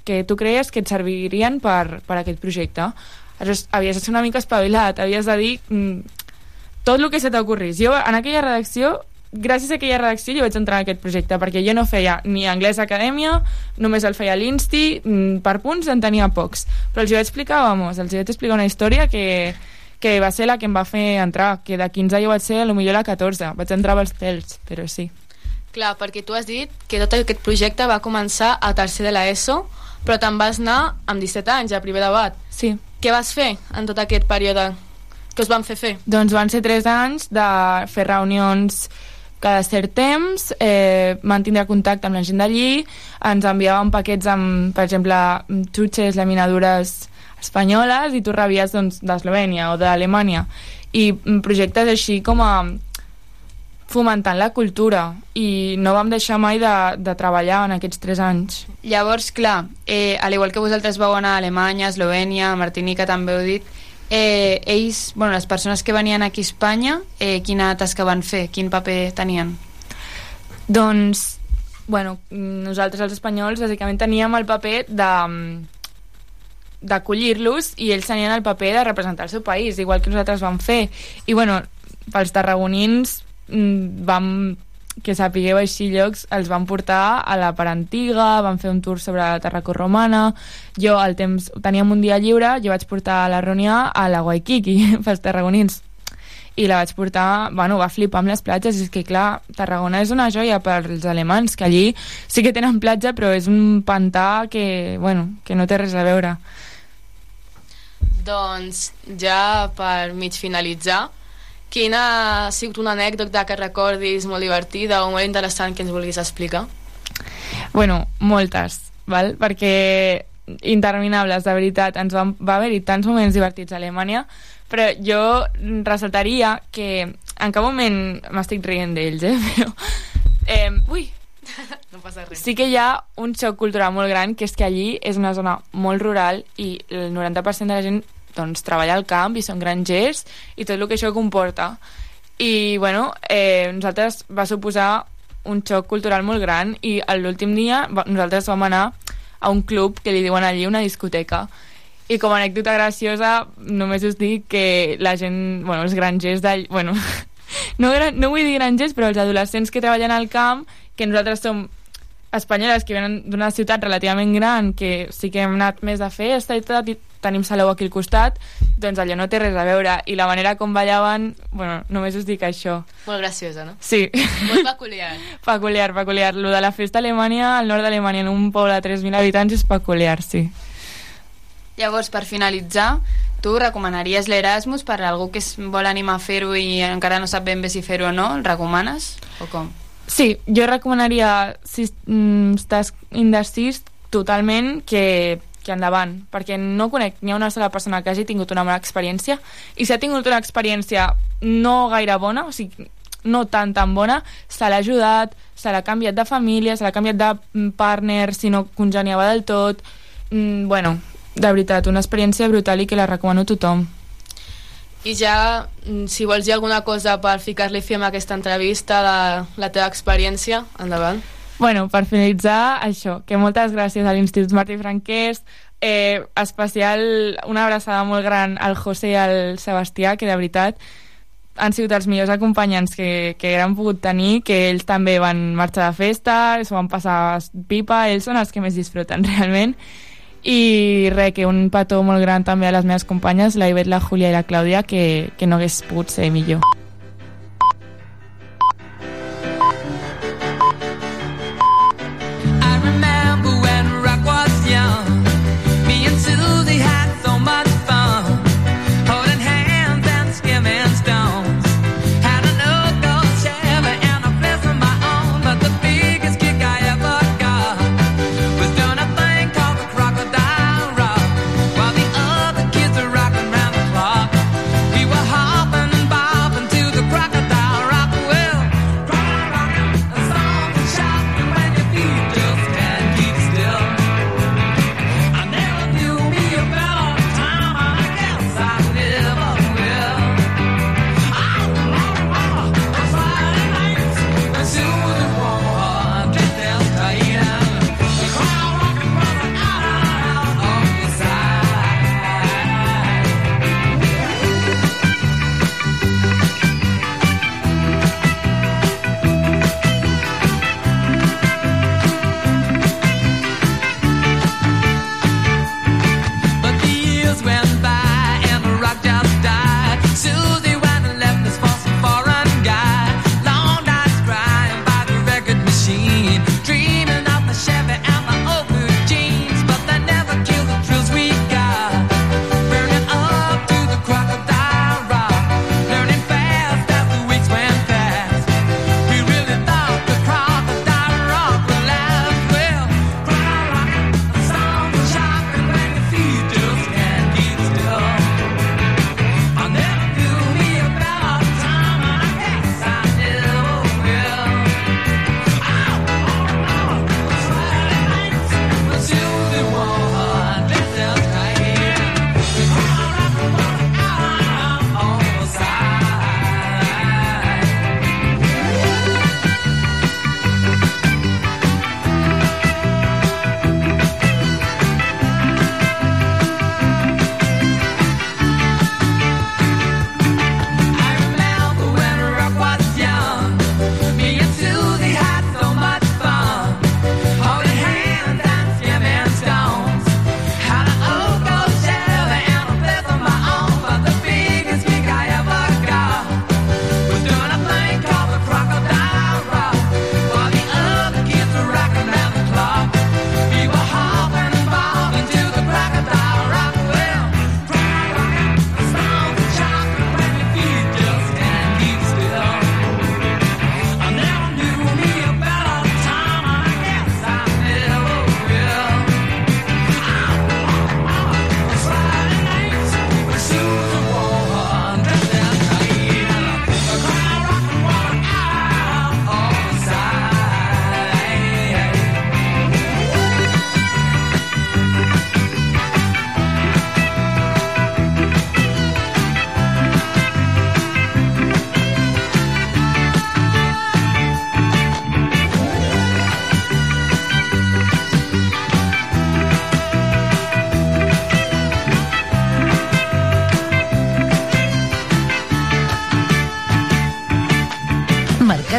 que tu creies que et servirien per, per aquest projecte. Aleshores, havies de ser una mica espavilat, havies de dir tot el que se t'ocorrís. Jo, en aquella redacció, gràcies a aquella redacció jo vaig entrar en aquest projecte, perquè jo no feia ni anglès a acadèmia, només el feia a l'Insti, mm, per punts en tenia pocs. Però els hi vaig explicar, vamos, els hi vaig explicar una història que, que va ser la que em va fer entrar, que de 15 jo vaig ser a lo millor la 14, vaig entrar amb els pèls, però sí. Clar, perquè tu has dit que tot aquest projecte va començar a tercer de l'ESO, però te'n vas anar amb 17 anys, a primer debat. Sí. Què vas fer en tot aquest període? Què us van fer fer? Doncs van ser 3 anys de fer reunions cada cert temps, eh, mantindre contacte amb la gent d'allí, ens enviaven paquets amb, per exemple, xutxes, laminadures espanyoles i tu rebies doncs, d'Eslovènia o d'Alemanya. I projectes així com a fomentant la cultura. I no vam deixar mai de, de treballar en aquests tres anys. Llavors, clar, eh, al igual que vosaltres vau anar a Alemanya, Eslovènia, Martinica també heu dit, eh, ells, bueno, les persones que venien aquí a Espanya, eh, quina tasca van fer? Quin paper tenien? Doncs, bueno, nosaltres els espanyols bàsicament teníem el paper de d'acollir-los i ells tenien el paper de representar el seu país, igual que nosaltres vam fer. I bueno, pels tarragonins mm, vam que sapigueu així llocs, els van portar a la part antiga, van fer un tour sobre la Terraco Romana, jo al temps teníem un dia lliure, jo vaig portar la Rònia a la Waikiki, pels tarragonins, i la vaig portar, bueno, va flipar amb les platges, és que clar, Tarragona és una joia pels alemans, que allí sí que tenen platja, però és un pantà que, bueno, que no té res a veure. Doncs ja per mig finalitzar, quina ha sigut una anècdota que recordis molt divertida o molt interessant que ens vulguis explicar? Bueno, moltes, val? perquè interminables, de veritat. Ens van, va haver-hi tants moments divertits a Alemanya, però jo ressaltaria que en cap moment m'estic rient d'ells, eh? Però, eh, ui, no passa res. sí que hi ha un xoc cultural molt gran, que és que allí és una zona molt rural i el 90% de la gent doncs, treballa al camp i són grangers i tot el que això comporta. I, bueno, eh, nosaltres va suposar un xoc cultural molt gran i l'últim dia va, nosaltres vam anar a un club que li diuen allí una discoteca i com a anècdota graciosa només us dic que la gent, bueno, els grangers d'allà, bueno, no, no vull dir grangers, però els adolescents que treballen al camp, que nosaltres som espanyoles que venen d'una ciutat relativament gran, que sí que hem anat més de festa i tot, tenim Salou aquí al costat, doncs allò no té res a veure. I la manera com ballaven, bueno, només us dic això. Molt graciosa, no? Sí. Molt peculiar. peculiar, peculiar. Lo de la festa a Alemanya, al nord d'Alemanya, en un poble de 3.000 habitants, és peculiar, sí. Llavors, per finalitzar, tu recomanaries l'Erasmus per a algú que es vol animar a fer-ho i encara no sap ben bé si fer-ho o no? El recomanes? O com? Sí, jo recomanaria, si mm, estàs indecis, totalment que, que endavant, perquè no conec ni una sola persona que hagi tingut una mala experiència, i si ha tingut una experiència no gaire bona, o sigui, no tan tan bona, se l'ha ajudat, se l'ha canviat de família, se l'ha canviat de mm, partner, si no congeniava del tot, mm, bueno, de veritat, una experiència brutal i que la recomano a tothom. I ja, mm, si vols dir alguna cosa per ficar-li fi a aquesta entrevista, la, la teva experiència, endavant. Bueno, per finalitzar, això, que moltes gràcies a l'Institut Martí Franquès, eh, especial, una abraçada molt gran al José i al Sebastià, que de veritat han sigut els millors acompanyants que, que han pogut tenir, que ells també van marxar de festa, s'ho van passar pipa, ells són els que més disfruten realment, i res, que un petó molt gran també a les meves companyes, la Ivet, la Júlia i la Clàudia, que, que no hagués pogut ser millor.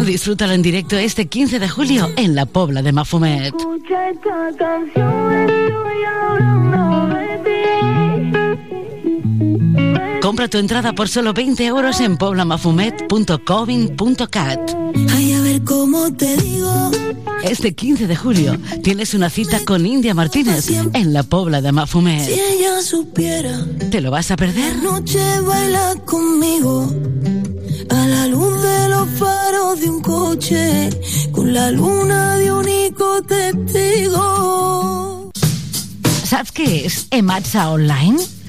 Disfrútalo en directo este 15 de julio en la Pobla de Mafumet. Escucha esta canción, estoy hablando de ti. Compra tu entrada por solo 20 euros en poblamafumet.covin.cat. Ver cómo te digo. Este 15 de julio tienes una cita con India Martínez en la Pobla de Si Mafumet. ella supiera, ¿Te lo vas a perder? noche baila conmigo. A la luz de los faros de un coche, con la luna de único testigo. Saps què és Ematsa Online?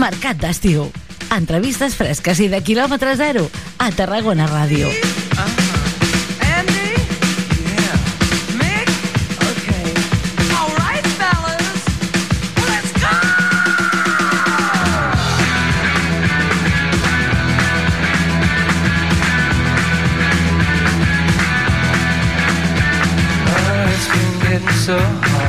Mercat d'estiu. Entrevistes fresques i de quilòmetre zero a Tarragona Ràdio. So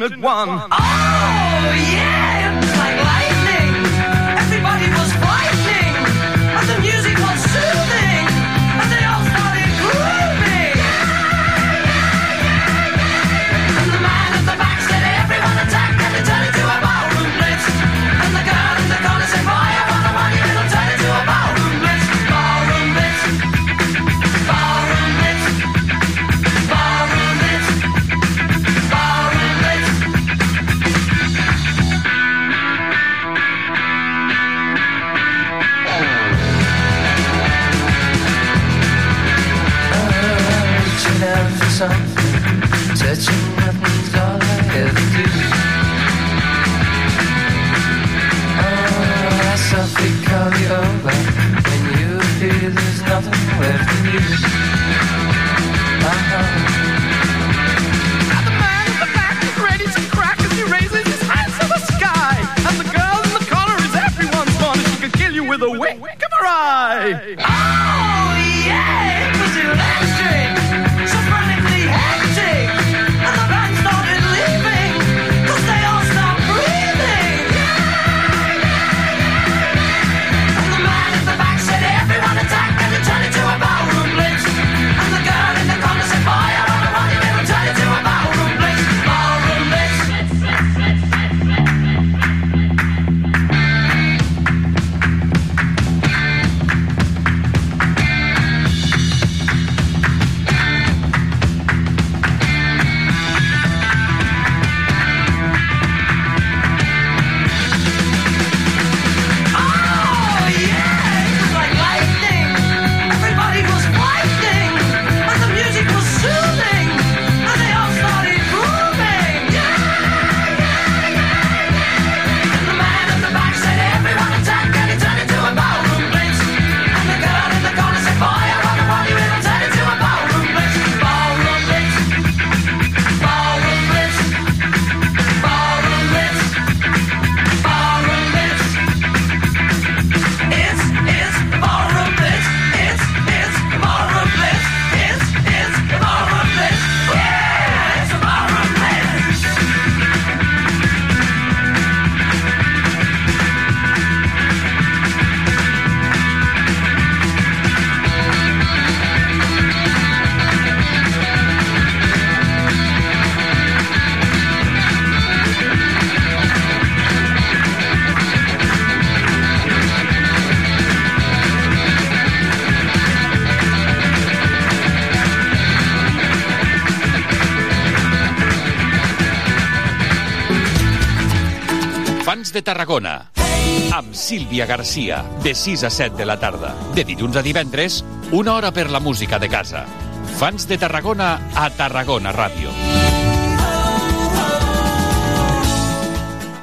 the passionate one. Oh, with a wink of her eye. De Tarragona amb Sílvia Garcia de 6 a 7 de la tarda de dilluns a divendres una hora per la música de casa. Fans de Tarragona a Tarragona Ràdio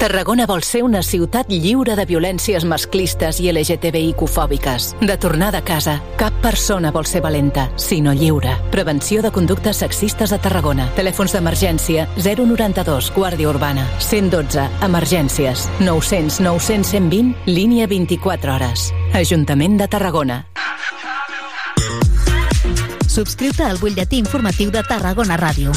Tarragona vol ser una ciutat lliure de violències masclistes i LGTBIQ-fòbiques. De tornada a casa, cap persona vol ser valenta, sinó lliure. Prevenció de conductes sexistes a Tarragona. Telèfons d'emergència 092 Guàrdia Urbana. 112 Emergències. 900 900 120 línia 24 hores. Ajuntament de Tarragona. Subscriu-te al butlletí informatiu de Tarragona Ràdio.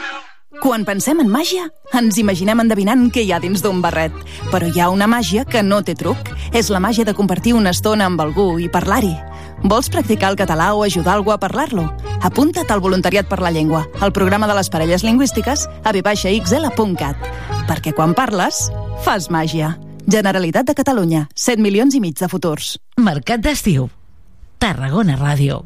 Quan pensem en màgia, ens imaginem endevinant què hi ha dins d'un barret. Però hi ha una màgia que no té truc. És la màgia de compartir una estona amb algú i parlar-hi. Vols practicar el català o ajudar algú a parlar-lo? Apunta't al Voluntariat per la Llengua, al programa de les parelles lingüístiques a vxl.cat. Perquè quan parles, fas màgia. Generalitat de Catalunya, 7 milions i mig de futurs. Mercat d'estiu. Tarragona Ràdio.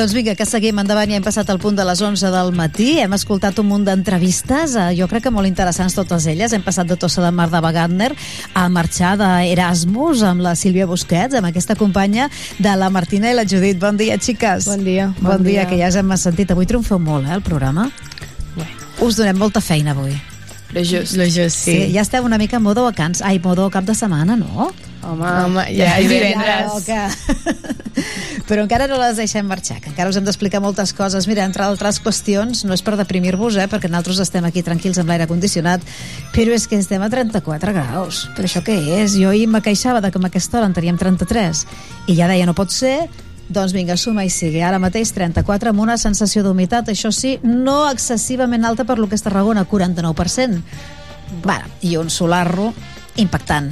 Doncs vinga, que seguim endavant i hem passat al punt de les 11 del matí. Hem escoltat un munt d'entrevistes, eh, jo crec que molt interessants totes elles. Hem passat de Tossa de Mar de Wagner a marxar d'Erasmus amb la Sílvia Busquets, amb aquesta companya de la Martina i la Judit. Bon dia, xiques. Bon dia. Bon, Bon dia, dia. que ja us hem sentit. Avui triomfeu molt, eh, el programa. Us donem molta feina avui. Lo just. Lo just, sí. Sí, ja esteu una mica en modo vacants. Ai, modo cap de setmana, no? Home, Home ja és divendres. Ja, que... Però encara no les deixem marxar, que encara us hem d'explicar moltes coses. Mira, entre altres qüestions, no és per deprimir-vos, eh, perquè nosaltres estem aquí tranquils amb l'aire condicionat, però és que estem a 34 graus. Però això què és? Jo ahir me queixava de que amb aquesta hora en teníem 33, i ja deia, no pot ser, doncs vinga, suma i sigui. Ara mateix 34 amb una sensació d'humitat, això sí, no excessivament alta per lo que és Tarragona, 49%. Bueno, i un solarro impactant.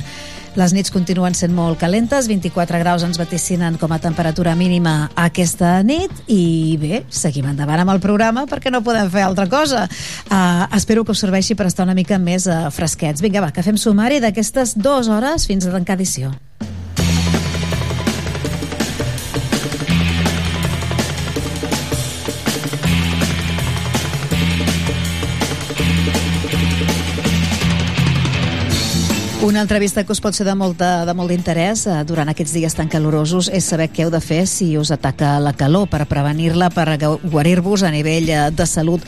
Les nits continuen sent molt calentes, 24 graus ens vaticinen com a temperatura mínima aquesta nit i bé, seguim endavant amb el programa perquè no podem fer altra cosa. Uh, espero que us serveixi per estar una mica més uh, fresquets. Vinga, va, que fem sumari d'aquestes dues hores fins a tancar edició. Una entrevista que us pot ser de molt de, de molt d'interès eh, durant aquests dies tan calorosos és saber què heu de fer si us ataca la calor per prevenir-la, per gu- guarir-vos a nivell eh, de salut.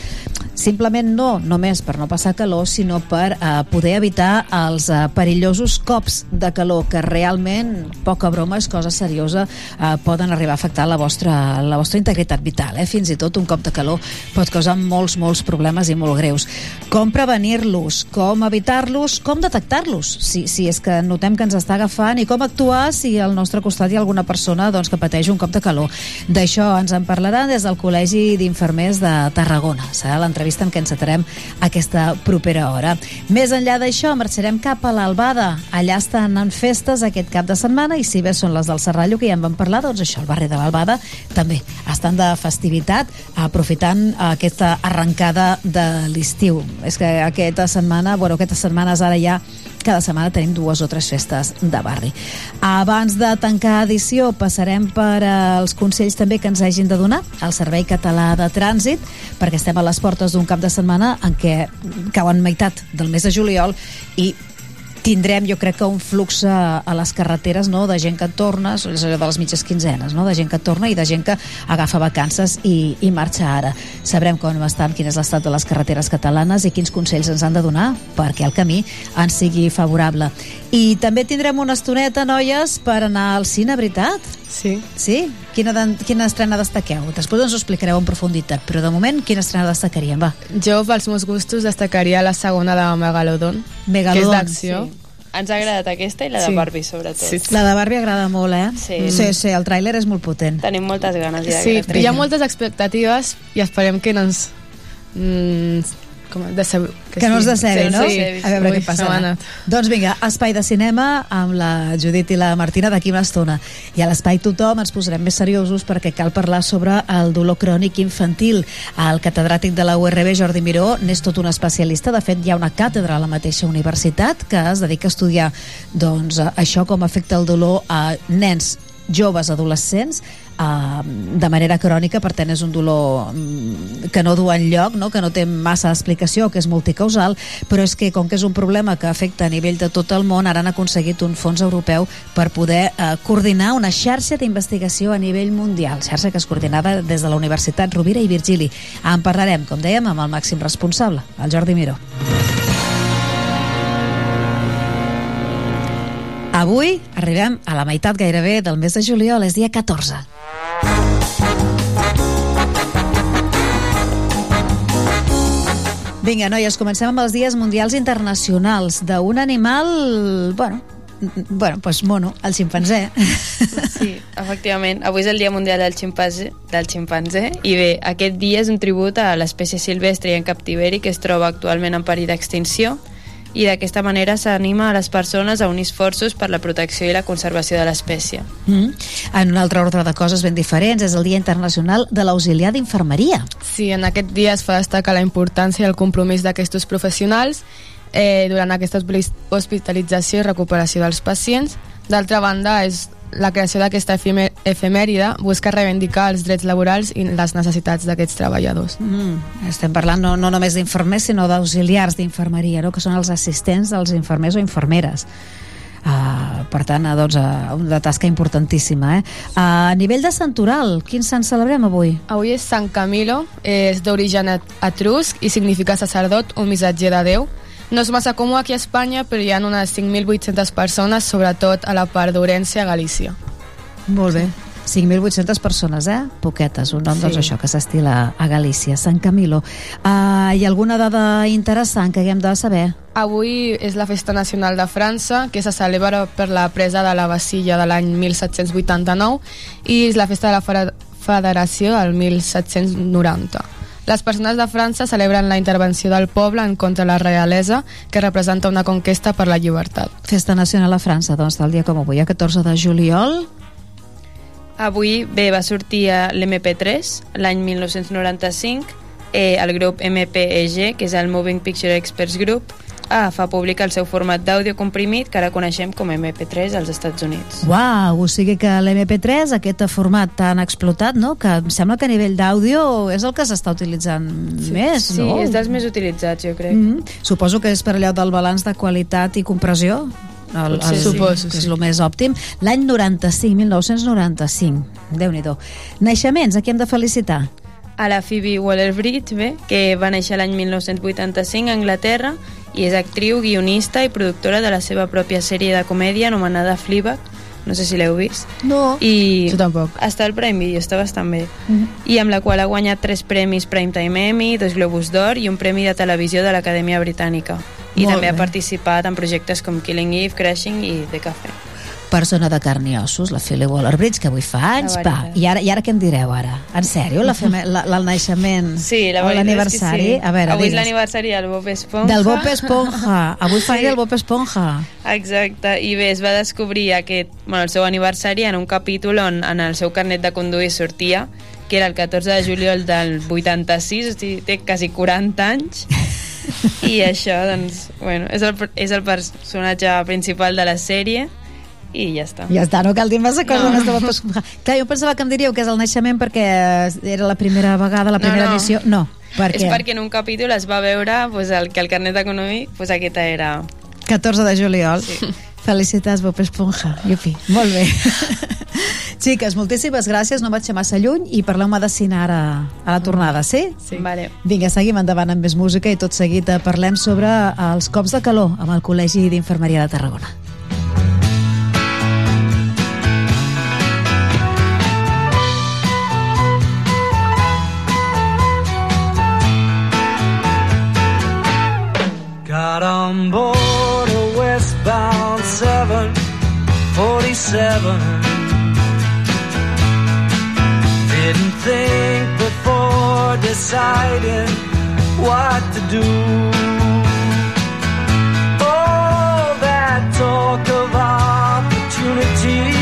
Simplement no només per no passar calor, sinó per eh, poder evitar els eh, perillosos cops de calor que realment, poca broma, és cosa seriosa, eh, poden arribar a afectar la vostra, la vostra integritat vital. Eh? Fins i tot un cop de calor pot causar molts, molts problemes i molt greus. Com prevenir-los, com evitar-los, com detectar-los, si, si és que notem que ens està agafant, i com actuar si al nostre costat hi ha alguna persona doncs, que pateix un cop de calor. D'això ens en parlaran des del Col·legi d'Infermers de Tarragona. Serà l'entrevista en què encetarem aquesta propera hora. Més enllà d'això, marxarem cap a l'Albada. Allà estan en festes aquest cap de setmana i si bé són les del Serrallo, que ja en vam parlar, doncs això, el barri de l'Albada també estan de festivitat, aprofitant aquesta arrencada de l'estiu. És que aquesta setmana, bueno, aquestes setmanes ara ja cada setmana tenim dues o tres festes de barri. Abans de tancar edició passarem per eh, els consells també que ens hagin de donar al Servei Català de Trànsit perquè estem a les portes d'un cap de setmana en què cauen meitat del mes de juliol i tindrem, jo crec que un flux a, a les carreteres no? de gent que torna, és allò de les mitges quinzenes, no? de gent que torna i de gent que agafa vacances i, i marxa ara. Sabrem com estan, quin és l'estat de les carreteres catalanes i quins consells ens han de donar perquè el camí ens sigui favorable. I també tindrem una estoneta, noies, per anar al cine, veritat? Sí. Sí? Quina, de, quina estrena destaqueu? Després ens ho explicareu en profunditat, però de moment, quina estrena destacaríem? Va. Jo, pels meus gustos, destacaria la segona de Megalodon, Megalodon, que és d'acció. Sí. Ens ha agradat aquesta i la de Sí. Barbie, sobretot. Sí, La de Barbie agrada molt, eh? Sí. sí, sí el tràiler és molt potent. Tenim moltes ganes ja Sí, hi ha moltes expectatives i esperem que no ens... Mm, com a deceb... Que no us decebi, no? Sí, A veure Ui, què anat. Doncs vinga, espai de cinema amb la Judit i la Martina d'aquí una estona. I a l'espai tothom ens posarem més seriosos perquè cal parlar sobre el dolor crònic infantil. El catedràtic de la URB, Jordi Miró, n'és tot un especialista. De fet, hi ha una càtedra a la mateixa universitat que es dedica a estudiar doncs, això com afecta el dolor a nens joves adolescents eh, de manera crònica, per tant és un dolor mm, que no du enlloc, no? que no té massa explicació, que és multicausal, però és que com que és un problema que afecta a nivell de tot el món, ara han aconseguit un fons europeu per poder eh, coordinar una xarxa d'investigació a nivell mundial, xarxa que es coordinava des de la Universitat Rovira i Virgili. En parlarem, com dèiem, amb el màxim responsable, el Jordi Miró. Avui arribem a la meitat gairebé del mes de juliol, és dia 14. Vinga, noies, comencem amb els dies mundials internacionals d'un animal, bueno, bueno, pues mono, el ximpanzé. Sí, efectivament. Avui és el Dia Mundial del Ximpanzé, del ximpanzé i bé, aquest dia és un tribut a l'espècie silvestre i en captiveri que es troba actualment en perill d'extinció i d'aquesta manera s'anima a les persones a unir esforços per la protecció i la conservació de l'espècie. Mm. En un altre ordre de coses ben diferents, és el Dia Internacional de l'Auxiliar d'Infermeria. Sí, en aquest dia es fa destacar la importància i el compromís d'aquests professionals eh, durant aquesta hospi- hospitalització i recuperació dels pacients. D'altra banda, és la creació d'aquesta efemèride busca reivindicar els drets laborals i les necessitats d'aquests treballadors. Mm. Estem parlant no, no només d'infermers, sinó d'auxiliars d'infermeria, no? que són els assistents dels infermers o infermeres. Uh, per tant, uh, doncs, uh, una tasca importantíssima. Eh? Uh, a nivell de santoral, quin sant celebrem avui? Avui és Sant Camilo, és d'origen et- etrusc i significa sacerdot o missatger de Déu. No és massa comú aquí a Espanya, però hi ha unes 5.800 persones, sobretot a la part d'Orència, Galícia. Molt bé. 5.800 persones, eh? Poquetes, un nom, Sí. doncs això, que s'estila a Galícia, Sant Camilo. Uh, hi ha alguna dada interessant que haguem de saber? Avui és la Festa Nacional de França, que se celebra per la presa de la Bastilla de l'any 1789 i és la Festa de la Federació del 1790. Les persones de França celebren la intervenció del poble en contra de la realesa, que representa una conquesta per la llibertat. Festa Nacional a França, doncs, del dia com avui, a 14 de juliol. Avui, bé, va sortir a l'MP3 l'any 1995, eh, el grup MPEG, que és el Moving Picture Experts Group, ah, fa públic el seu format d'àudio comprimit, que ara coneixem com MP3 als Estats Units. Uau, o sigui que l'MP3, aquest format tan explotat, no? que em sembla que a nivell d'àudio és el que s'està utilitzant més, sí, no? és dels més utilitzats, jo crec. Mm -hmm. Suposo que és per allò del balanç de qualitat i compressió, el, el, sí. Suposo, que és sí. el més òptim. L'any 95, 1995, déu nhi Naixements, a qui hem de felicitar? A la Phoebe Waller-Bridge, bé, que va néixer l'any 1985 a Anglaterra i és actriu, guionista i productora de la seva pròpia sèrie de comèdia anomenada Fleabag, no sé si l'heu vist. No. I Jo tampoc. està al Prime Video, està bastant bé. Mhm. I amb la qual ha guanyat tres premis Primetime Emmy, dos Globus d'Or i un premi de televisió de l'Acadèmia Britànica. I Molt també ha bé. participat en projectes com Killing Eve, Crashing i The Café. Persona de carn i ossos, la Philly Waller-Bridge, que avui fa anys, pa. veritat. I ara, I ara què em direu, ara? En sèrio? La feme, la, la, el naixement Sí, la o l'aniversari? sí. A veure, Avui és l'aniversari del Bob Esponja. Del Bob Esponja. Avui fa Sí. del Bob Esponja. Exacte, i bé, es va descobrir aquest, bueno, el seu aniversari en un capítol on en el seu carnet de conduir sortia que era el 14 de juliol del 86, o sigui, té quasi 40 anys, i això, doncs, bueno, és el, és el personatge principal de la sèrie, i ja està. Ja està, no cal dir massa coses No. no. Esponja. Clar, jo pensava que em diríeu que és el naixement perquè era la primera vegada, la primera no. edició. No, per És què? perquè en un capítol es va veure pues, el, que el carnet de conduir, pues, aquesta era... 14 de juliol. Sí. Felicitats, Bob Esponja. Yupi. Molt bé. Xiques, moltíssimes gràcies, no vaig ser massa lluny i parleu-me de cine ara a la tornada, sí? Sí. Vale. Vinga, seguim endavant amb més música i tot seguit parlem sobre els cops de calor amb el Col·legi d'Infermeria de Tarragona. Got on board a westbound 747. Didn't think before deciding what to do. All that talk of opportunities,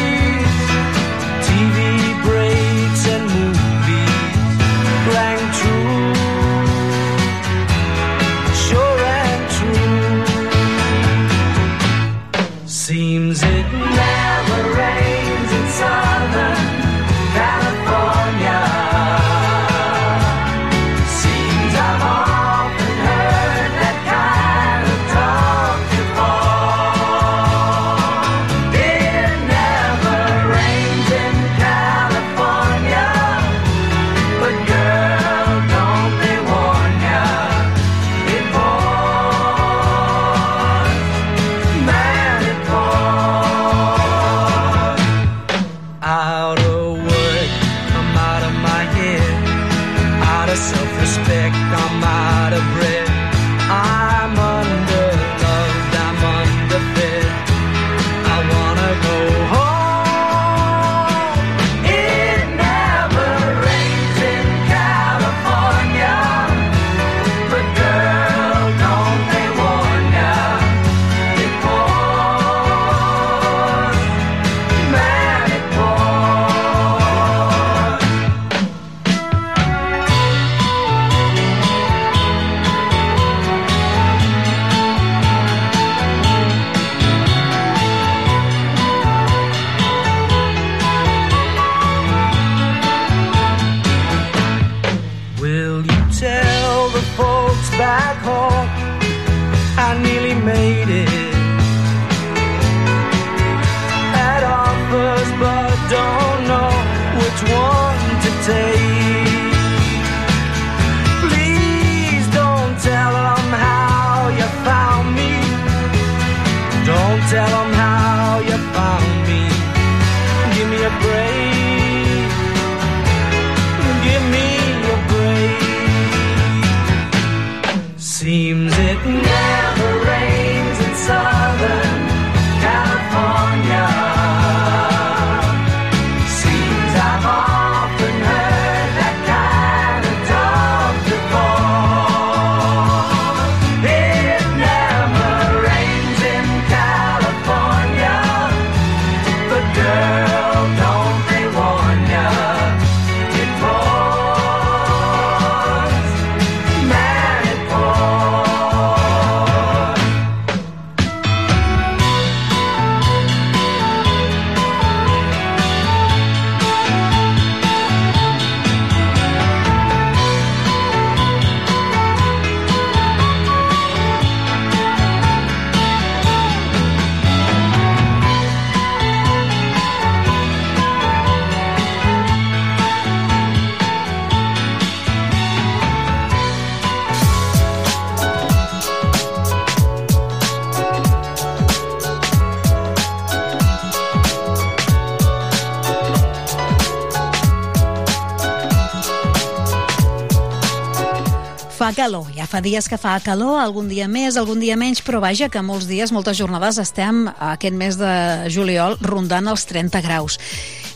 fa dies que fa calor, algun dia més, algun dia menys, però vaja que molts dies, moltes jornades estem aquest mes de juliol rondant els 30 graus.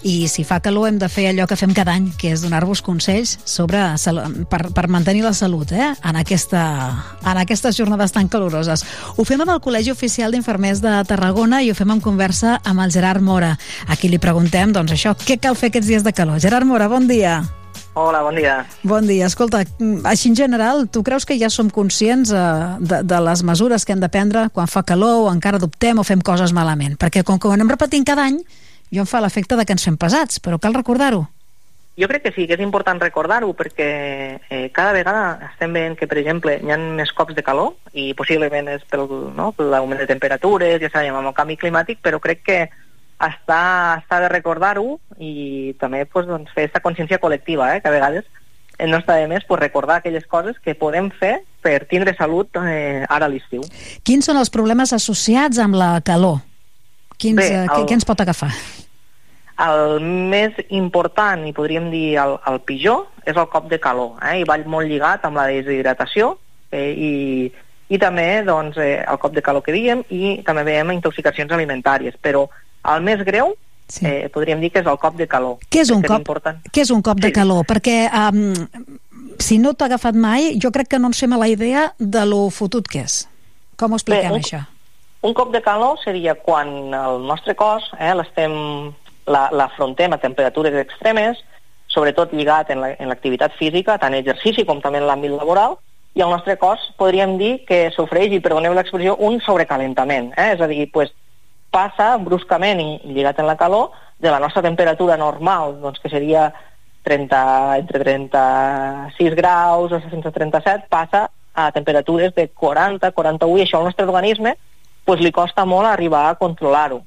I si fa calor hem de fer allò que fem cada any, que és donar-vos consells sobre per, per mantenir la salut eh? en, aquesta, en aquestes jornades tan caloroses. Ho fem amb el Col·legi Oficial d'Infermers de Tarragona i ho fem en conversa amb el Gerard Mora. A qui li preguntem, doncs això, què cal fer aquests dies de calor? Gerard Mora, bon dia. Hola, bon dia. Bon dia. Escolta, mm, així en general, tu creus que ja som conscients eh, de, de les mesures que hem de prendre quan fa calor o encara dubtem o fem coses malament? Perquè com que ho anem repetint cada any, jo em fa l'efecte de que ens fem pesats, però cal recordar-ho. Jo crec que sí, que és important recordar-ho perquè eh, cada vegada estem veient que, per exemple, hi ha més cops de calor i possiblement és pel, no, per l'augment de temperatures, ja sabem, amb el canvi climàtic, però crec que està, està de recordar-ho i també pues, doncs, fer aquesta consciència col·lectiva, eh, que a vegades eh, no està de més pues, recordar aquelles coses que podem fer per tindre salut eh, ara a l'estiu. Quins són els problemes associats amb la calor? Quins, Bé, eh, què, el- què ens pot agafar? El més important, i podríem dir el, el pitjor, és el cop de calor, eh? i va molt lligat amb la deshidratació eh, i, i també doncs, eh, el cop de calor que diem i també veiem intoxicacions alimentàries, però el més greu sí. eh, podríem dir que és el cop de calor. Què és un cop, què és un cop de calor? Perquè um, si no t'ha agafat mai, jo crec que no ens fem a la idea de lo fotut que és. Com ho expliquem, Bé, un- això? Un cop de calor seria quan el nostre cos eh, l'estem la- l'afrontem a temperatures extremes, sobretot lligat en la- en l'activitat física, tant exercici com també en l'àmbit laboral, i el nostre cos podríem dir que sofreix, i perdoneu l'expressió, un sobrecalentament. Eh? És a dir, pues, passa bruscament i, i lligat en la calor de la nostra temperatura normal, doncs, que seria 30, entre 36 graus o fins a 37, passa a temperatures de 40, 41, i això al nostre organisme pues, li costa molt arribar a controlar-ho.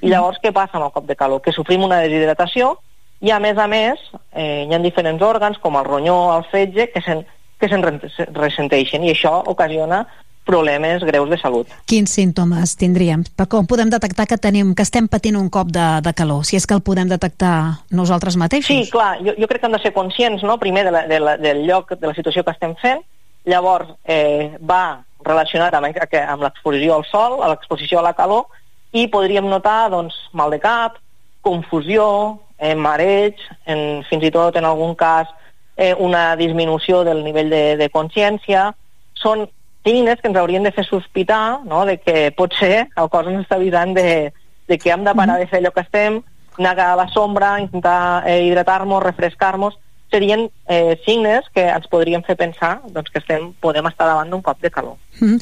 I llavors què passa amb el cop de calor? Que sofrim una deshidratació i a més a més eh, hi ha diferents òrgans com el ronyó, el fetge, que se'n que se'n re- se ressenteixen i això ocasiona problemes greus de salut. Quins símptomes tindríem? Per com podem detectar que tenim que estem patint un cop de, de calor? Si és que el podem detectar nosaltres mateixos? Sí, clar, jo, jo crec que hem de ser conscients, no?, primer de la, de la, del lloc, de la situació que estem fent, llavors eh, va relacionat amb, amb l'exposició al sol, a l'exposició a la calor, i podríem notar, doncs, mal de cap, confusió, eh, mareig, en, fins i tot, en algun cas, eh, una disminució del nivell de, de consciència. Són signes que ens haurien de fer sospitar no?, de que potser el cos ens està avisant de, de que hem de parar de fer allò que estem, anar a la sombra, intentar eh, hidratar-nos, refrescar-nos, serien eh, signes que ens podrien fer pensar doncs, que estem, podem estar davant d'un cop de calor. Mm.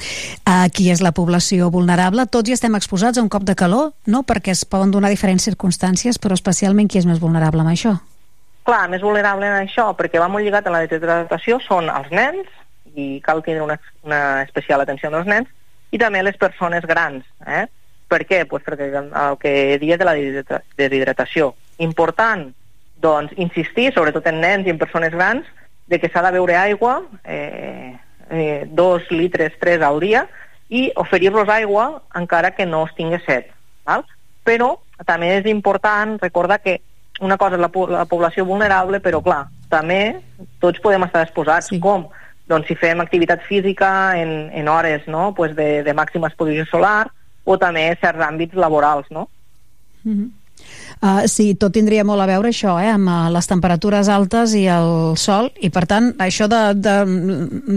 Qui és la població vulnerable? Tots hi estem exposats a un cop de calor, no? Perquè es poden donar diferents circumstàncies, però especialment qui és més vulnerable amb això? clar, més vulnerable en això, perquè va molt lligat a la deshidratació, són els nens, i cal tindre una, una especial atenció als nens, i també les persones grans. Eh? Per què? Pues perquè el que dia de la deshidra- deshidratació. Important, doncs, insistir, sobretot en nens i en persones grans, de que s'ha de beure aigua, eh, eh, dos litres, tres al dia, i oferir-los aigua encara que no es tingui set. Val? Però també és important recordar que una cosa és la, po- la població vulnerable, però clar, també tots podem estar exposats. Sí. Com? Doncs si fem activitat física en, en hores no? pues de, de màxima exposició solar o també certs àmbits laborals, no? Mhm. Uh, sí, tot tindria molt a veure això, eh, amb uh, les temperatures altes i el sol, i per tant, això de, de,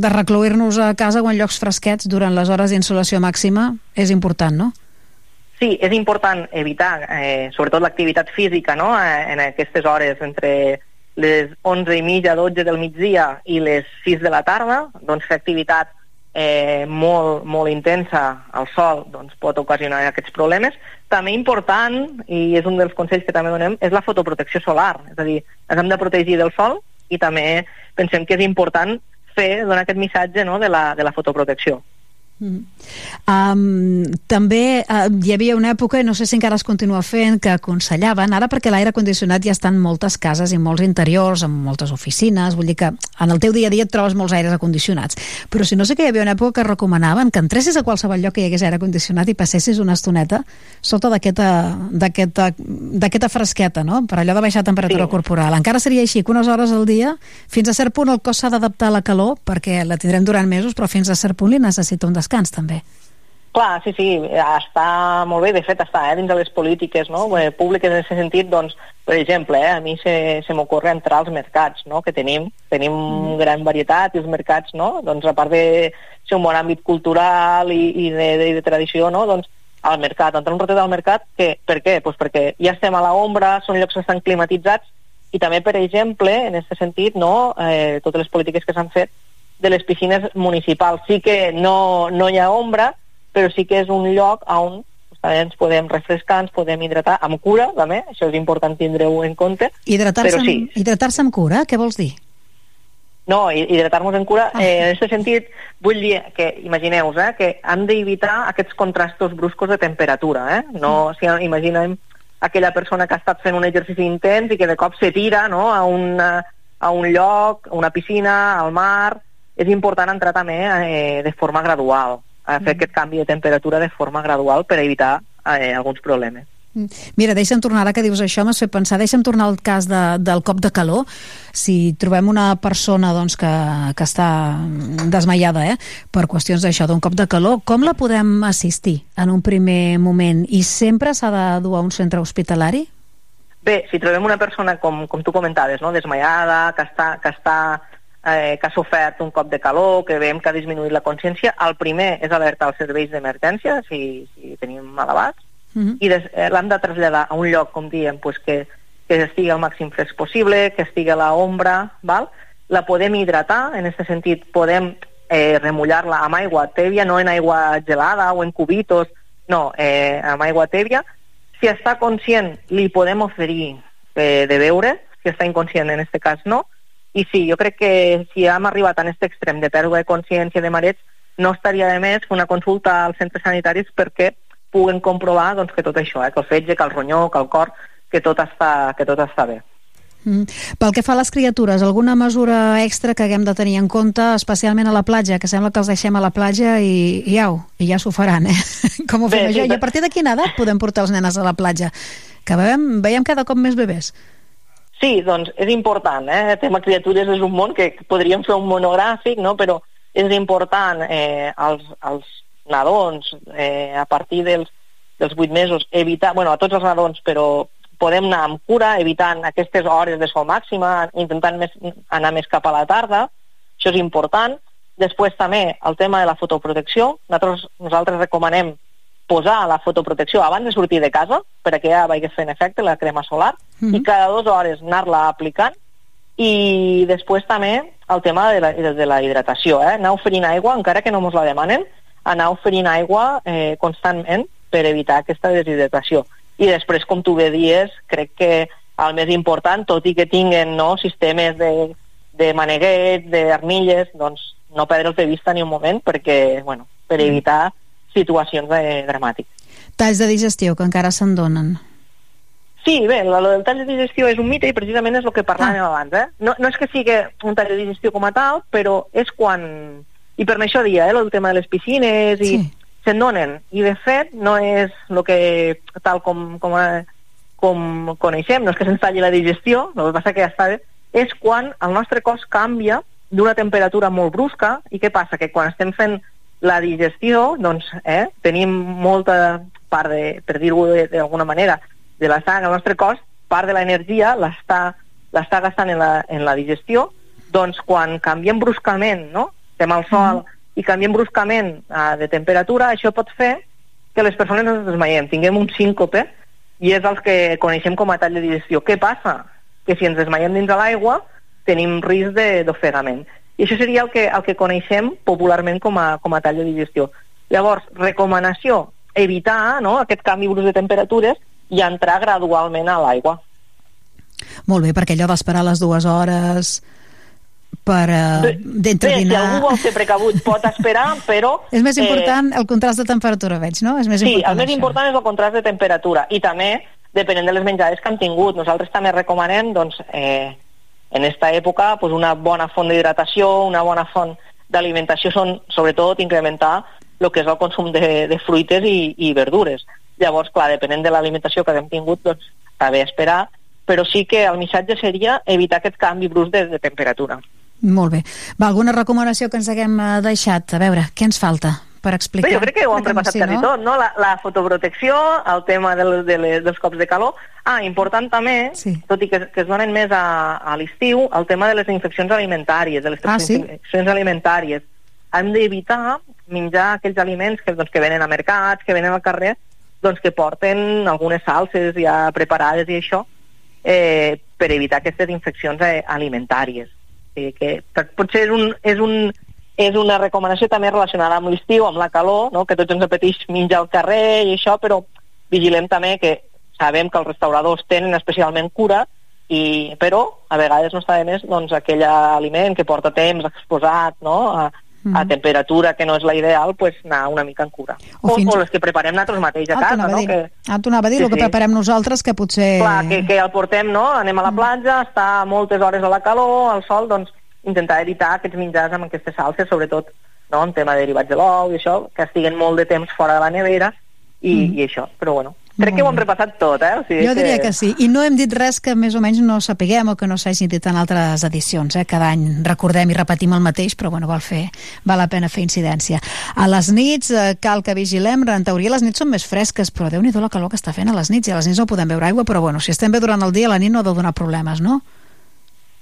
de recluir-nos a casa o en llocs fresquets durant les hores d'insolació màxima és important, no? Sí, és important evitar, eh, sobretot l'activitat física, no?, eh, en aquestes hores entre les 11 i mitja, 12 del migdia i les 6 de la tarda, doncs fer activitat eh, molt, molt intensa al sol doncs, pot ocasionar aquests problemes. També important, i és un dels consells que també donem, és la fotoprotecció solar. És a dir, ens hem de protegir del sol i també pensem que és important fer, donar aquest missatge no, de, la, de la fotoprotecció. Mm. Um, també uh, hi havia una època, i no sé si encara es continua fent, que aconsellaven, ara perquè l'aire condicionat ja està en moltes cases i molts interiors, en moltes oficines, vull dir que en el teu dia a dia et trobes molts aires acondicionats, però si no sé que hi havia una època que recomanaven que entressis a qualsevol lloc que hi hagués aire condicionat i passessis una estoneta sota d'aquesta fresqueta, no? Per allò de baixar temperatura sí. corporal. Encara seria així que unes hores al dia, fins a cert punt el cos s'ha d'adaptar a la calor, perquè la tindrem durant mesos, però fins a cert punt li necessita un descans, també. Clar, sí, sí, està molt bé, de fet està eh, dins de les polítiques no? eh, públiques en aquest sentit, doncs, per exemple, eh, a mi se, se m'ocorre entrar als mercats no? que tenim, tenim mm. gran varietat i els mercats, no? doncs a part de ser un bon àmbit cultural i, i de, de, de tradició, no? doncs al mercat, entrar un ratet al mercat, que, per què? Pues perquè ja estem a l'ombra, són llocs que estan climatitzats i també, per exemple, en aquest sentit, no, eh, totes les polítiques que s'han fet de les piscines municipals. Sí que no, no hi ha ombra, però sí que és un lloc on ens podem refrescar, ens podem hidratar amb cura, també, això és important tindre-ho en compte. Hidratar-se però sí, amb, hidratar amb cura, què vols dir? no, hi- hidratar-nos en cura, eh, en aquest sentit, vull dir que, imagineu-vos, eh, que han d'evitar aquests contrastos bruscos de temperatura, eh? No, si imaginem aquella persona que ha estat fent un exercici intens i que de cop se tira no, a, una, a un lloc, a una piscina, al mar, és important entrar també eh, de forma gradual, a fer aquest canvi de temperatura de forma gradual per evitar eh, alguns problemes. Mm. Mira, deixa'm tornar, ara que dius això, m'has fet pensar, deixa'm tornar al cas de, del cop de calor. Si trobem una persona doncs, que, que està desmaiada eh, per qüestions d'això, d'un cop de calor, com la podem assistir en un primer moment? I sempre s'ha de dur a un centre hospitalari? Bé, si trobem una persona, com, com tu comentaves, no? desmaiada, que està, que està eh, que ha sofert un cop de calor, que veiem que ha disminuït la consciència, el primer és alertar els serveis d'emergència, si, si tenim elevats, Mhm. i des, eh, l'han de traslladar a un lloc, com diem, pues, que, que estigui al màxim fresc possible, que estigui a l'ombra, val? la podem hidratar, en aquest sentit podem eh, remullar-la amb aigua tèbia, no en aigua gelada o en cubitos, no, eh, amb aigua tèbia. Si està conscient, li podem oferir eh, de beure, si està inconscient, en aquest cas no, i sí, jo crec que si hem arribat a aquest extrem de pèrdua de consciència de marets, no estaria de més una consulta als centres sanitaris perquè puguen comprovar doncs, que tot això, eh, que el fetge, que el ronyó, que el cor, que tot està, que tot està bé. Mm. Pel que fa a les criatures, alguna mesura extra que haguem de tenir en compte, especialment a la platja, que sembla que els deixem a la platja i, i au, i ja s'ho faran, eh? Com ho Bé, fem sí, això? I però- a partir de quina edat podem portar els nenes a la platja? Que veiem, veiem cada cop més bebès. Sí, doncs és important, eh? El tema criatures és un món que podríem fer un monogràfic, no? però és important eh, als, als nadons eh, a partir dels, dels 8 mesos evitar, bueno, a tots els nadons, però podem anar amb cura, evitant aquestes hores de sol màxima, intentant més, anar més cap a la tarda, això és important. Després també el tema de la fotoprotecció, nosaltres, nosaltres recomanem posar la fotoprotecció abans de sortir de casa, perquè ja vagi fent efecte la crema solar, Mhm. i cada dues hores anar-la aplicant, i després també el tema de la, de la hidratació, eh? anar oferint aigua, encara que no ens la demanen, anar oferint aigua eh, constantment per evitar aquesta deshidratació. I després, com tu bé dies, crec que el més important, tot i que tinguen no, sistemes de, de maneguets, d'armilles, doncs no perdre'ls de vista ni un moment perquè, bueno, per evitar situacions de, dramàtiques. Talls de digestió que encara se'n donen. Sí, bé, lo del tall de digestió és un mite i precisament és el que parlàvem Ah. abans. Eh? No, no és que sigui un tall de digestió com a tal, però és quan... I per això dia, eh, el tema de les piscines i sí. se'n donen. I de fet no és el que tal com, com, a, com coneixem, no és que se'ns talli la digestió, el que passa que ja està bé, és quan el nostre cos canvia d'una temperatura molt brusca i què passa? Que quan estem fent la digestió, doncs, eh, tenim molta part, de, per dir-ho d'alguna manera, de la sang al nostre cos, part de l'energia l'està l'està gastant en la, en la digestió, doncs quan canviem bruscament, no? estem al sol i canviem bruscament uh, de temperatura, això pot fer que les persones ens desmaiem, tinguem un síncope, i és el que coneixem com a tall de digestió. Què passa? Que si ens desmaiem dins de l'aigua, tenim risc de- d'ofegament. I això seria el que, el que coneixem popularment com a, com a tall de digestió. Llavors, recomanació, evitar no, aquest canvi brusc de temperatures i entrar gradualment a l'aigua. Molt bé, perquè allò d'esperar les dues hores per uh, d'entre Bé, si dinar... algú vol ser precabut pot esperar, però... És més eh, important el contrast de temperatura, veig, no? És més sí, important el més això. important és el contrast de temperatura i també depenent de les menjades que han tingut. Nosaltres també recomanem, doncs, eh, en esta època, pues, una bona font d'hidratació, una bona font d'alimentació són, sobretot, incrementar el que és el consum de, de fruites i, i verdures. Llavors, clar, depenent de l'alimentació que haguem tingut, doncs, està bé esperar, però sí que el missatge seria evitar aquest canvi brusc de, de temperatura. Molt bé. Va, alguna recomanació que ens haguem eh, deixat? A veure, què ens falta per explicar? Bé, jo crec que ho hem repassat sí, quasi no? tot, no? La, la fotoprotecció, el tema del, de les, dels cops de calor. Ah, important també, Sí. tot i que, que es donen més a, a l'estiu, el tema de les infeccions alimentàries, de les Ah, sí? infeccions alimentàries. Hem d'evitar menjar aquells aliments que, doncs, que venen a mercats, que venen al carrer, doncs que porten algunes salses ja preparades i això, eh, per evitar aquestes infeccions eh, alimentàries. O sigui que potser és, un, és, un, és una recomanació també relacionada amb l'estiu, amb la calor, no? que tots ens apeteix menjar al carrer i això, però vigilem també que sabem que els restauradors tenen especialment cura, i, però a vegades no està de més doncs, aquell aliment que porta temps exposat no? a, a Mhm. temperatura que no és la ideal, pues, anar una mica en cura. O O, fins- o les que preparem nosaltres mateix a Ah, casa, no? Que, Ah, t'ho anava a dir, Sí, el que sí. preparem nosaltres, que potser... Clar, que, que el portem, no? Anem a la platja, està moltes hores a la calor, al sol, doncs intentar evitar aquests menjars amb aquestes salses, sobretot no? en tema de derivats de l'ou i això, que estiguen molt de temps fora de la nevera i, Mhm. i això, però bueno. Crec que ho hem repassat tot, eh? O sigui Jo diria que sí. I no hem dit res que més o menys no sapiguem o que no s'hagi dit en altres edicions. Eh? Cada any recordem i repetim el mateix, però bueno, val, fer, val la pena fer incidència. A les nits eh, cal que vigilem. En teoria les nits són més fresques, però déu nhi la calor que està fent a les nits. I a les nits no podem beure aigua, però bueno, si estem bé durant el dia, a la nit no ha de donar problemes, no?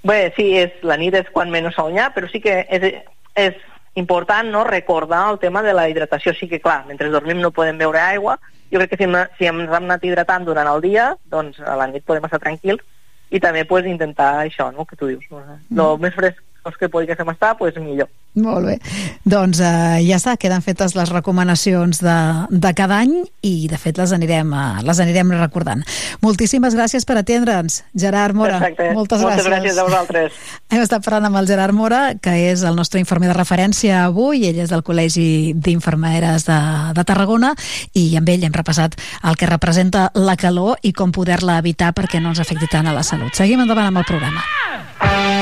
Bé, sí, és, la nit és quan menys ha, però sí que és, és important no, recordar el tema de la hidratació. Sí que, clar, mentre dormim no podem beure aigua. Jo crec que si, si ens hem anat hidratant durant el dia, doncs a la nit podem estar tranquils i també pues, intentar això, no?, que tu dius. No? Lo més frescos que poguéssim estar, pues, millor. Molt bé. Doncs eh, ja està, queden fetes les recomanacions de, de cada any i de fet les anirem, eh, les anirem recordant. Moltíssimes gràcies per atendre'ns, Gerard Mora. Perfecte. Moltes, Moltes gràcies a vosaltres. Hem estat parlant amb el Gerard Mora, que és el nostre infermer de referència avui, ell és del Col·legi d'Infermeres de, de Tarragona, i amb ell hem repassat el que representa la calor i com poder-la evitar perquè no ens afecti tant a la salut. Seguim endavant amb el programa. So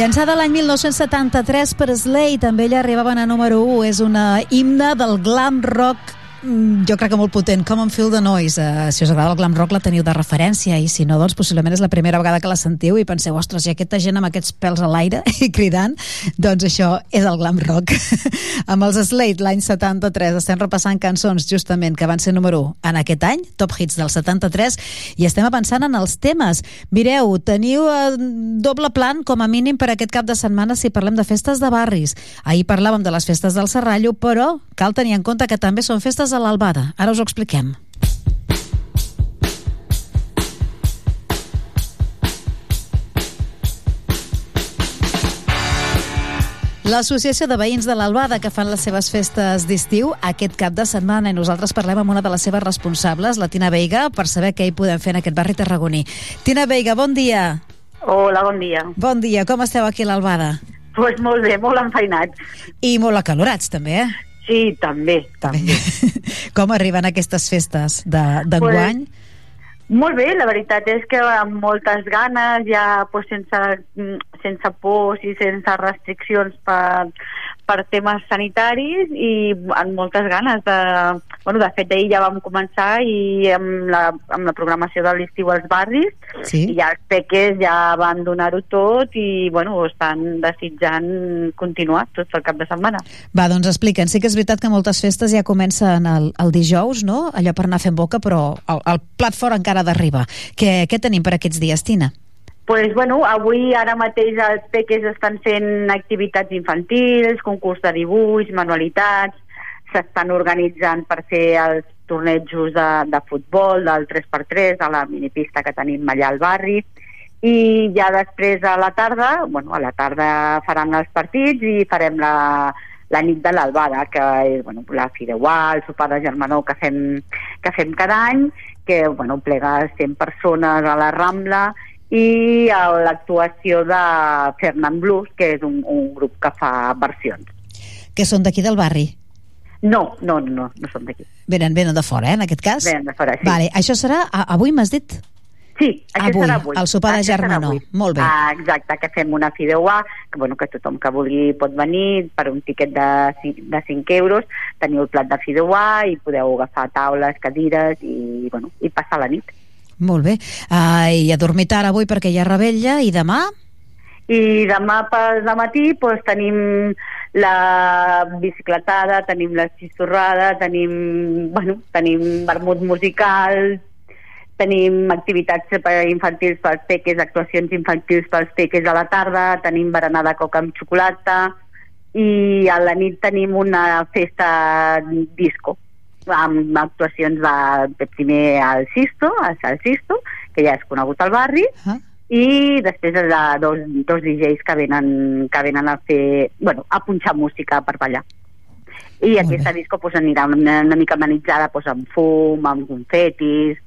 Llançada l'any 1973 per Slade, també ella arribaven a número 1. És una himne del glam rock jo crec que molt potent, Common Feel the Noise. Uh, si us agrada el glam rock la teniu de referència. I si no, doncs possiblement és la primera vegada que la sentiu i penseu, ostres, i aquesta gent amb aquests pèls a l'aire i cridant, doncs això és el glam rock. Amb els Slade l'any 73 estem repassant cançons justament que van ser número 1 en aquest any, top hits del 73 i estem avançant en els temes. Mireu, teniu eh, doble plan com a mínim per aquest cap de setmana si parlem de festes de barris. Ahir parlàvem de les festes del Serrallo però cal tenir en compte que també són festes a l'Albada, ara us ho expliquem L'Associació de Veïns de l'Albada que fan les seves festes d'estiu aquest cap de setmana i nosaltres parlem amb una de les seves responsables, la Tina Veiga, per saber què hi podem fer en aquest barri tarragoní. Tina Veiga, bon dia. Hola, bon dia. Bon dia, com esteu aquí a l'Albada? Pues molt bé, molt enfeinats. I molt acalorats, també, eh? Sí, també, també. Com arriben aquestes festes de- d'enguany? Pues, molt bé, la veritat és que amb moltes ganes, ja pues, sense, mm, sense pors i sense restriccions per, per temes sanitaris i amb moltes ganes de... Bueno, de fet, ahir ja vam començar i amb la, amb la programació de l'estiu als barris Sí. i ja els peques ja van donar-ho tot i, bueno, estan desitjant continuar tot el cap de setmana. Va, doncs expliquen. Sí que és veritat que moltes festes ja comencen el, el dijous, no? Allò per anar fent boca, però el, el plat fort encara ha d'arribar. Què, què tenim per aquests dies, Tina? pues, bueno, avui ara mateix els peques estan fent activitats infantils, concurs de dibuix, manualitats, s'estan organitzant per fer els tornejos de, de futbol, del 3x3, a la minipista que tenim allà al barri, i ja després a la tarda, bueno, a la tarda faran els partits i farem la, la nit de l'Albada, que és bueno, la fideuà, el sopar de germanor que fem, que fem cada any, que bueno, plega 100 persones a la Rambla i l'actuació de Fernand Blues, que és un, un grup que fa versions. Que són d'aquí del barri? No, no, no, no són d'aquí. Venen, venen de fora, eh, en aquest cas? Venen de fora, sí. Vale, això serà, avui m'has dit? Sí, aquest Avui, serà avui. el sopar de germanor. avui. Molt bé. Ah, exacte, que fem una fideuà, que, bueno, que tothom que vulgui pot venir per un tiquet de, ci- de 5 euros, teniu el plat de fideuà i podeu agafar taules, cadires i, bueno, i passar la nit. Molt bé. Uh, I a dormir tard avui perquè hi ha rebella i demà? I demà per de matí doncs, tenim la bicicletada, tenim la xistorrada, tenim, bueno, tenim vermut musical, tenim activitats per infantils pels peques, actuacions infantils pels peques a la tarda, tenim berenar de coca amb xocolata i a la nit tenim una festa disco amb actuacions de, de primer al Sisto, al Sisto, que ja és conegut al barri, Ah. I després de dos, dos DJs que venen, que venen a fer, bueno, a punxar música per ballar. I aquesta disco pues, anirà una, una mica amenitzada pues, amb fum, amb confetis,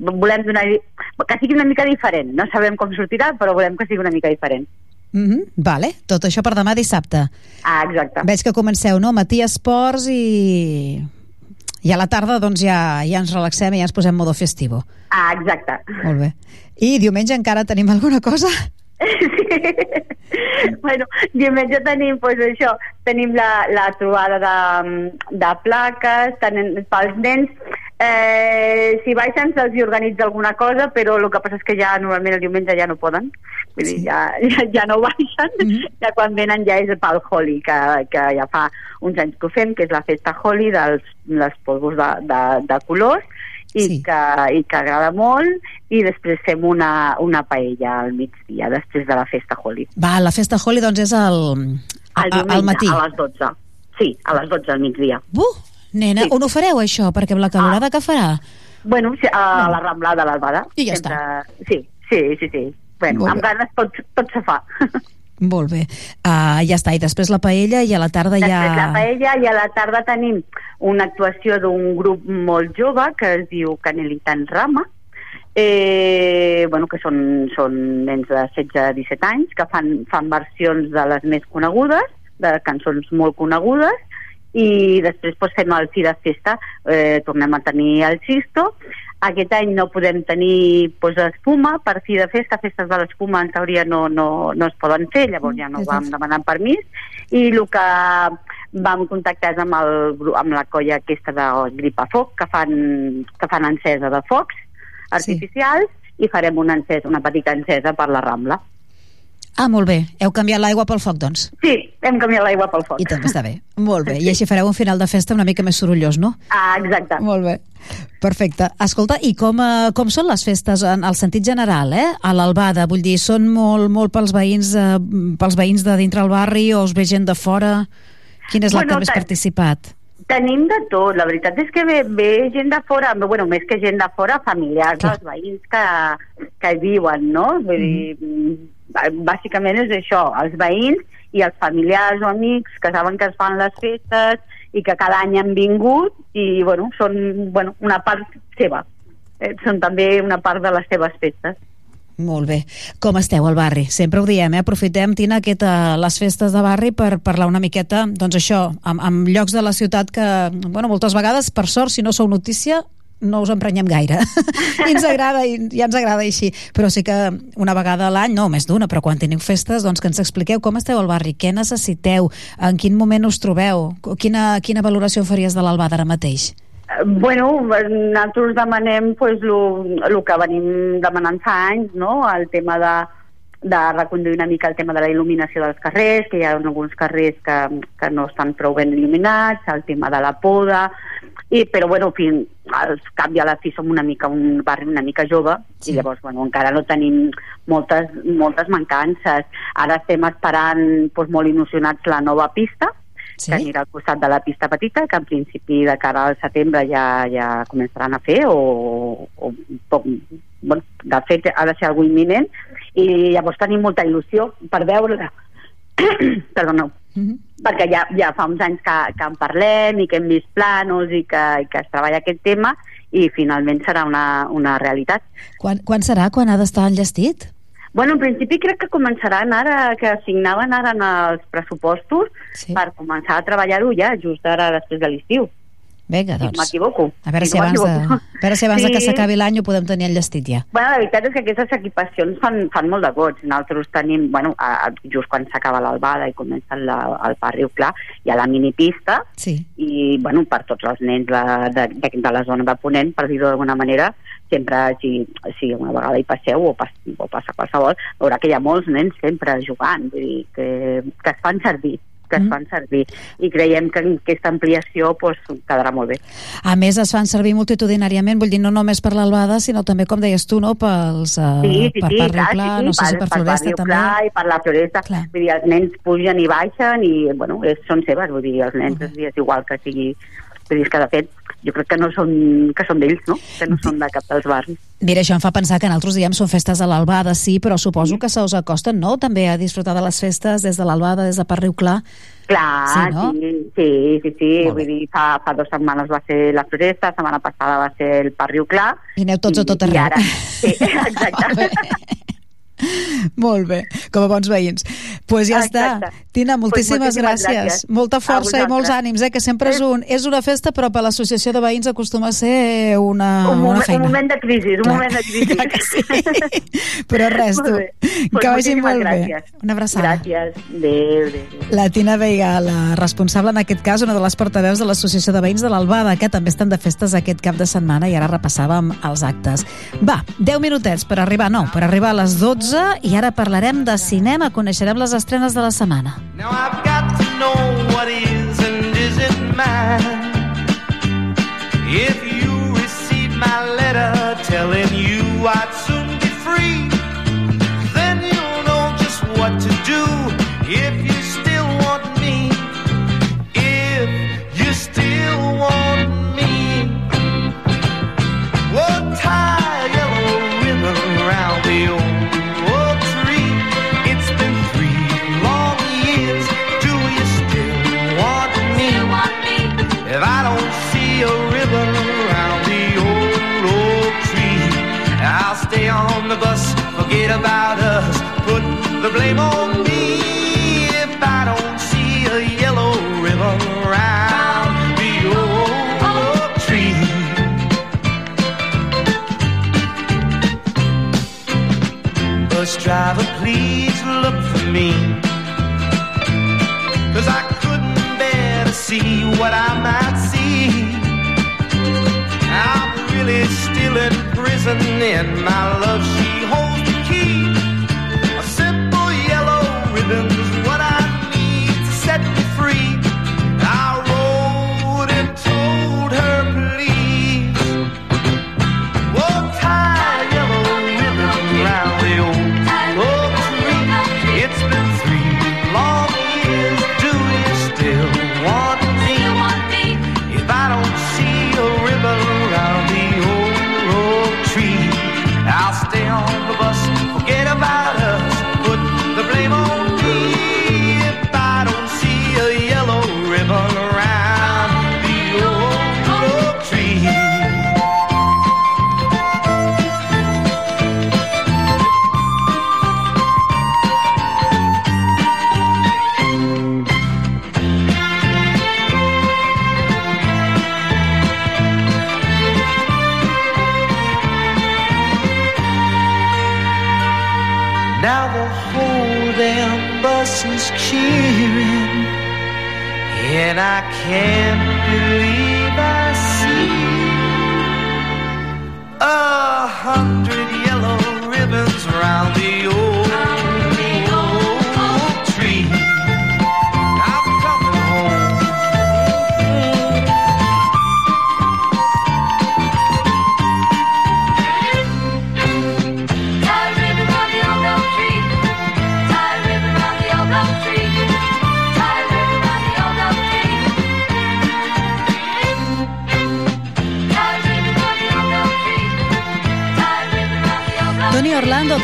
volem donar que sigui una mica diferent, no sabem com sortirà però volem que sigui una mica diferent Mm -hmm. Vale, tot això per demà dissabte. ah, exacte Veig que comenceu, no? Matí esports i... I a la tarda, doncs, ja, ja ens relaxem i ja ens posem modo festivo. ah, exacte Molt bé. I diumenge encara tenim alguna cosa? bueno, diumenge tenim pues, això, tenim la, la trobada de, de plaques tenim, pels nens. Eh, si baixen se'ls organitza alguna cosa però el que passa és que ja normalment el diumenge ja no poden. Vull dir, ja, ja, ja no baixen. Mm -hmm. ja quan venen ja és pel Holi que, que ja fa uns anys que ho fem que és la festa Holi dels les polvos de, de, de colors i, sí. que, i que agrada molt i després fem una, una paella al migdia després de la festa Holi Va, la festa Holi, doncs, és el... al, a- diumenge, al matí. a les 12 sí, a les 12 al migdia Uh, nena, Sí. on ho fareu, això? Perquè amb la calorada Ah. que farà... Bueno, sí, a la Rambla de l'Albada. I ja està. Sí, sí, sí, sí. Bueno, amb ganes tot, tot se fa. Molt bé. Uh, ja està, i després la paella i a la tarda Després ja... la paella i a la tarda tenim una actuació d'un grup molt jove que es diu Canelitan Rama, eh, bueno, que són, són nens de 16-17 anys que fan, fan versions de les més conegudes, de cançons molt conegudes, i després pues, fem el fi de festa, eh, tornem a tenir el Sisto, Aquest any no podem tenir pues, espuma, per fi de festa, festes de l'espuma en teoria no, no, no es poden fer, llavors ja no vam demanar permís, i el que vam contactar amb, el, amb la colla aquesta de Gripafoc, que fan, que fan encesa de focs artificials, i farem una encesa, una petita encesa per la Rambla. Ah, molt bé. Heu canviat l'aigua pel foc, doncs? Sí, hem canviat l'aigua pel foc. I també està bé. Molt bé. I així fareu un final de festa una mica més sorollós, no? Ah, exacte. Molt bé. Perfecte. Escolta, i com, eh, com són les festes en el sentit general, eh? A l'Albada, vull dir, són molt, molt pels veïns, eh, pels veïns de dintre el barri o us ve gent de fora? Quin és l'acte Bueno, més participat? Tenim de tot, la veritat és que ve, ve gent de fora, bueno, més que gent de fora, familiars Clar. dels veïns que, que hi viuen, no? Vull dir, mm, bàsicament és això, els veïns i els familiars o amics que saben que es fan les festes i que cada any han vingut i, bueno, són bueno, una part seva. Eh, són també una part de les seves festes. Molt bé. Com esteu al barri? Sempre ho diem, eh? Aprofitem, Tina, aquesta, les festes de barri per parlar una miqueta, doncs això, amb, amb llocs de la ciutat que, bueno, moltes vegades, per sort, si no sou notícia, no us emprenyem gaire. I ens agrada, i ja ens agrada així. Però sí que una vegada a l'any, no, més d'una, però quan teniu festes, doncs que ens expliqueu com esteu al barri, què necessiteu, en quin moment us trobeu, quina, quina valoració faries de l'Albada ara mateix? Bueno, nosaltres demanem pues, el que venim demanant fa anys, no? el tema de, de reconduir una mica el tema de la il·luminació dels carrers, que hi ha alguns carrers que, que no estan prou ben il·luminats, el tema de la poda, i, però bueno, en fi, al cap i a la fi som una mica un barri una mica jove sí. i llavors bueno, encara no tenim moltes, moltes mancances. Ara estem esperant doncs, molt il·lusionats la nova pista, sí? que anirà al costat de la pista petita, que en principi de cara al setembre ja, ja començaran a fer, o, o poc, bueno, de fet ha de ser algo imminent, i llavors tenim molta il·lusió per veure-la. Perdoneu. Perquè ja, ja fa uns anys que, que en parlem i que hem vist planos i que, i que es treballa aquest tema i finalment serà una, una realitat. Quan, quan serà? Quan ha d'estar enllestit? Bueno, en principi crec que començaran ara, que signaven ara en els pressupostos sí. per començar a treballar-ho ja, just ara després de l'estiu. Vinga, Si doncs. no m'equivoco. A veure si, no abans, de, a veure si abans sí. que s'acabi l'any ho podem tenir enllestit ja. Bueno, la veritat és que aquestes equipacions fan, fan molt de goig. Nosaltres tenim, bueno, a, a, just quan s'acaba l'albada i comença la, el barri clar, hi ha la minipista sí. i, bueno, per tots els nens de, de, de, de la zona de Ponent, per dir-ho d'alguna manera, sempre, si, si una vegada hi passeu o, pas, o passa qualsevol, veurà que hi ha molts nens sempre jugant, vull dir, que, que es fan servir que es fan servir i creiem que aquesta ampliació pues, quedarà molt bé. A més, es fan servir multitudinàriament, vull dir, no només per l'Albada, sinó també, com deies tu, no? Pels, uh, Sí, sí, per sí, Parri clar, Pla, sí, sí, no sé si per Floresta Barri també. Clar i per la Floresta. Vull dir, els nens pugen i baixen i, bueno, és, són seves, vull dir, els nens és, és igual que sigui... Vull dir, que de fet, jo crec que no són, que són d'ells, no? Que no són de cap dels barris. Mira, això em fa pensar que en altres diem són festes a l'Albada, sí, però suposo que se us acosten, no?, també a disfrutar de les festes des de l'Albada, des de Parriu Clar. Clar, Sí, no? sí, sí, sí, sí. vull dir, fa, fa dues setmanes va ser la Floresta, la setmana passada va ser el Parriu Clar. I aneu tots a tot I arreu. ara, sí, exacte. Molt bé, com a bons veïns. Doncs pues ja Exacte. està. Tina, moltíssimes, Pues moltíssimes gràcies. gràcies. Molta força i molts ànims, eh? que sempre és, un, és una festa, però per l'associació de veïns acostuma a ser una, un, una moment, feina. un moment de crisi, un Clar. moment de crisi. Clar que sí. Però res, tu, bé. que Pues vagi molt bé. gràcies. Una abraçada. Gràcies. Adéu, adéu. La Tina Veiga, la responsable en aquest cas, una de les portaveus de l'Associació de Veïns de l'Albada, que també estan de festes aquest cap de setmana i ara repassàvem els actes. Va, 10 minutets per arribar, no, per arribar a les 12 i ara parlarem de cinema, coneixerem les estrenes de la setmana. Now I've got to know what is and isn't mine. If you receive my letter telling you I'd please look for me. Cause I couldn't bear to see what I might see. I'm really still in prison in my love. She holds the key. A simple yellow ribbon's I can't believe I see a hundred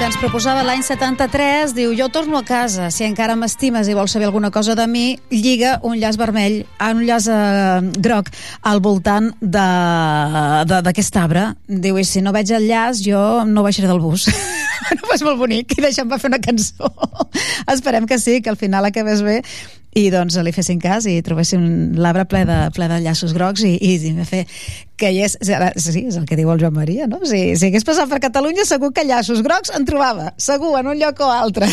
ens proposava l'any 73, diu Jo torno a casa, si encara m'estimes i vols saber alguna cosa de mi, lliga un llaç vermell, ah, un llaç eh, groc al voltant d'aquest arbre. Diu, i si no veig el llaç, jo no baixaré del bus. no, és molt bonic, i deixa'm va fer una cançó. Esperem que sí, que al final acabés bé i doncs li fessin cas i trobessin l'arbre ple de, ple de llaços grocs i, i, i fer que hi és, sí, és el que diu el Joan Maria, no? Si, si hagués passat per Catalunya segur que llaços grocs en trobava, segur, en un lloc o altre.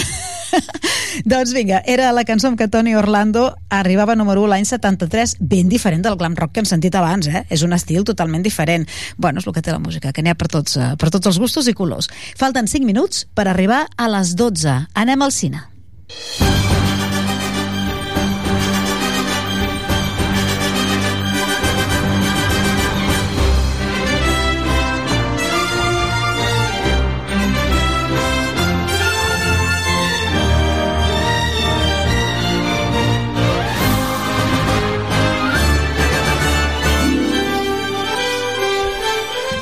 doncs vinga, era la cançó amb què Toni Orlando arribava número 1 l'any 73, ben diferent del glam rock que hem sentit abans, eh? És un estil totalment diferent. Bueno, és el que té la música, que n'hi ha per tots, eh, per tots els gustos i colors. Falten 5 minuts per arribar a les 12. Anem al cine.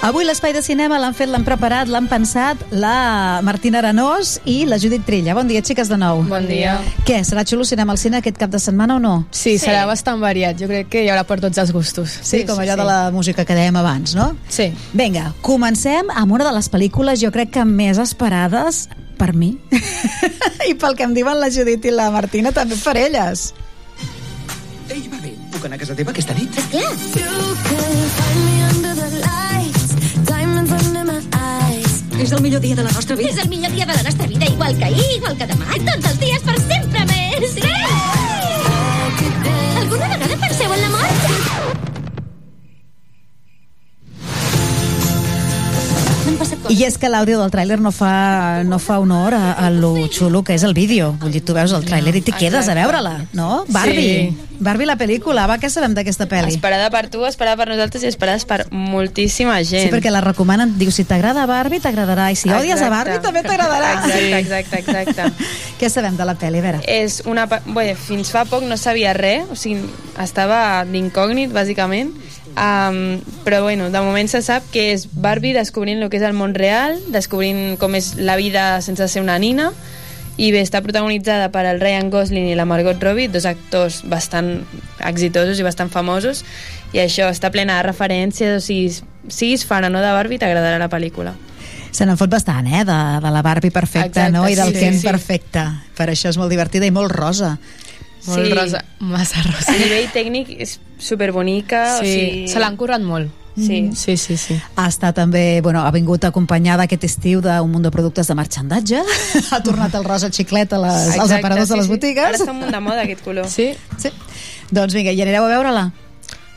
Avui l'espai de cinema l'han fet, l'han preparat, l'han pensat la Martina Arenós i la Judit Trilla. Bon dia, xiques, de nou. Bon dia. Què, serà xulo cinema al cine aquest cap de setmana o no? Sí, sí, serà bastant variat. Jo crec que hi haurà per tots els gustos. Sí, com allò de la música que dèiem abans, no? Sí. Vinga, comencem amb una de les pel·lícules, jo crec que més esperades per mi i pel que em diuen la Judit i la Martina, també per elles. Ei, va bé, puc anar a casa teva aquesta nit? You És el millor dia de la nostra vida. És el millor dia de la nostra vida, igual que ahir, igual que demà, tots els dies per sempre I és que l'àudio del tràiler no fa, no fa honor a, a lo xulo que és el vídeo. Vull dir, tu veus el tràiler i t'hi quedes a veure-la, no? Barbie. Sí. Barbie la pel·lícula, va, què sabem d'aquesta pel·li? Esperada per tu, esperada per nosaltres i esperada per moltíssima gent. Sí, perquè la recomanen, diu, si t'agrada Barbie, t'agradarà, i si odies a Barbie, també t'agradarà. Exacte, exacte, exacte. Què sabem de la pel·li, a veure? És una... Bé, fins fa poc no sabia res, o sigui, estava d'incògnit, bàsicament, um, però bueno, de moment se sap que és Barbie descobrint el que és el món real, descobrint com és la vida sense ser una nina, i bé, està protagonitzada per el Ryan Gosling i la Margot Robbie, dos actors bastant exitosos i bastant famosos, i això està plena de referències, o sigui, siguis fan o no de Barbie, t'agradarà la pel·lícula. Se n'en fot bastant, eh, de, de la Barbie perfecta, Exacte, no? I del sí, Ken sí. perfecte. Per això és molt divertida i molt rosa. Molt rosa, massa rosa. A nivell tècnic és superbonica, Sí, o sigui... se l'han currat molt. Sí. Mm. Sí, sí, sí. Ha estat també, bueno, ha vingut acompanyada aquest estiu d'un munt de productes de marxandatge. ha tornat el rosa xiclet a les, als Exacte, aparadors de sí, les sí. botigues. Ara està molt de moda aquest color. Sí? Sí. Doncs vinga, i anireu a veure-la?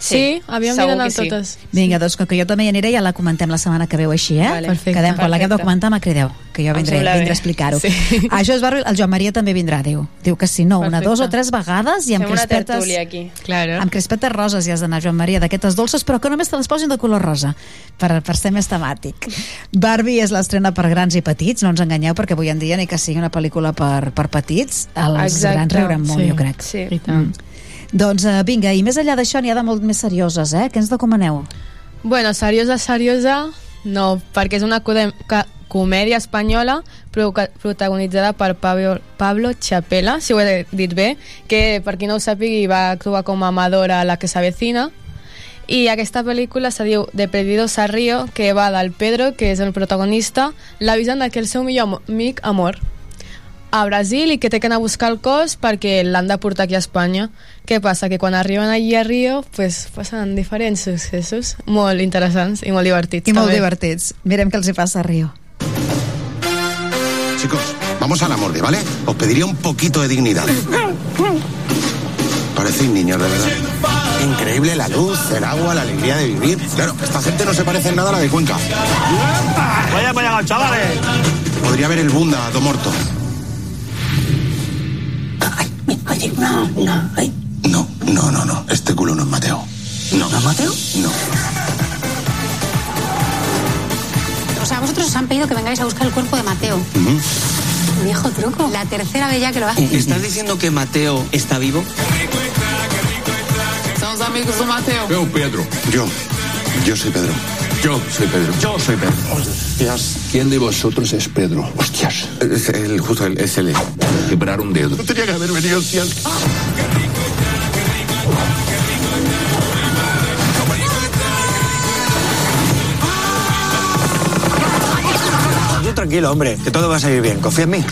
Sí, havíem segur sí. totes. Vinga, doncs com que jo també hi aniré, ja la comentem la setmana que veu així, eh? Vale. Perfecte. Quedem, quan l'haguem de comentar, me crideu, que jo vindré, vindré a explicar-ho. Sí. Això és barri, el Joan Maria també vindrà, diu. Diu que si no, una, Perfecte. dos o tres vegades i amb Fem una crispetes... aquí. Claro. amb crispetes roses i has d'anar, Joan Maria, d'aquestes dolces, però que només te les posin de color rosa, per, per ser més temàtic. Barbie és l'estrena per grans i petits, no ens enganyeu, perquè avui en dia ni que sigui una pel·lícula per, per petits, els Exacte. grans riuran molt, Sí. jo crec. Sí. I tant. Doncs uh, vinga, i més enllà d'això n'hi ha de molt més serioses, eh? Què ens recomaneu? Bueno, seriosa, seriosa, no, perquè és una comèdia espanyola protagonitzada per Pablo, Pablo Chapela, si ho he dit bé, que per qui no ho sàpigui va actuar com a Amador a La que s'avecina, i aquesta pel·lícula se diu De Perdidos a Río, que va del Pedro, que és el protagonista, l'avisen de que el seu millor amic ha mort a Brasil i que té que anar a buscar el cos perquè l'han de portar aquí a Espanya. Què passa? Que quan arriben allí a Rio pues, passen diferents successos molt interessants i molt divertits. I molt també. divertits. Mirem què els hi passa a Rio. Chicos, vamos a la morgue, ¿vale? Os pediría un poquito de dignidad. Parecéis niños, de verdad. Increíble la luz, el agua, la alegría de vivir. Claro, esta gente no se parece en nada a la de Cuenca. Vaya allá, chavales. Podría ver el Bunda, do morto. Oye, no, no, ay. No, no, no, no. Este culo no es Mateo. No. ¿No, Mateo? No. O sea, vosotros os han pedido que vengáis a buscar el cuerpo de Mateo. Viejo truco. La tercera vez ya que lo hace. ¿Estás diciendo que Mateo está vivo? Somos amigos de Mateo. Yo, Pedro. Yo. Yo soy Pedro. Yo soy Pedro. Yo soy Pedro. Hostias. ¿Quién de vosotros es Pedro? Hostias. Es el, justo el, es el. Quebrar un dedo. No tenía que haber venido, hostias. Tú tranquilo, hombre, que todo va a salir bien. Confía en mí.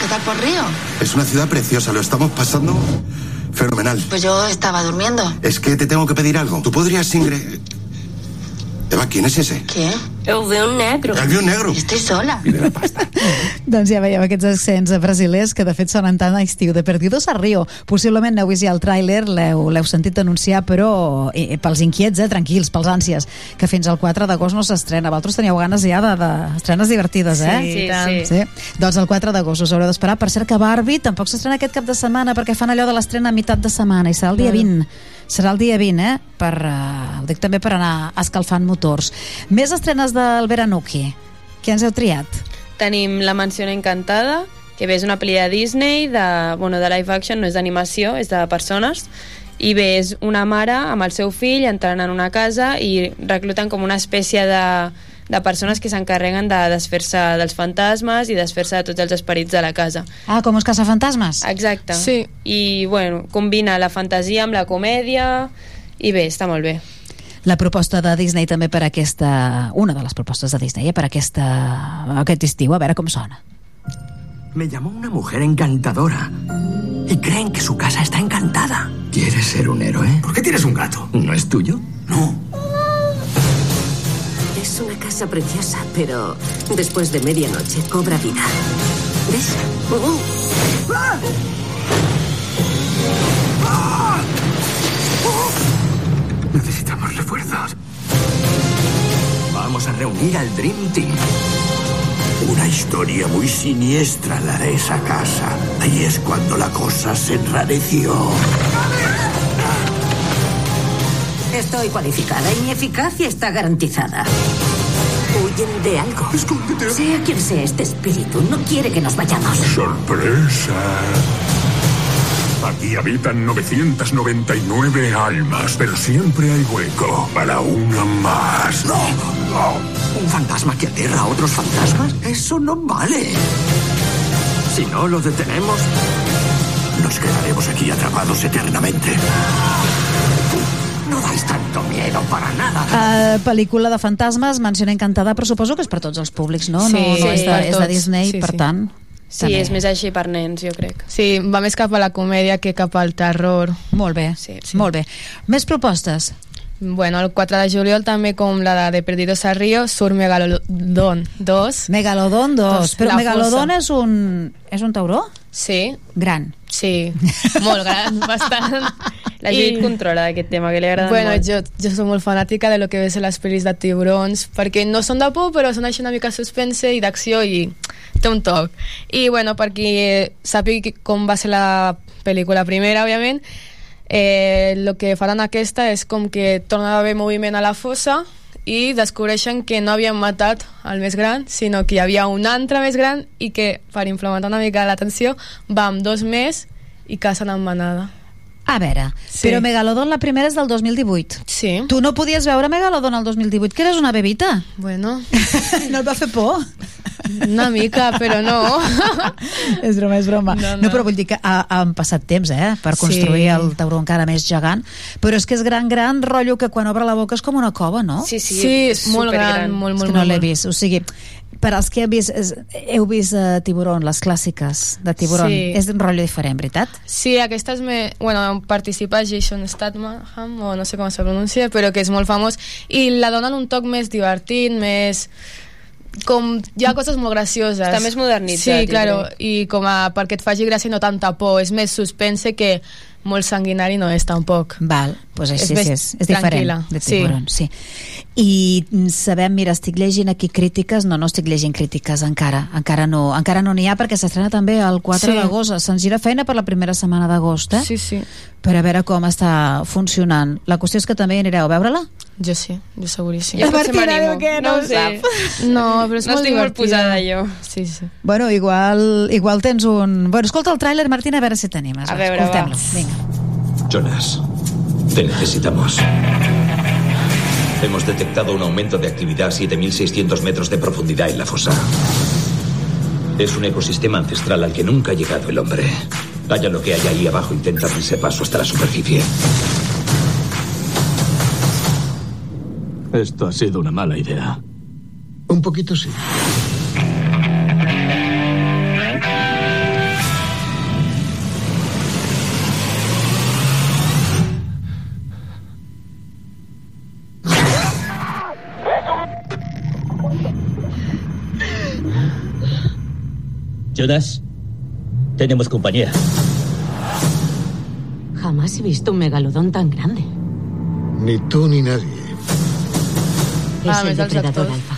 ¿Qué tal por Río? Es una ciudad preciosa, lo estamos pasando fenomenal. Pues yo estaba durmiendo. Es que te tengo que pedir algo. ¿Tú podrías ingre... Eva, ¿quién es ese? ¿Qué? El veo negro. El veo negro. Estoy sola. Doncs ja veieu aquests accents brasilers que de fet sonen tan a estiu. De Perdidos a Rio. Possiblement n'heu vist ja el tràiler, l'heu sentit anunciar, però eh, pels inquiets, eh, tranquils, pels ànsies, que fins al 4 d'agost no s'estrena. Vosaltres teníeu ganes ja de, de estrenes divertides, eh? Sí, sí, tant. sí. Doncs el 4 d'agost us haureu d'esperar. Per cert que Barbie tampoc s'estrena aquest cap de setmana perquè fan allò de l'estrena a meitat de setmana i serà el dia 20. Serà el dia 20, eh? Per, uh, ho dic també per anar escalfant motors. Més estrenes del Veranuki. Què ens heu triat? Tenim La Mansión Encantada, que bé és una pel·li de Disney, de, bueno, de live action, no és d'animació, és de persones, i bé, és una mare amb el seu fill entrant en una casa i recluten com una espècie de, de persones que s'encarreguen de desfer-se dels fantasmes i desfer-se de tots els esperits de la casa. Ah, com els caçafantasmes? Exacte. Sí. I, bueno, combina la fantasia amb la comèdia i bé, està molt bé. La proposta de Disney també per aquesta... Una de les propostes de Disney, eh, per aquesta, aquest estiu, a veure com sona. Me llamó una mujer encantadora. Y creen que su casa está encantada. ¿Quieres ser un héroe? ¿Por qué tienes un gato? ¿No es tuyo? Es una casa preciosa, pero después de medianoche cobra vida. ¿Ves? Necesitamos refuerzos. Vamos a reunir al Dream Team. Una historia muy siniestra la de esa casa. Ahí es cuando la cosa se enrareció. Estoy cualificada y mi eficacia está garantizada. Huyen de algo. Escóndete. Sea quien sea este espíritu, no quiere que nos vayamos. Sorpresa. Aquí habitan 999 almas, pero siempre hay hueco para una más. ¡No! ¿Un fantasma que aterra a otros fantasmas? Eso no vale. Si no lo detenemos, Nos quedaremos aquí atrapados eternamente. No dais tanto miedo para nada. Uh, pel·lícula de fantasmes, menció encantada, però suposo que és per tots els públics, no? Sí, no, no sí, és, de, és de. Disney, Sí, per sí. tant... Sí, També. és més així per nens, jo crec. Sí, va més cap a la comèdia que cap al terror. Molt bé, sí. molt bé. Més propostes? Bueno, el 4 de juliol també com la de Perdidos a Río surt Megalodon 2. Megalodon 2. Però la Megalodon fossa. és un, és un tauró? Sí. Gran. Sí, molt gran, bastant. La Judit controla d'aquest tema, que li agrada bueno, molt. jo, jo soc molt fanàtica de lo que ves a les pel·lis de tiburons, perquè no són de por, però són així una mica suspense i d'acció i té un toc. I bueno, per qui sàpiga com va ser la pel·lícula primera, òbviament, eh, el que faran aquesta és com que torna a haver moviment a la fossa i descobreixen que no havien matat el més gran, sinó que hi havia un altre més gran i que, per implementar una mica l'atenció, va amb dos més i cacen en manada. A veure, Sí. però Megalodon la primera és del 2018. Sí. Tu no podies veure Megalodon el 2018, que eres una bebita. Bueno. no et va fer por? Una mica, però no. és broma, és broma. No, No, no. però vull dir que ha, han passat temps, eh?, per construir Sí. el tauró encara més gegant. Però és que és gran, gran, rotllo que quan obre la boca és com una cova, no? Sí, sí, Sí, és molt gran, molt, És molt, que no molt, l'he molt. vist. O sigui, per als que heu vist, és, heu vist uh, Tiburon, les clàssiques de Tiburon, Sí. és un rotllo diferent, veritat? Sí, aquesta és... Me... Bueno, participa Jason Statham, o no sé com se pronuncia, però que és molt famós, i la donen un toc més divertit, més... Com hi ha coses molt gracioses. Està més modernitzat, Sí, claro, i com a, perquè et faci gràcia no tanta por. És més suspense que molt sanguinari no és tampoc. Val, doncs És així més sí, és, és diferent de sí. Tiburon, sí. I mm, sabem, mira, estic llegint aquí crítiques, no, no estic llegint crítiques encara, encara no encara no n'hi ha perquè s'estrena també el 4 Sí. d'agost, se'ns gira feina per la primera setmana d'agost, eh? Sí, sí. Per a veure com està funcionant. La qüestió és que també anireu a veure-la? Jo sí, jo seguríssim. Jo Martina m'animo. diu que no no ho sé. No, però és no molt estic molt divertida. posada jo. Sí, sí. Bueno, igual, igual tens un... Bueno, escolta el tràiler, Martina, a veure si t'animes. A veure, va. Escoltem-lo, vinga. Jonas, te necesitamos. Hemos detectado un aumento de actividad a 7.600 metros de profundidad en la fosa. Es un ecosistema ancestral al que nunca ha llegado el hombre. Haya lo que haya ahí abajo, intenta abrirse paso hasta la superficie. Esto ha sido una mala idea. Un poquito sí. Jonas, tenemos compañía. Jamás he visto un megalodón tan grande. Ni tú ni nadie. Es Ah, el depredador actors.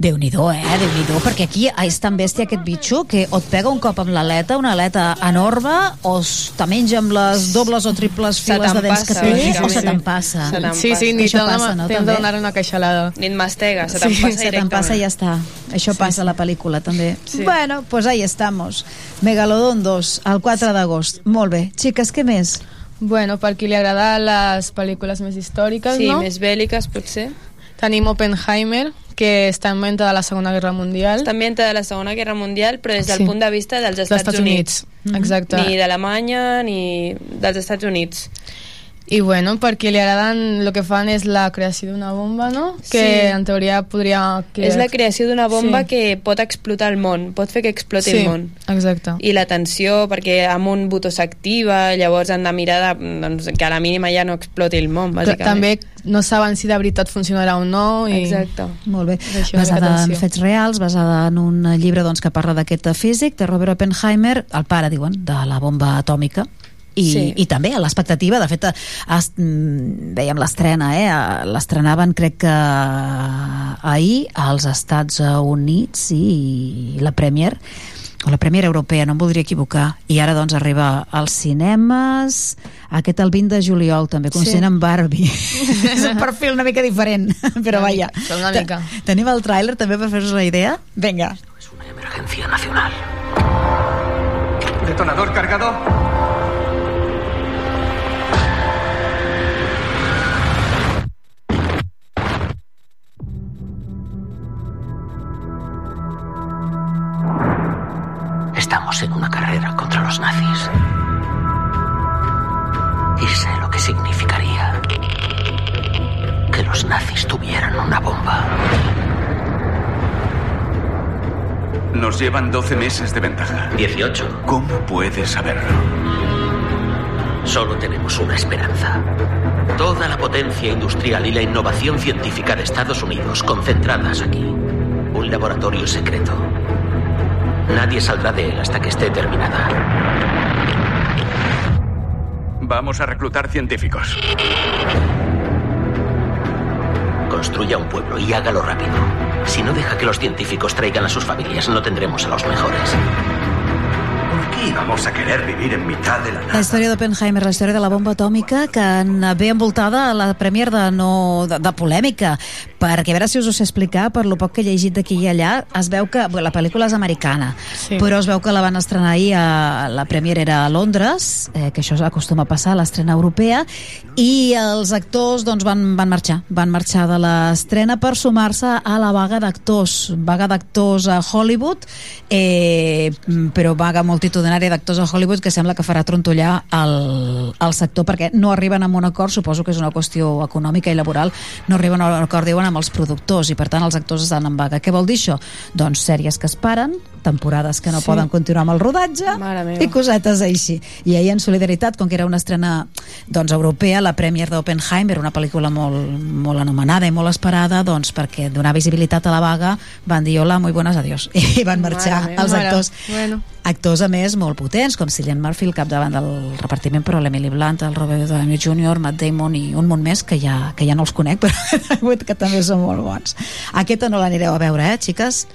Alfa. Déu-n'hi-do, eh? Déu-n'hi-do, perquè aquí és tan bèstia aquest bitxo que o et pega un cop amb l'aleta, una aleta enorme, o te menja amb les dobles o triples files de dents que tens, bàsicament. o se te'n passa. Se te'n Sí, sí, ni passa, no, de donar una queixalada. Ni et mastega, se te'n passa se te'n passa i ja està. Això passa a la pel·lícula, també. Bueno, pues ahí estamos. Megalodon 2, el 4 d'agost. Molt bé. Xiques, què més? Bueno, per qui li agrada les pel·lícules més històriques, Sí, no? més bèl·liques, potser. Tenim Oppenheimer, que està en mente de la Segona Guerra Mundial. Està ambientada de la Segona Guerra Mundial, però des del Sí. punt de vista dels Estats, Estats Units. Units. Exacte. Ni d'Alemanya, ni dels Estats Units. I bueno, per qui li agraden, el que fan és la creació d'una bomba, no? Que Sí. en teoria podria... Que... És la creació d'una bomba Sí. que pot explotar el món, pot fer que exploti Sí, el món. exacte. I la tensió, perquè amb un botó s'activa, llavors han de mirar de, doncs, que a la mínima ja no exploti el món, Però bàsicament. també no saben si de veritat funcionarà o no. I... Exacte. Molt bé. Basada en atenció. fets reals, basada en un llibre doncs, que parla d'aquest físic, de Robert Oppenheimer, el pare, diuen, de la bomba atòmica, i, Sí. i també a l'expectativa, de fet es, mm, veiem l'estrena eh? l'estrenaven crec que ahir als Estats Units i la Premier o la Premier Europea, no em voldria equivocar i ara doncs arriba als cinemes aquest el 20 de juliol també, com Sí. amb Barbie és un perfil una mica diferent però Una vaja, mica, una mica. tenim el tràiler també per fer-vos la idea? Vinga. Emergencia nacional. ¿Detonador cargado? Estamos en una carrera contra los nazis. Y sé lo que significaría que los nazis tuvieran una bomba. Nos llevan 12 meses de ventaja. 18. ¿Cómo puedes saberlo? Solo tenemos una esperanza. Toda la potencia industrial y la innovación científica de Estados Unidos concentradas aquí. Un laboratorio secreto. Nadie saldrá de él hasta que esté terminada. Vamos a reclutar científicos. Construya un pueblo y hágalo rápido. Si no deja que los científicos traigan a sus familias, no tendremos a los mejores. ¿Por qué íbamos a querer vivir en mitad de la La història d'Oppenheimer, la història de la bomba atòmica, que en ve envoltada a la premier de, no, de, de polèmica, perquè a veure si us ho sé explicar, per lo poc que he llegit d'aquí i allà, es veu que bé, la pel·lícula és americana, Sí. però es veu que la van estrenar ahir, a, la premier era a Londres, eh, que això acostuma a passar a l'estrena europea, i els actors doncs, van, van marxar, van marxar de l'estrena per sumar-se a la vaga d'actors, vaga d'actors a Hollywood, eh, però vaga multitudinària d'actors a Hollywood que sembla que farà trontollar el, el sector perquè no arriben a un acord, suposo que és una qüestió econòmica i laboral, no arriben a un acord, diuen, amb els productors i per tant els actors estan en vaga. Què vol dir això? Doncs sèries que es paren, temporades que no Sí. poden continuar amb el rodatge i cosetes així. I ahir en solidaritat, com que era una estrena doncs, europea, la premier d'Oppenheimer, una pel·lícula molt, molt anomenada i molt esperada, doncs perquè donar visibilitat a la vaga van dir hola, muy buenas, adiós. I van marxar Mare els actors. Bueno. Actors, a més, molt potents, com Cillian Murphy, el capdavant del repartiment, però l'Emily Blunt, el Robert Downey Jr., Matt Damon i un munt més, que ja, que ja no els conec, però que també són molt bons. Aquesta no l'anireu a veure, eh, xiques?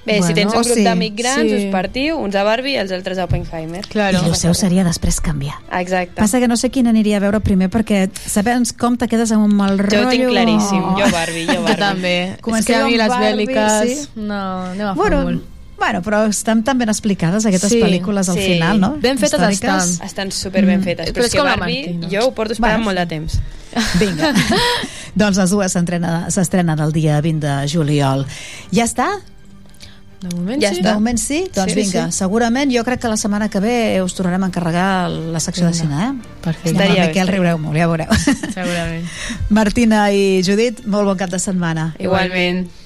Bé, si tens un grup sí. d'amics grans, Sí. us partiu, uns a Barbie i els altres a Oppenheimer. I el seu seria després canviar. Exacte. Passa que no sé quina aniria a veure primer perquè sabents com te quedes amb un mal Jo rotllo. ho tinc claríssim, jo Barbie, jo Jo Barbie. també. És Comenceu que a mi amb les Barbie, bèl·liques... sí. No, anem a Bueno. Bueno, però estan tan ben explicades aquestes pel·lícules al final, no? Ben fetes Històriques. estan. Estan super ben Mm. fetes. Però Però, és que Barbie, Martina. jo ho porto esperant Bueno. molt de temps. Vinga. doncs les dues s'estrena- s'estrenen el dia 20 de juliol. Ja està? De moment ja sí. Està. De moment sí? Doncs Sí, vinga, sí. segurament jo crec que la setmana que ve us tornarem a encarregar la secció de cine, eh? Perfecte. Amb Estaria bé, Miquel riureu molt, ja veureu. Segurament. Martina i Judit, molt bon cap de setmana. Igualment. feels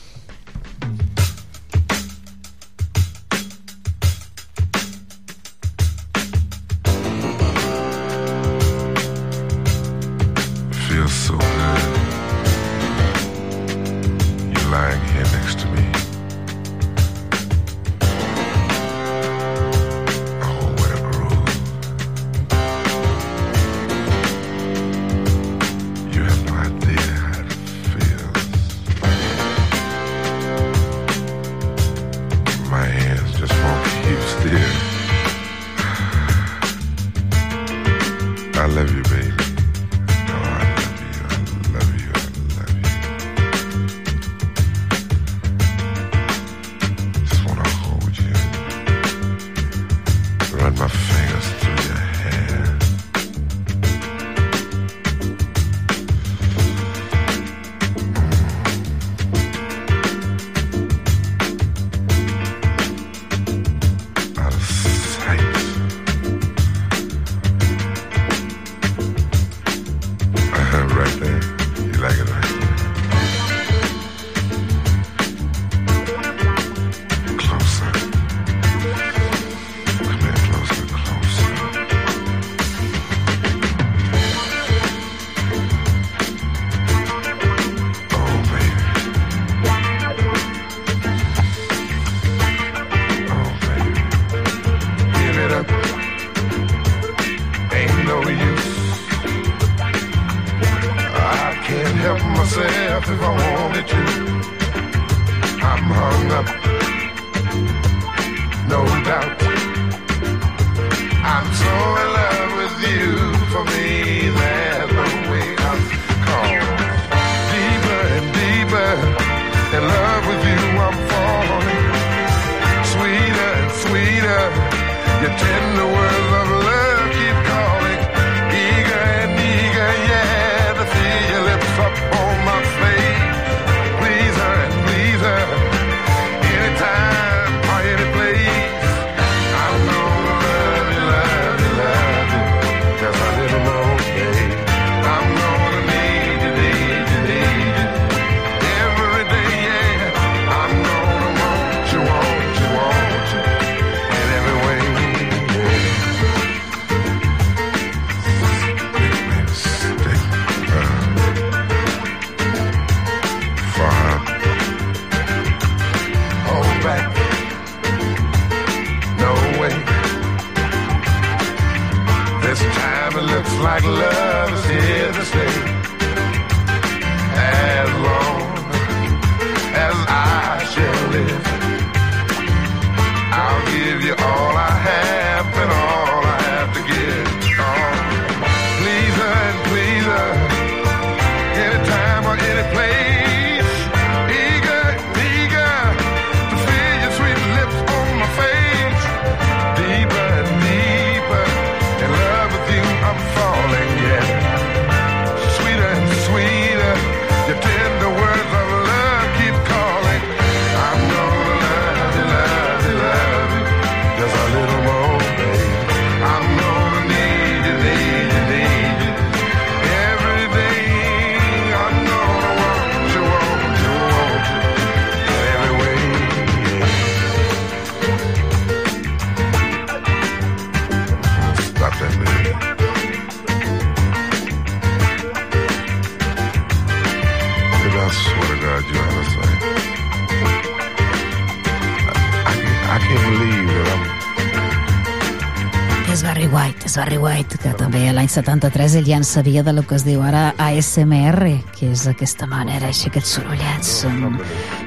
73 ell ja en sabia de lo que es diu ara ASMR, que és aquesta manera, així aquests sorollets um,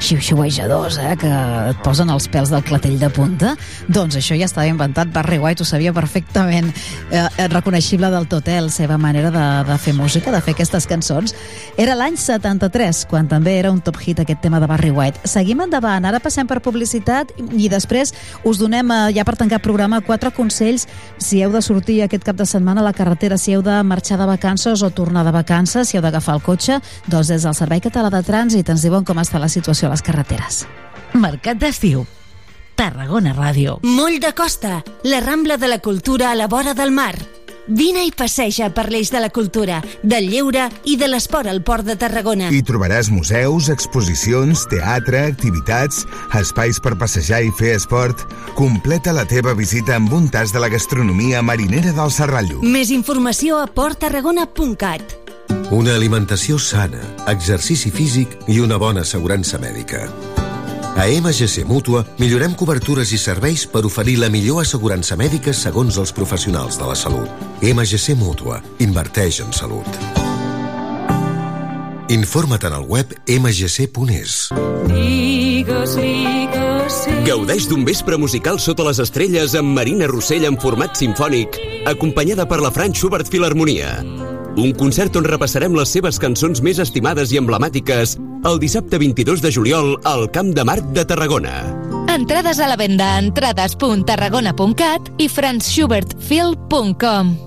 xiu-xiuejadors, eh, que et posen els pèls del clatell de punta. Doncs això ja estava inventat, Barry White ho sabia perfectament, eh, eh, reconeixible del tot, eh, la seva manera de, de fer música, de fer aquestes cançons. Era l'any 73, quan també era un top hit aquest tema de Barry White. Seguim endavant, ara passem per publicitat i després us donem, eh, ja per tancar programa, quatre consells si heu de sortir aquest cap de setmana a la carretera, si heu de marxar de vacances o tornar de vacances, si heu d'agafar el cotxe, doncs des del Servei Català de Trànsit ens diuen com està la situació a les carreteres. Mercat d'estiu. Tarragona Ràdio. Moll de Costa, la Rambla de la Cultura a la vora del mar. Vine i passeja per l'eix de la cultura, del lleure i de l'esport al Port de Tarragona. Hi trobaràs museus, exposicions, teatre, activitats, espais per passejar i fer esport. Completa la teva visita amb un tas de la gastronomia marinera del Serrallo. Més informació a porttarragona.cat. Una alimentació sana, exercici físic i una bona assegurança mèdica. A MGC Mútua millorem cobertures i serveis per oferir la millor assegurança mèdica segons els professionals de la salut. MGC Mútua. Inverteix en salut. Informa't en el web mgc.es. Digues, digues, sí. Gaudeix d'un vespre musical sota les estrelles amb Marina Rossell en format sinfònic, acompanyada per la Franz Schubert Filharmonia. Un concert on repassarem les seves cançons més estimades i emblemàtiques el dissabte 22 de juliol al Camp de Marc de Tarragona. Entrades a la venda a entrades.tarragona.cat i franzschubertfil.com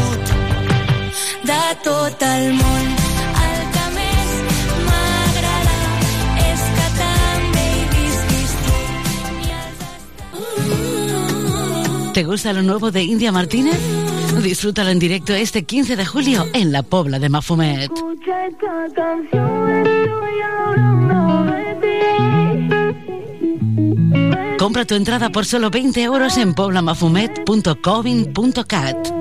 De tot el món. El que més m'agrada és que també hi visquis tu. ¿Te gusta lo nuevo de India Martínez? Disfrútalo en directo este 15 de julio en la Pobla de Mafumet. Escucha esta canción, estoy hablando de ti. Compra tu entrada por solo 20 euros en poblamafumet.covin.cat.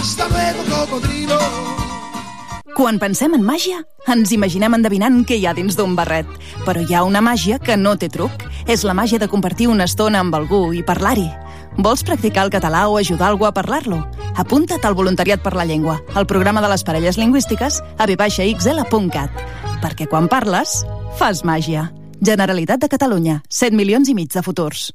Hasta luego, cocodrilo. Quan pensem en màgia, ens imaginem endevinant què hi ha dins d'un barret. Però hi ha una màgia que no té truc. És la màgia de compartir una estona amb algú i parlar-hi. Vols practicar el català o ajudar algú a parlar-lo? Apunta't al Voluntariat per la Llengua, al programa de les parelles lingüístiques a vxl.cat. Perquè quan parles, fas màgia. Generalitat de Catalunya, 7 milions i mig de futurs.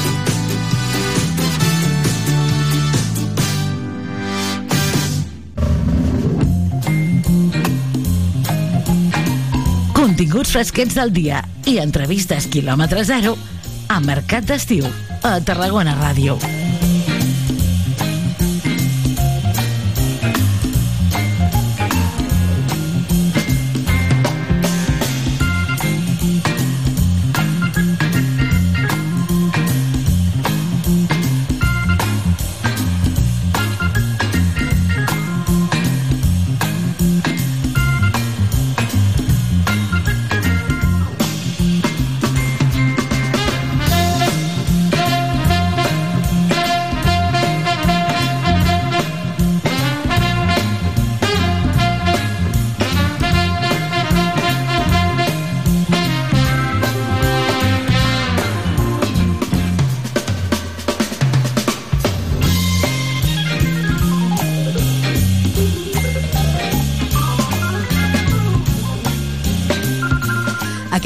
Continguts fresquets del dia i entrevistes quilòmetre zero a Mercat d'Estiu a Tarragona Ràdio.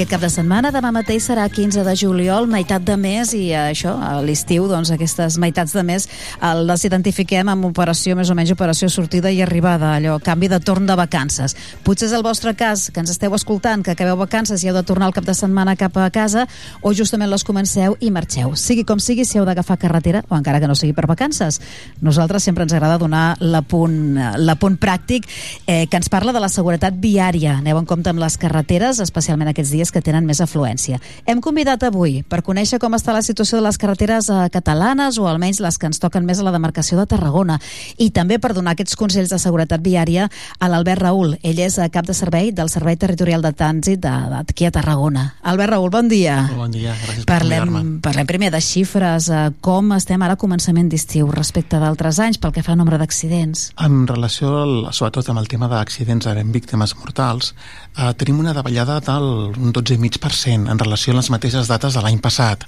Aquest cap de setmana, demà mateix serà 15 de juliol, meitat de mes, i eh, això, a l'estiu, doncs, aquestes meitats de mes el, les identifiquem amb operació, més o menys operació sortida i arribada, allò, canvi de torn de vacances. Potser és el vostre cas, que ens esteu escoltant, que acabeu vacances i heu de tornar el cap de setmana cap a casa, o justament les comenceu i marxeu. Sigui com sigui, si heu d'agafar carretera, o encara que no sigui per vacances. Nosaltres sempre ens agrada donar l'apunt l'apunt pràctic eh, que ens parla de la seguretat viària. Aneu en compte amb les carreteres, especialment aquests dies que tenen més afluència. Hem convidat avui per conèixer com està la situació de les carreteres eh, catalanes o almenys les que ens toquen més a la demarcació de Tarragona i també per donar aquests consells de seguretat viària a l'Albert Raül. Ell és eh, cap de servei del Servei Territorial de Trànsit d'aquí a Tarragona. Albert Raül, bon dia. Bon dia, gràcies per Parlem, convidar-me. parlem primer de xifres, eh, com estem ara a començament d'estiu respecte d'altres anys pel que fa al nombre d'accidents. En relació, al, sobretot amb el tema d'accidents amb víctimes mortals, eh, tenim una davallada del un 12,5% en relació a les mateixes dates de l'any passat.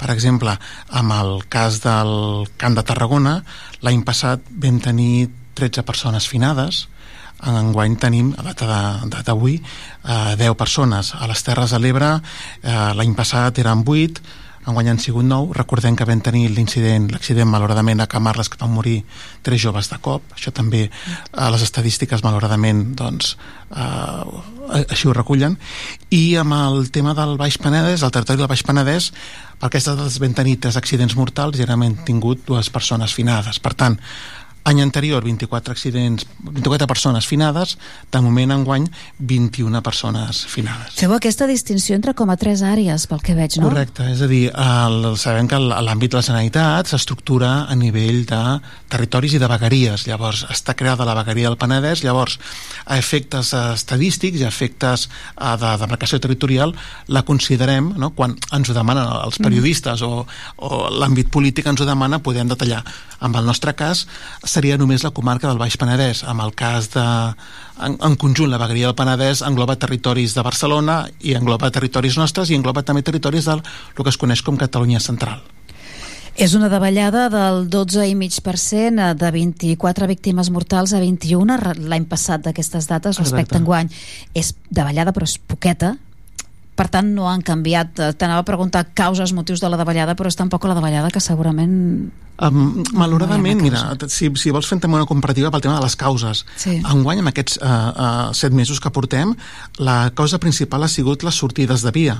Per exemple, amb el cas del Camp de Tarragona, l'any passat vam tenir 13 persones finades, en enguany tenim, a data d'avui, eh, 10 persones. A les Terres de l'Ebre eh, l'any passat eren 8, enguany han sigut 9. Recordem que vam tenir l'incident, l'accident malauradament a Camarles que van morir tres joves de cop. Això també a les estadístiques malauradament doncs, eh, així ho recullen. I amb el tema del Baix Penedès, el territori del Baix Penedès, per aquestes dades vam tenir tres accidents mortals i ara hem tingut dues persones finades. Per tant, Any anterior, 24 accidents, 24 persones finades, de moment enguany 21 persones finades. Feu aquesta distinció entre com a tres àrees, pel que veig, no? Correcte, és a dir, el, sabem que l'àmbit de la Generalitat s'estructura a nivell de territoris i de vegueries, llavors està creada la vegueria del Penedès, llavors a efectes estadístics i a efectes eh, de demarcació territorial la considerem, no? quan ens ho demanen els periodistes o, o l'àmbit polític ens ho demana, podem detallar. Amb el nostre cas seria només la comarca del Baix Penedès, amb el cas de en, en conjunt la vegueria del Penedès engloba territoris de Barcelona i engloba territoris nostres i engloba també territoris del el que es coneix com Catalunya Central. És una davallada del 12,5% de 24 víctimes mortals a 21 re- l'any passat d'aquestes dates respecte a enguany. És davallada però és poqueta, per tant no han canviat. Eh, T'anava a preguntar causes, motius de la davallada, però és tampoc la davallada que segurament... Um, malauradament, No mira, si, si vols també una comparativa pel tema de les causes. Sí. Enguany, amb aquests uh, uh, set mesos que portem, la causa principal ha sigut les sortides de via.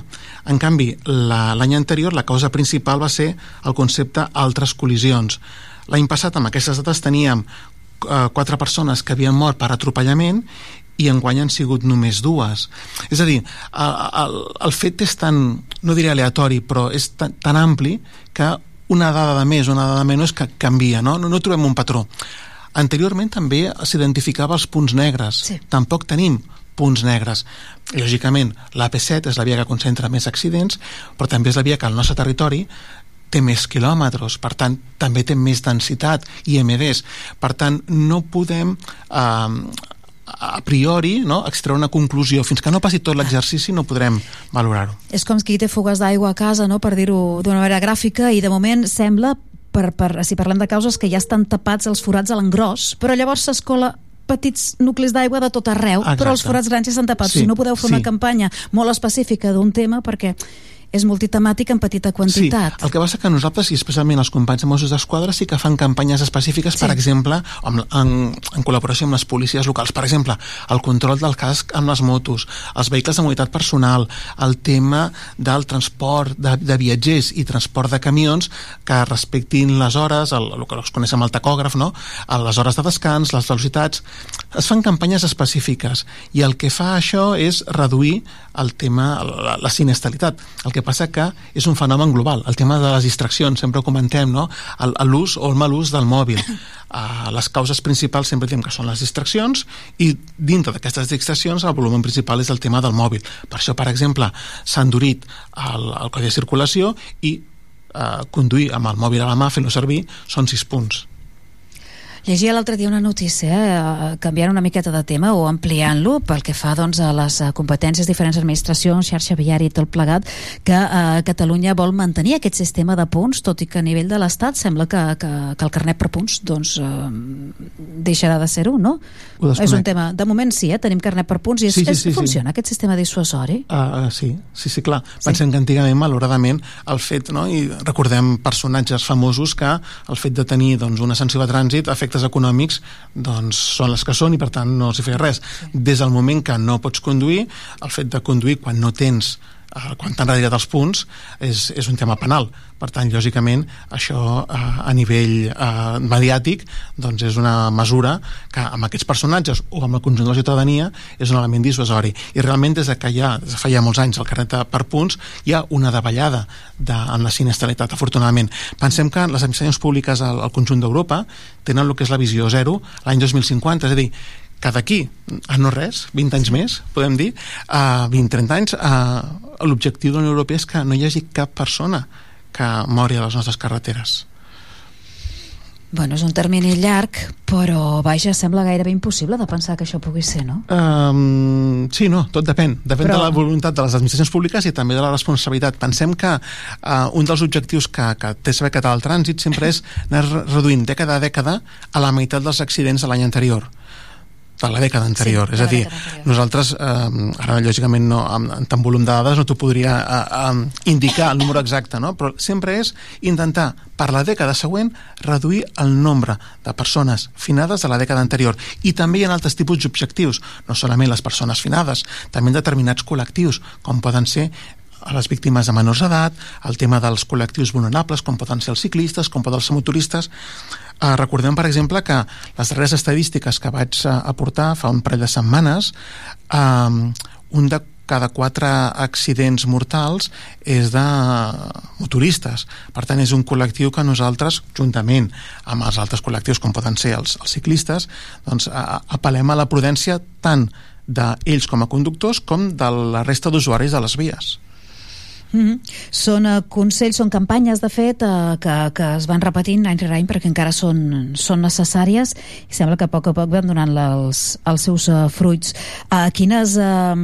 En canvi, la- l'any anterior la causa principal va ser el concepte altres col·lisions. L'any passat, amb aquestes dates, teníem quatre persones que havien mort per atropellament i enguany han sigut només dues. És a dir, el, el, el fet és tan, no diré aleatori, però és tan, tan ampli que una dada de més o una dada de menys que canvia, no? No, no trobem un patró. Anteriorment també s'identificava els punts negres. Sí. Tampoc tenim punts negres. Lògicament, l'AP7 és la via que concentra més accidents, però també és la via que al nostre territori té més quilòmetres, per tant, també té més densitat i MDs. Per tant, no podem eh, a priori no, extreure una conclusió. Fins que no passi tot l'exercici no podrem valorar-ho. És com qui té fugues d'aigua a casa, no? per dir-ho d'una manera gràfica, i de moment sembla, per, per, si parlem de causes, que ja estan tapats els forats a l'engròs, però llavors s'escola petits nuclis d'aigua de tot arreu, Exacte. però els forats grans ja estan tapats. Sí, si no podeu fer sí. una campanya molt específica d'un tema, perquè és multitemàtic en petita quantitat. Sí, el que passa que nosaltres, i especialment els companys de Mossos d'Esquadra, sí que fan campanyes específiques, sí. per exemple, amb, en, en col·laboració amb les policies locals. Per exemple, el control del casc amb les motos, els vehicles de mobilitat personal, el tema del transport de, de viatgers i transport de camions que respectin les hores, el, el que es coneix amb el tacògraf, no? les hores de descans, les velocitats... Es fan campanyes específiques i el que fa això és reduir el tema, la, la sinistralitat. El que passa que és un fenomen global. El tema de les distraccions, sempre ho comentem, no? L'ús o el mal ús del mòbil. Uh, les causes principals sempre diem que són les distraccions i dintre d'aquestes distraccions el volum principal és el tema del mòbil. Per això, per exemple, s'ha endurit el, el codi de circulació i uh, conduir amb el mòbil a la mà, fent-lo servir, són sis punts. Llegia l'altre dia una notícia, eh, canviant una miqueta de tema o ampliant-lo pel que fa doncs, a les eh, competències, diferents administracions, xarxa viària i tot plegat, que eh, Catalunya vol mantenir aquest sistema de punts, tot i que a nivell de l'Estat sembla que, que, que el carnet per punts doncs, eh, deixarà de ser-ho, no? És un tema... De moment sí, eh, tenim carnet per punts i és, Sí, sí, és, sí, sí. funciona aquest sistema dissuasori. Uh, sí, sí, sí, clar. Pensem que antigament, malauradament, el fet, no? i recordem personatges famosos que el fet de tenir doncs, una sanció de trànsit, efectes econòmics, doncs són les que són i per tant no s'hi feia res. Des del moment que no pots conduir, el fet de conduir quan no tens eh, quan t'han retirat els punts és, és un tema penal. Per tant, lògicament, això eh, a nivell eh, mediàtic doncs és una mesura que amb aquests personatges o amb el conjunt de la ciutadania és un element dissuasori i realment des de que ja, des de fa ja molts anys el carnet per punts hi ha una davallada de, en la sinistralitat, afortunadament. Pensem que les administracions públiques al, al conjunt d'Europa tenen el que és la visió zero l'any 2050, és a dir que d'aquí a no res, 20 anys més, podem dir, a 20-30 anys, uh, l'objectiu de la Unió Europea és que no hi hagi cap persona que mori a les nostres carreteres. Bueno, és un termini llarg, però vaja, sembla gairebé impossible de pensar que això pugui ser, no? Um, sí, no, tot depèn. Depèn Però- de la voluntat de les administracions públiques i també de la responsabilitat. Pensem que uh, un dels objectius que, que té saber català el trànsit sempre és anar re- reduint dècada a dècada a la meitat dels accidents de l'any anterior de la dècada anterior, Sí, és a dir, anterior. nosaltres eh, ara lògicament no, amb, amb tant volum de dades no t'ho podria eh, eh, indicar el número exacte, no? però sempre és intentar per la dècada següent reduir el nombre de persones finades de la dècada anterior i també hi ha altres tipus d'objectius no solament les persones finades, també determinats col·lectius com poden ser a les víctimes de menors d'edat, el tema dels col·lectius vulnerables, com poden ser els ciclistes, com poden ser motoristes. Eh, recordem, per exemple, que les darreres estadístiques que vaig eh, aportar fa un parell de setmanes, eh, un de cada quatre accidents mortals és de motoristes. Per tant, és un col·lectiu que nosaltres, juntament amb els altres col·lectius, com poden ser els, els ciclistes, doncs, a- apel·lem a la prudència tant d'ells com a conductors com de la resta d'usuaris de les vies. Mm -hmm. Són uh, consells, són campanyes, de fet, uh, que, que es van repetint any rere any perquè encara són, són necessàries i sembla que a poc a poc van donant els, els seus uh, fruits. Uh, quines, uh,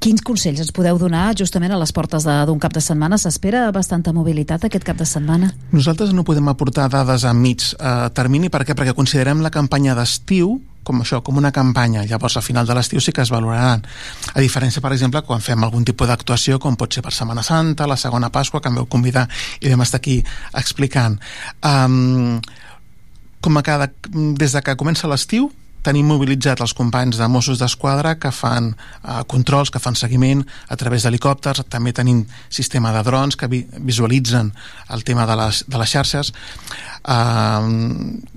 quins consells ens podeu donar justament a les portes d'un cap de setmana? S'espera bastanta mobilitat aquest cap de setmana? Nosaltres no podem aportar dades a mig eh, termini, per què? Perquè considerem la campanya d'estiu com això, com una campanya. Llavors, al final de l'estiu sí que es valoraran. A diferència, per exemple, quan fem algun tipus d'actuació, com pot ser per Setmana Santa, la segona Pasqua, que em veu convidar i vam estar aquí explicant. Um, com a cada, des de que comença l'estiu, tenim mobilitzat els companys de Mossos d'Esquadra que fan eh, controls, que fan seguiment a través d'helicòpters, també tenim sistema de drons que vi visualitzen el tema de les, de les xarxes. Uh,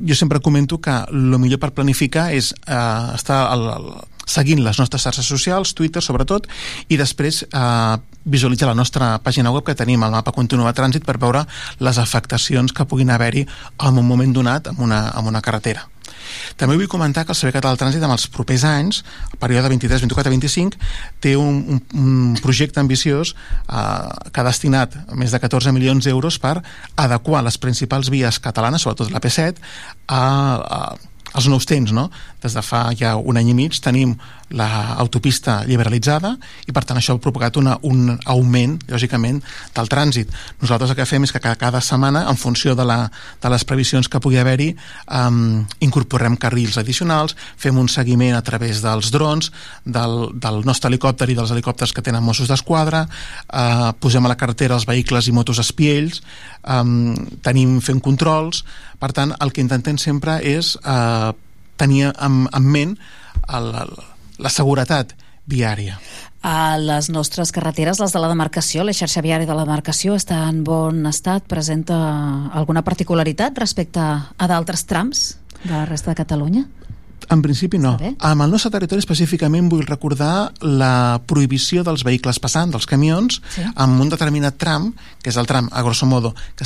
jo sempre comento que el millor per planificar és uh, estar al, al, seguint les nostres xarxes socials, Twitter sobretot, i després eh, visualitzar la nostra pàgina web que tenim, el mapa continu de trànsit, per veure les afectacions que puguin haver-hi en un moment donat amb una, amb una carretera. També vull comentar que el Servei Català del Trànsit en els propers anys, el període 23, 24, 25, té un, un, un projecte ambiciós eh, que ha destinat més de 14 milions d'euros per adequar les principals vies catalanes, sobretot la P7, a, a als nous temps, no? Des de fa ja un any i mig tenim l'autopista liberalitzada i per tant això ha provocat una, un augment, lògicament, del trànsit. Nosaltres el que fem és que cada, cada setmana, en funció de, la, de les previsions que pugui haver-hi, um, incorporem carrils addicionals, fem un seguiment a través dels drons, del, del nostre helicòpter i dels helicòpters que tenen Mossos d'Esquadra, uh, posem a la carretera els vehicles i motos espiells, um, tenim fent controls, per tant, el que intentem sempre és uh, tenir en, en ment el, el, la seguretat viària. A les nostres carreteres, les de la demarcació, la xarxa viària de la demarcació està en bon estat? Presenta alguna particularitat respecte a d'altres trams de la resta de Catalunya? En principi no. Amb el nostre territori específicament vull recordar la prohibició dels vehicles passant, dels camions, Sí. amb un determinat tram, que és el tram, a grosso modo, que